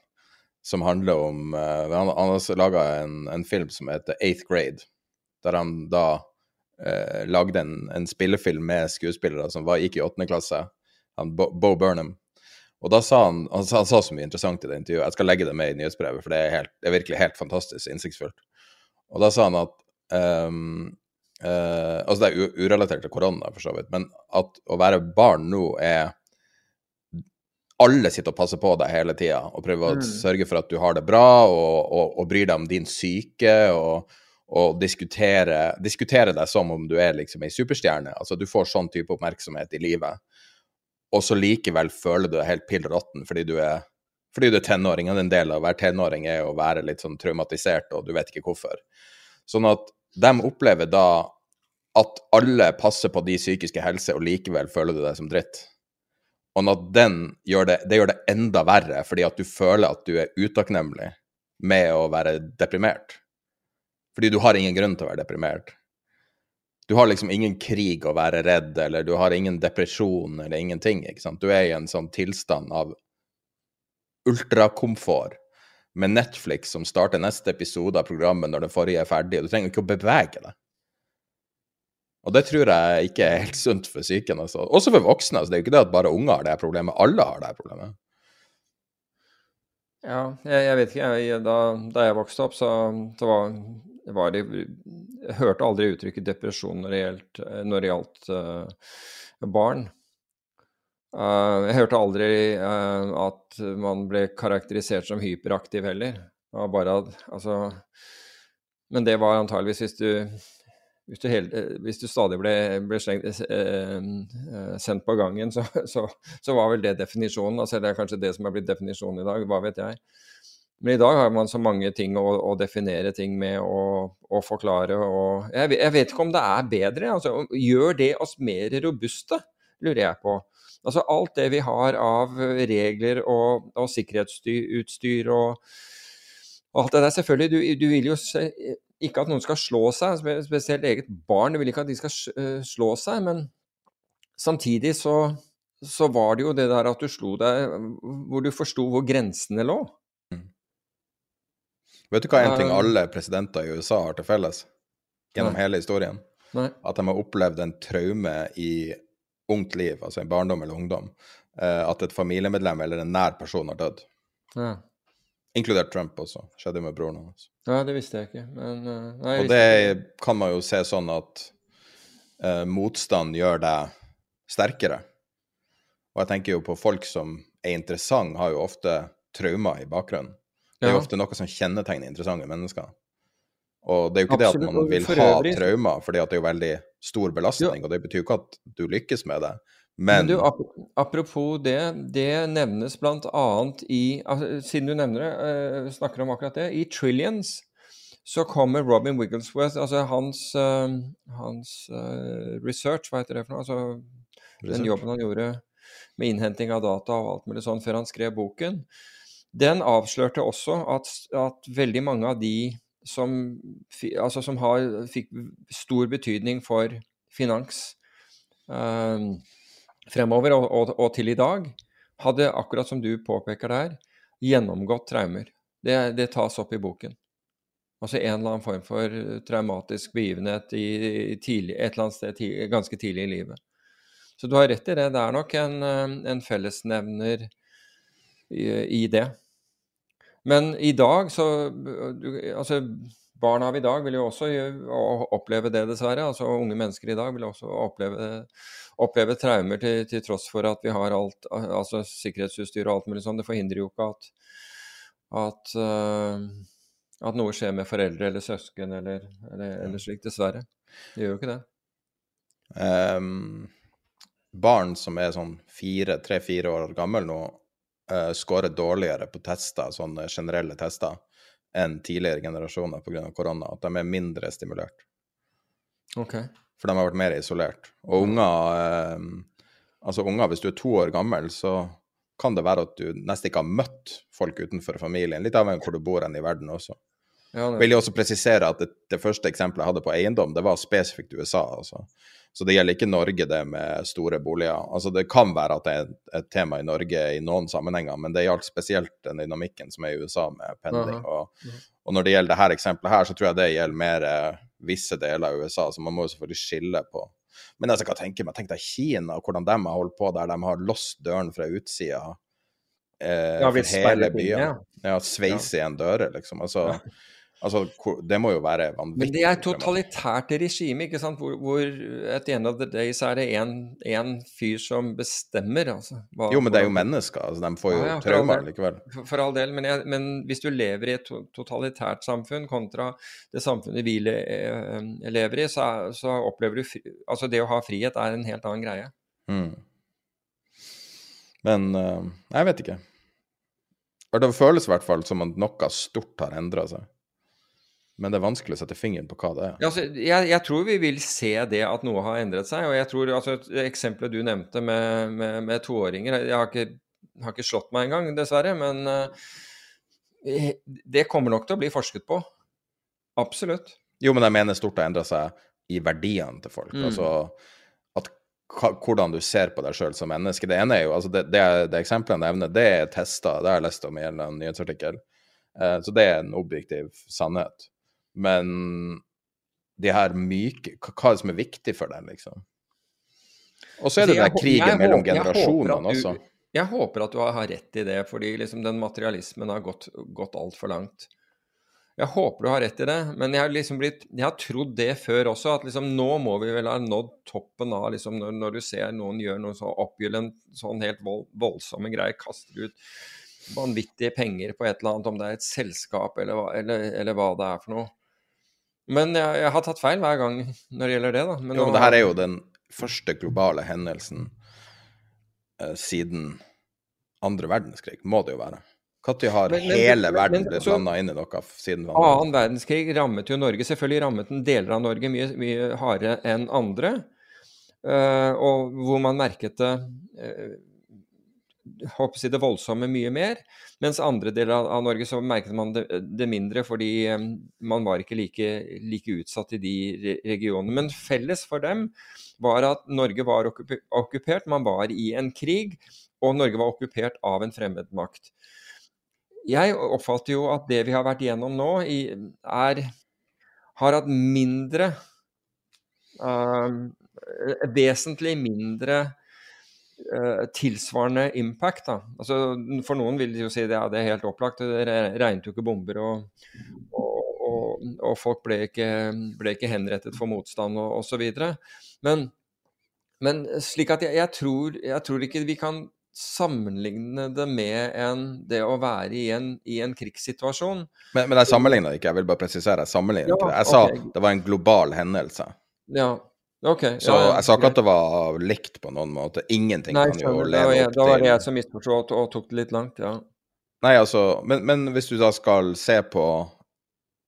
som handler om uh, Han, han har laga en, en, film som heter Eighth Grade, der han da uh, lagde en, en, spillefilm med skuespillere som var, gikk i åttende klasse. Han, Bo, Bo Burnham og da sa han, han han sa, så mye interessant i det intervjuet. Jeg skal legge det med i nyhetsbrevet, for det er, helt, det er virkelig helt fantastisk innsiktsfullt. Og da sa han at um, uh, Altså, det er urelatert til korona, for så vidt, men at å være barn nå er Alle sitter og passer på deg hele tida og prøver å mm. sørge for at du har det bra, og, og, og bryr deg om din syke. og og diskutere, diskutere, deg som om du er liksom ei superstjerne. Altså, du får sånn type oppmerksomhet i livet og så likevel føler du deg helt pill råtten fordi du er fordi du er tenåring, og en del av å være tenåring er å være litt sånn traumatisert, og du vet ikke hvorfor. Sånn at de opplever da at alle passer på de psykiske helse, og likevel føler du deg som dritt. Og at den gjør det, det gjør det enda verre, fordi at du føler at du er utakknemlig med å være deprimert. Fordi du har ingen grunn til å være deprimert. Du har liksom ingen krig å være redd, eller du har ingen depresjon eller ingenting. ikke sant? Du er i en sånn tilstand av ultrakomfort med Netflix som starter neste episode av programmet når den forrige er ferdig. Du trenger ikke å bevege deg. Og det tror jeg ikke er helt sunt for psyken. Altså. Også for voksne. Altså. Det er jo ikke det at bare unger har det problemet, alle har det problemet. Ja, jeg, jeg vet ikke. Jeg, da, da, jeg vokste opp, så, så var var det, Jeg hørte aldri uttrykket depresjon når det gjaldt, når det gjaldt uh, barn. Uh, jeg hørte aldri uh, at man ble karakterisert som hyperaktiv heller. At, altså, men det var antageligvis hvis du, hvis du, hele, hvis du stadig ble, ble slengt, sendt på gangen, så, så, så, var vel det definisjonen. Altså, det er kanskje det som er blitt definisjonen i dag, hva vet jeg. Men i dag har man så mange ting å, å definere ting med og, forklare. Og jeg, jeg, vet ikke om det er bedre. Altså, gjør det oss mer robuste, lurer jeg på. Altså alt det vi har av regler og, og sikkerhetsutstyr og, alt det der. Selvfølgelig, du, du, vil jo se, ikke at noen skal slå seg, spesielt eget barn. Du vil ikke at de skal eh, slå seg, men samtidig så, så var det jo det der at du slo deg hvor du forsto hvor grensene lå. Vet du hva en ting alle presidenter i USA har til felles gjennom Nei. hele historien? Nei. At de har opplevd en traume i ungt liv, altså i barndom eller ungdom. Eh, at et familiemedlem eller en nær person har dødd. Ja. Inkludert Trump også. Skjedde med broren hans. Ja, det visste jeg ikke. Men, uh, nei, og det ikke. kan man jo se sånn at uh, motstand gjør deg sterkere. Og jeg tenker jo på folk som er interessante, har jo ofte traumer i bakgrunnen. Det er jo ofte noe som kjennetegner interessante mennesker. Og det er jo ikke Absolutt. det at man vil ha traumer, fordi det er jo veldig stor belastning, ja. og det betyr jo ikke at du lykkes med det. Men, Men du, apropos det, det nevnes bl.a. i altså, Siden du nevner det, uh, snakker om akkurat det, i Trillions så kommer Robin Wigglesworth, altså hans, uh, hans uh, research, hva heter det for noe? Altså research. den jobben han gjorde med innhenting av data og alt mulig sånn før han skrev boken. Den avslørte også at, at veldig mange av de som, altså som har, fikk stor betydning for finans eh, fremover og, og, og, til i dag, hadde, akkurat som du påpeker der, gjennomgått traumer. Det, det tas opp i boken. Altså en eller annen form for traumatisk begivenhet i, i tidlig, et eller annet sted tidlig, ganske tidlig i livet. Så du har rett i det. Det er nok en, en fellesnevner i, i, det. Men i dag så Altså, barn av i dag vil jo også oppleve det, dessverre. Altså unge mennesker i dag vil også oppleve, oppleve traumer til, til, tross for at vi har alt, altså sikkerhetsutstyr og alt mulig sånn. Det forhindrer jo ikke at, at uh, at noe skjer med foreldre eller søsken eller, eller, eller slikt, dessverre. Det gjør jo ikke det. Um, barn som er sånn tre-fire år gammel nå, uh, scorer dårligere på tester, sånne generelle tester, enn tidligere generasjoner pga. korona. At de er mindre stimulert. Ok. For de har vært mer isolert. Og unger, um, altså unger, hvis du er to år gammel, så kan det være at du nesten ikke har møtt folk utenfor familien. Litt avhengig av hvor du bor hen i verden også. Ja, Vil jeg også presisere at det, det, første eksempelet jeg hadde på eiendom, det var spesifikt USA. Altså. Så det gjelder ikke Norge, det med store boliger. Altså Det kan være at det er et tema i Norge i noen sammenhenger, men det gjaldt spesielt den dynamikken som er i USA med pendling. Og, og, når det gjelder dette eksempelet her, så tror jeg det gjelder mer eh, visse deler av USA, så man må jo selvfølgelig skille på men altså, jeg skal tenke meg, tenk deg Kina, hvordan de har holdt på der de har låst døren fra utsida eh, ja, for hele byen. Ja, ja sveise igjen dører, liksom. Altså, ja. Altså, det må jo være vanvittig. Men det er totalitært regime, ikke sant? Hvor, hvor at the end of the day så er det én fyr som bestemmer, altså. Hva, jo, men det er jo mennesker, altså. De får jo ja, ja, traumer likevel. For, for, all del, men, jeg, men, hvis du lever i et totalitært samfunn kontra det samfunnet vi le, eh, lever i, så, så, opplever du fri, Altså, det å ha frihet er en helt annen greie. Mm. Men uh, jeg vet ikke. Det føles i hvert fall som at noe stort har endra seg. Men det er vanskelig å sette fingeren på hva det er. Ja, altså, jeg, jeg, tror vi vil se det at noe har endret seg. Og jeg tror altså, Eksempelet du nevnte med, med, med toåringer Jeg har ikke, har ikke, slått meg engang, dessverre. Men uh, det kommer nok til å bli forsket på. Absolutt. Jo, men jeg mener stort har endra seg i verdiene til folk. Mm. Altså at, hvordan du ser på deg sjøl som menneske. Det ene er jo, altså det, det, det eksempelet jeg nevner, det er testa. Det har jeg lest om i en nyhetsartikkel. Uh, så det er en objektiv sannhet. Men de her myke Hva er det som er viktig for deg, liksom? Og så er det den krigen mellom generasjonene også. Jeg håper at du har rett i det, fordi liksom den materialismen har gått, gått altfor langt. Jeg håper du har rett i det, men jeg har liksom blitt, jeg har trodd det før også. At liksom nå må vi vel ha nådd toppen av liksom når, når, du ser noen gjøre noe så oppgyllent, sånn helt vold, voldsomme greier, kaster ut vanvittige penger på et eller annet, om det er et selskap eller, eller, eller hva det er for noe. Men jeg, jeg, har tatt feil hver gang når det gjelder det, da. Men jo, men det her er jo den første globale hendelsen eh, siden andre verdenskrig, må det jo være. Når har men, men, hele verden blitt blanda inn i noe siden Annen verdenskrig rammet jo Norge. Selvfølgelig rammet den deler av Norge mye, mye hardere enn andre. Uh, og hvor man merket det uh, håper jeg, det voldsomme mye mer. Mens andre deler av Norge så merket man det, det mindre, fordi eh, man var ikke like, like, utsatt i de regionene. Men felles for dem var at Norge var okkupert, man var i en krig, og Norge var okkupert av en fremmedmakt. Jeg oppfatter jo at det vi har vært igjennom nå, er, har hatt mindre uh, Vesentlig mindre tilsvarende impact. Da. Altså, for noen vil de jo si at ja, det er helt opplagt, det regnet jo ikke bomber, og, og, og, og folk ble ikke, ble ikke, henrettet for motstand og osv. Men, men slik at jeg, jeg, tror, jeg, tror, ikke vi kan sammenligne det med en, det å være i en, i en krigssituasjon. Men, men jeg sammenligner ikke, jeg vil bare presisere. Jeg sammenligner ja, ikke det. Jeg sa det var en global hendelse. Ja, Okay, så ja, jeg sa ikke at det var likt på noen måte. Ingenting Nei, kan jo leve opp til Da var det jeg som misforsto og, tok det litt langt, ja. Nei, altså, men, men, hvis du da skal se på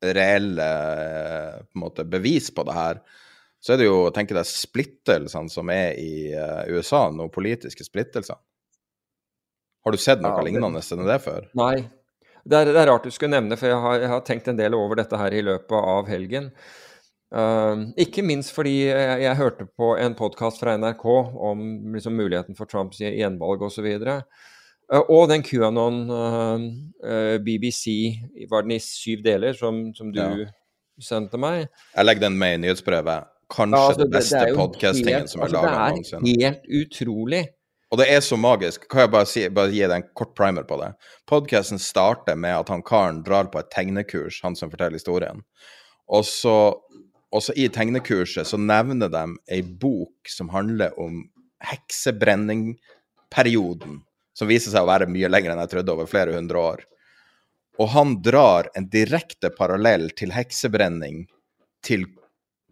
reelle på en måte, bevis på det her, så er det jo tenker jeg, splittelsene som er i uh, USA, noen politiske splittelser. Har du sett noe ja, lignende enn det før? Nei. Det er, det er, rart du skulle nevne, for jeg har, jeg har tenkt en del over dette her i løpet av helgen. Uh, ikke minst fordi jeg, jeg, hørte på en podkast fra NRK om liksom, muligheten for Trumps gjenvalg osv. Eh, og den QAnon uh, uh, BBC, var den i syv deler, som, som du Ja. sendte meg? Jeg legger den med i nyhetsbrevet. Kanskje Ja, altså, det beste helt- som er altså, laga Det er helt utrolig. Og det er så magisk. Kan jeg bare, si, bare gi deg en kort primer på det? Podkasten starter med at han karen drar på et tegnekurs, han som forteller historien. Og så, og så i tegnekurset så nevner de ei bok som handler om heksebrenningperioden, som viser seg å være mye lenger enn jeg trodde, over flere hundre år. Og han drar en direkte parallell til heksebrenning til,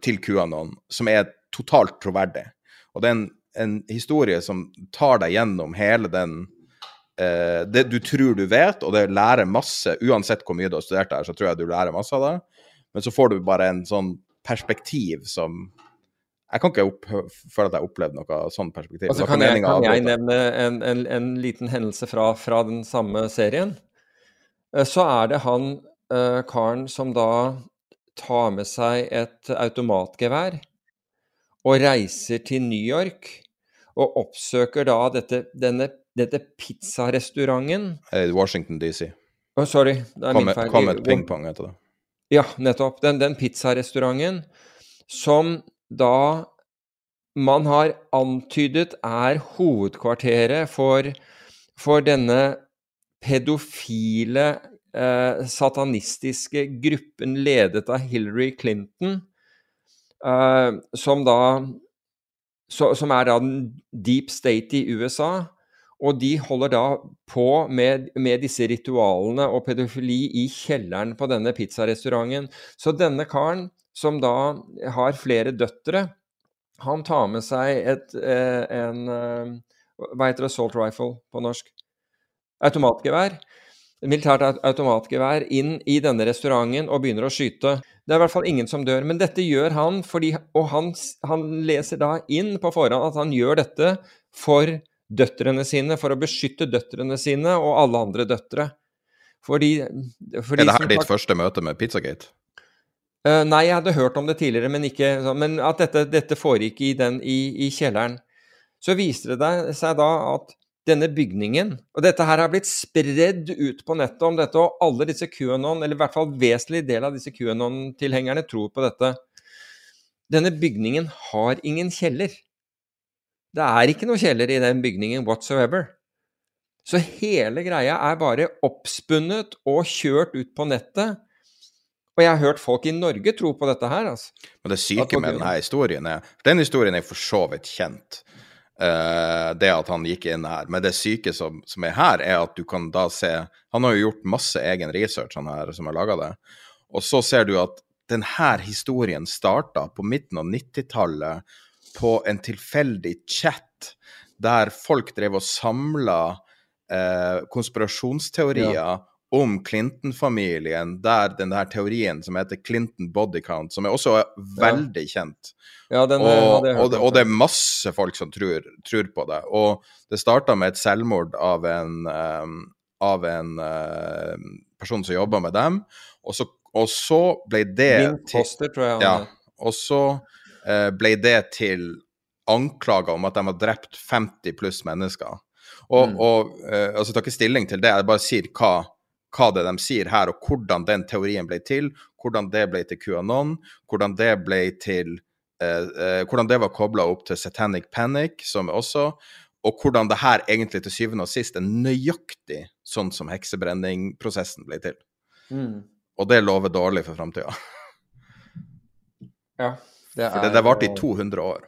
til QAnon, som er totalt troverdig. Og det er en, en historie som tar deg gjennom hele den eh, Det du tror du vet, og det lærer masse. Uansett hvor mye du har studert der, så tror jeg du lærer masse av det. Men så får du bare en sånn perspektiv som Jeg kan ikke føle at jeg har opplevd noe sånn perspektiv. Og så Det var kan jeg, kan jeg nevne en, en, en liten hendelse fra, fra den samme serien. Eh, Så er det han uh, karen som da tar med seg et automatgevær og reiser til New York og oppsøker da dette, denne, dette pizzarestauranten Washington DC. Oh, Sorry, det er min feil. Comet Ping Pong heter det. Ja, nettopp. Den, den pizzarestauranten som da man har antydet er hovedkvarteret for, for denne pedofile, eh, satanistiske gruppen ledet av Hillary Clinton, eh, som da så, Som er da den deep state i USA. Og de holder da på med, med disse ritualene og pedofili i kjelleren på denne pizzarestauranten. Så denne karen, som da har flere døtre, han tar med seg et, eh, en eh, Hva heter det? Assault rifle på norsk? Automatgevær. Militært automatgevær inn i denne restauranten og begynner å skyte. Det er i hvert fall ingen som dør. Men dette gjør han fordi Og han, han leser da inn på forhånd at han gjør dette for døtrene sine, for å beskytte døtrene sine og alle andre døtre. Fordi, fordi Er det her ditt første møte med Pizzagate? Uh, nei, jeg hadde hørt om det tidligere, men, ikke, men at dette, dette foregikk i, den, i, i kjelleren. Så viste det seg da at denne bygningen Og dette her har blitt spredd ut på nettet om dette, og alle disse QAnon, eller i hvert fall vesentlig del av disse QAnon-tilhengerne, tror på dette. Denne bygningen har ingen kjeller. Det er ikke noe kjeller i den bygningen whatsoever. Så hele greia er bare oppspunnet og kjørt ut på nettet. Og jeg har hørt folk i Norge tro på dette her, altså. Men det syke med denne historien er for Den historien er for så vidt kjent, uh, det at han gikk inn her. Men det syke som, som er her, er at du kan da se Han har jo gjort masse egen research, han her som har laga det. Og så ser du at denne historien starta på midten av 90-tallet på en tilfeldig chat der folk drev og samla eh, konspirasjonsteorier om Clinton-familien, der den der teorien som heter Clinton body count, som er også veldig kjent. Ja, den og, og, det, og det er masse folk som tror, tror på det. Og det starta med et selvmord av en, um, av en uh, person som jobba med dem, og så, og så ble det Min poster, tror jeg ja, og så eh, ble det til anklager om at de har drept 50 pluss mennesker. Og, Mm. og eh, altså, tar ikke stilling til det, jeg bare sier hva, hva det er de sier her, og hvordan den teorien ble til, hvordan det ble til QAnon, hvordan det ble til eh, eh, Hvordan det var kobla opp til Satanic Panic, som også Og hvordan det her egentlig til syvende og sist er nøyaktig sånn som heksebrenningprosessen ble til. Mm. Og det lover dårlig for framtida. Ja, det For det, varte i 200 år.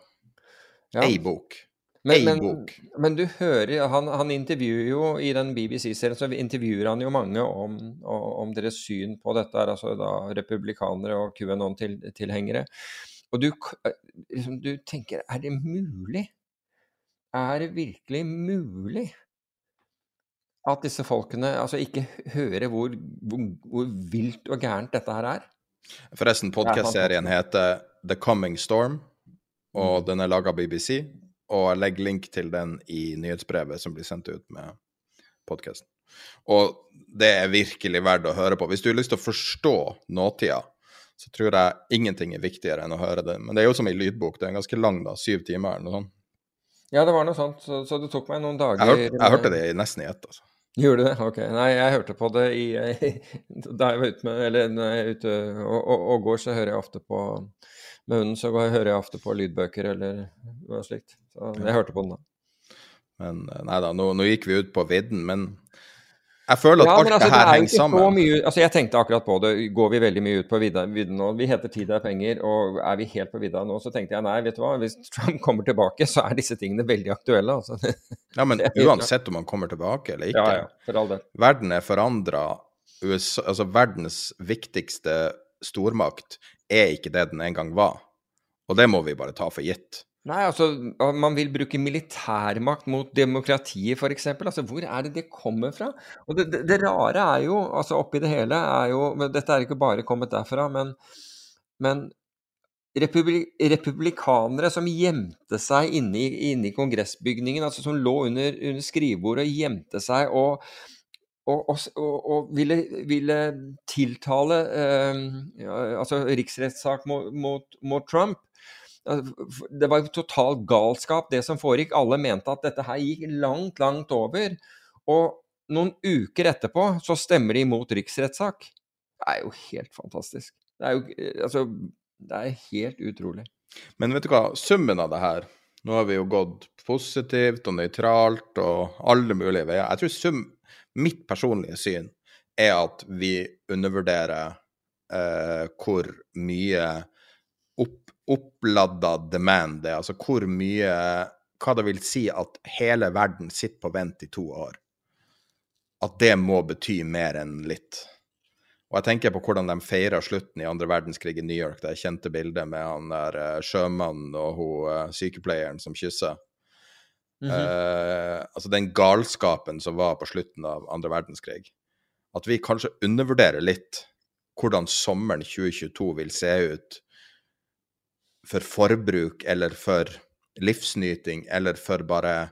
Ja. Ei bok. Men, men, men du hører han, han intervjuer jo I den BBC-serien så intervjuer han jo mange om, om deres syn på dette, altså da republikanere og QAnon-tilhengere. Og du, liksom, du tenker Er det mulig? Er det virkelig mulig at disse folkene altså ikke hører hvor, hvor, hvor vilt og gærent dette her er? Forresten, podkastserien heter The Coming Storm, Mm. og den er laga av BBC. Og jeg legger link til den i nyhetsbrevet som blir sendt ut med podkasten. Og det er virkelig verdt å høre på. Hvis du har lyst til å forstå nåtida, så tror jeg ingenting er viktigere enn å høre det. Men det er jo som i lydbok. Det er en ganske lang, da. Syv timer eller noe sånt. Ja, det var noe sånt, så, så det tok meg noen dager Jeg, hørte, jeg hørte det nesten i ett, altså. Gjorde du det? Ok. Nei, jeg hørte på det i Da jeg var ute med Eller når jeg er ute og, og, og går, så hører jeg ofte på Med hunden så hører jeg ofte på lydbøker eller noe slikt. Så jeg hørte på den da. Men eh, nei da, nå, nå gikk vi ut på vidden, men jeg føler at Ja, alt altså, det her er henger sammen. Mye, altså jeg tenkte akkurat på det. Går vi veldig mye ut på vidda, nå? Vi heter Tid er penger, og er vi helt på vidda nå, så tenkte jeg nei, vet du hva. Hvis Trump kommer tilbake, så er disse tingene veldig aktuelle. Altså. Ja, men uansett om han kommer tilbake eller ikke. Ja, ja, for all del. Verden er forandra. Altså verdens viktigste stormakt er ikke det den en gang var. Og det må vi bare ta for gitt. Nei, altså, man vil bruke militærmakt mot demokratiet, f.eks. Altså, hvor er det det kommer fra? Og det, det, det rare er jo, altså oppi det hele, er jo men Dette er ikke bare kommet derfra, men, men republi republikanere som gjemte seg inne i, inne i kongressbygningen, altså som lå under, under skrivebordet og gjemte seg og og, og, og, ville, ville tiltale eh, altså riksrettssak mot, mot, Trump. Det var jo total galskap, det som foregikk. Alle mente at dette her gikk langt, langt over. Og noen uker etterpå så stemmer de imot riksrettssak. Det er jo helt fantastisk. Det er jo eh, altså Det er helt utrolig. Men vet du hva, summen av det her Nå har vi jo gått positivt og nøytralt og alle mulige veier. Jeg tror sum, mitt personlige syn er at vi undervurderer eh, hvor mye opp, oppladda demand det er. Altså hvor mye Hva det vil si at hele verden sitter på vent i to år. At det må bety mer enn litt. Og jeg tenker på hvordan de feira slutten i andre verdenskrig i New York, det kjente bildet med han der eh, sjømannen og hun eh, sykepleieren som kysser. Mhm. eh, altså den galskapen som var på slutten av andre verdenskrig. At vi kanskje undervurderer litt hvordan sommeren 2022 vil se ut for forbruk eller for livsnyting eller for bare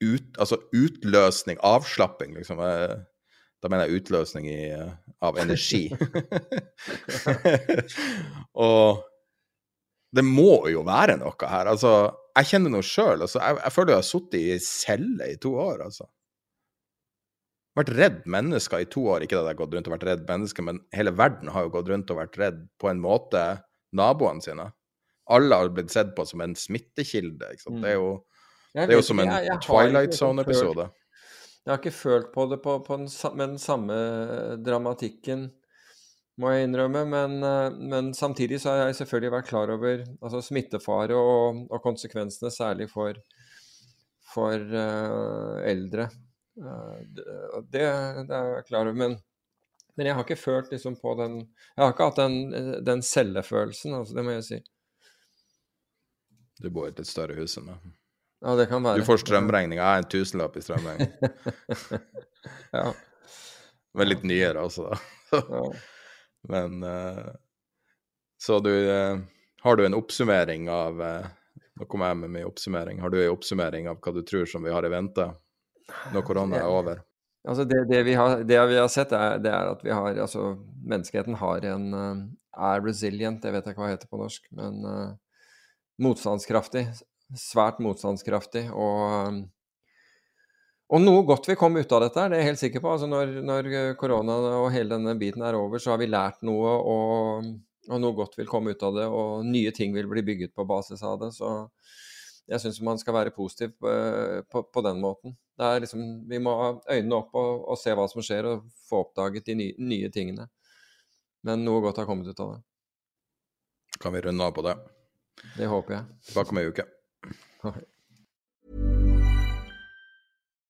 ut, altså utløsning, avslapping, liksom. eh, Da mener jeg utløsning i, eh, av energi. og det må jo være noe her. Altså, jeg kjenner noe sjøl. Altså, jeg, jeg føler jeg har sittet i celle i to år, altså. Vært redd mennesker i to år. Ikke at jeg har gått rundt og vært redd mennesker, men hele verden har jo gått rundt og vært redd på en måte naboene sine. Alle har blitt sett på som en smittekilde. Ikke sant? Det er jo, det er jo som en jeg- jeg Twilight liksom Zone-episode. Jeg har ikke følt på det på, på den, med den samme dramatikken, må jeg innrømme. Men, eh, men samtidig så har jeg selvfølgelig vært klar over altså smittefare og, og konsekvensene, særlig for, for uh, eldre. Uh, det, det det er jeg klar over. Men, men jeg har ikke følt liksom på den Jeg har ikke hatt den, den cellefølelsen, altså, det må jeg si. Du bor i et litt større hus enn meg. Ja, det kan være. Du får strømregninga. Jeg har en tusenlapp i strømregning. ja. Men litt nyere også, da. ja. Men eh, Så du eh, Har du en oppsummering av eh, Nå kommer jeg med min oppsummering. Har du en oppsummering av hva du tror som vi har i vente når korona er over? Altså det, det, vi har, det vi har sett, er, det er at vi har altså Menneskeheten har en er resilient, jeg vet ikke hva det heter på norsk, men uh, motstandskraftig. Svært motstandskraftig. Og, og noe godt vil komme ut av dette, det er jeg helt sikker på. Altså når, når korona og hele denne biten er over, så har vi lært noe, og, og noe godt vil komme ut av det. Og nye ting vil bli bygget på basis av det. Så jeg syns man skal være positiv på, på, på den måten. Det er liksom, vi må ha øynene opp og, og se hva som skjer, og få oppdaget de nye, nye tingene. Men noe godt har kommet ut av det. Kan vi runde av på det? Det håper jeg. Tilbake om ei uke.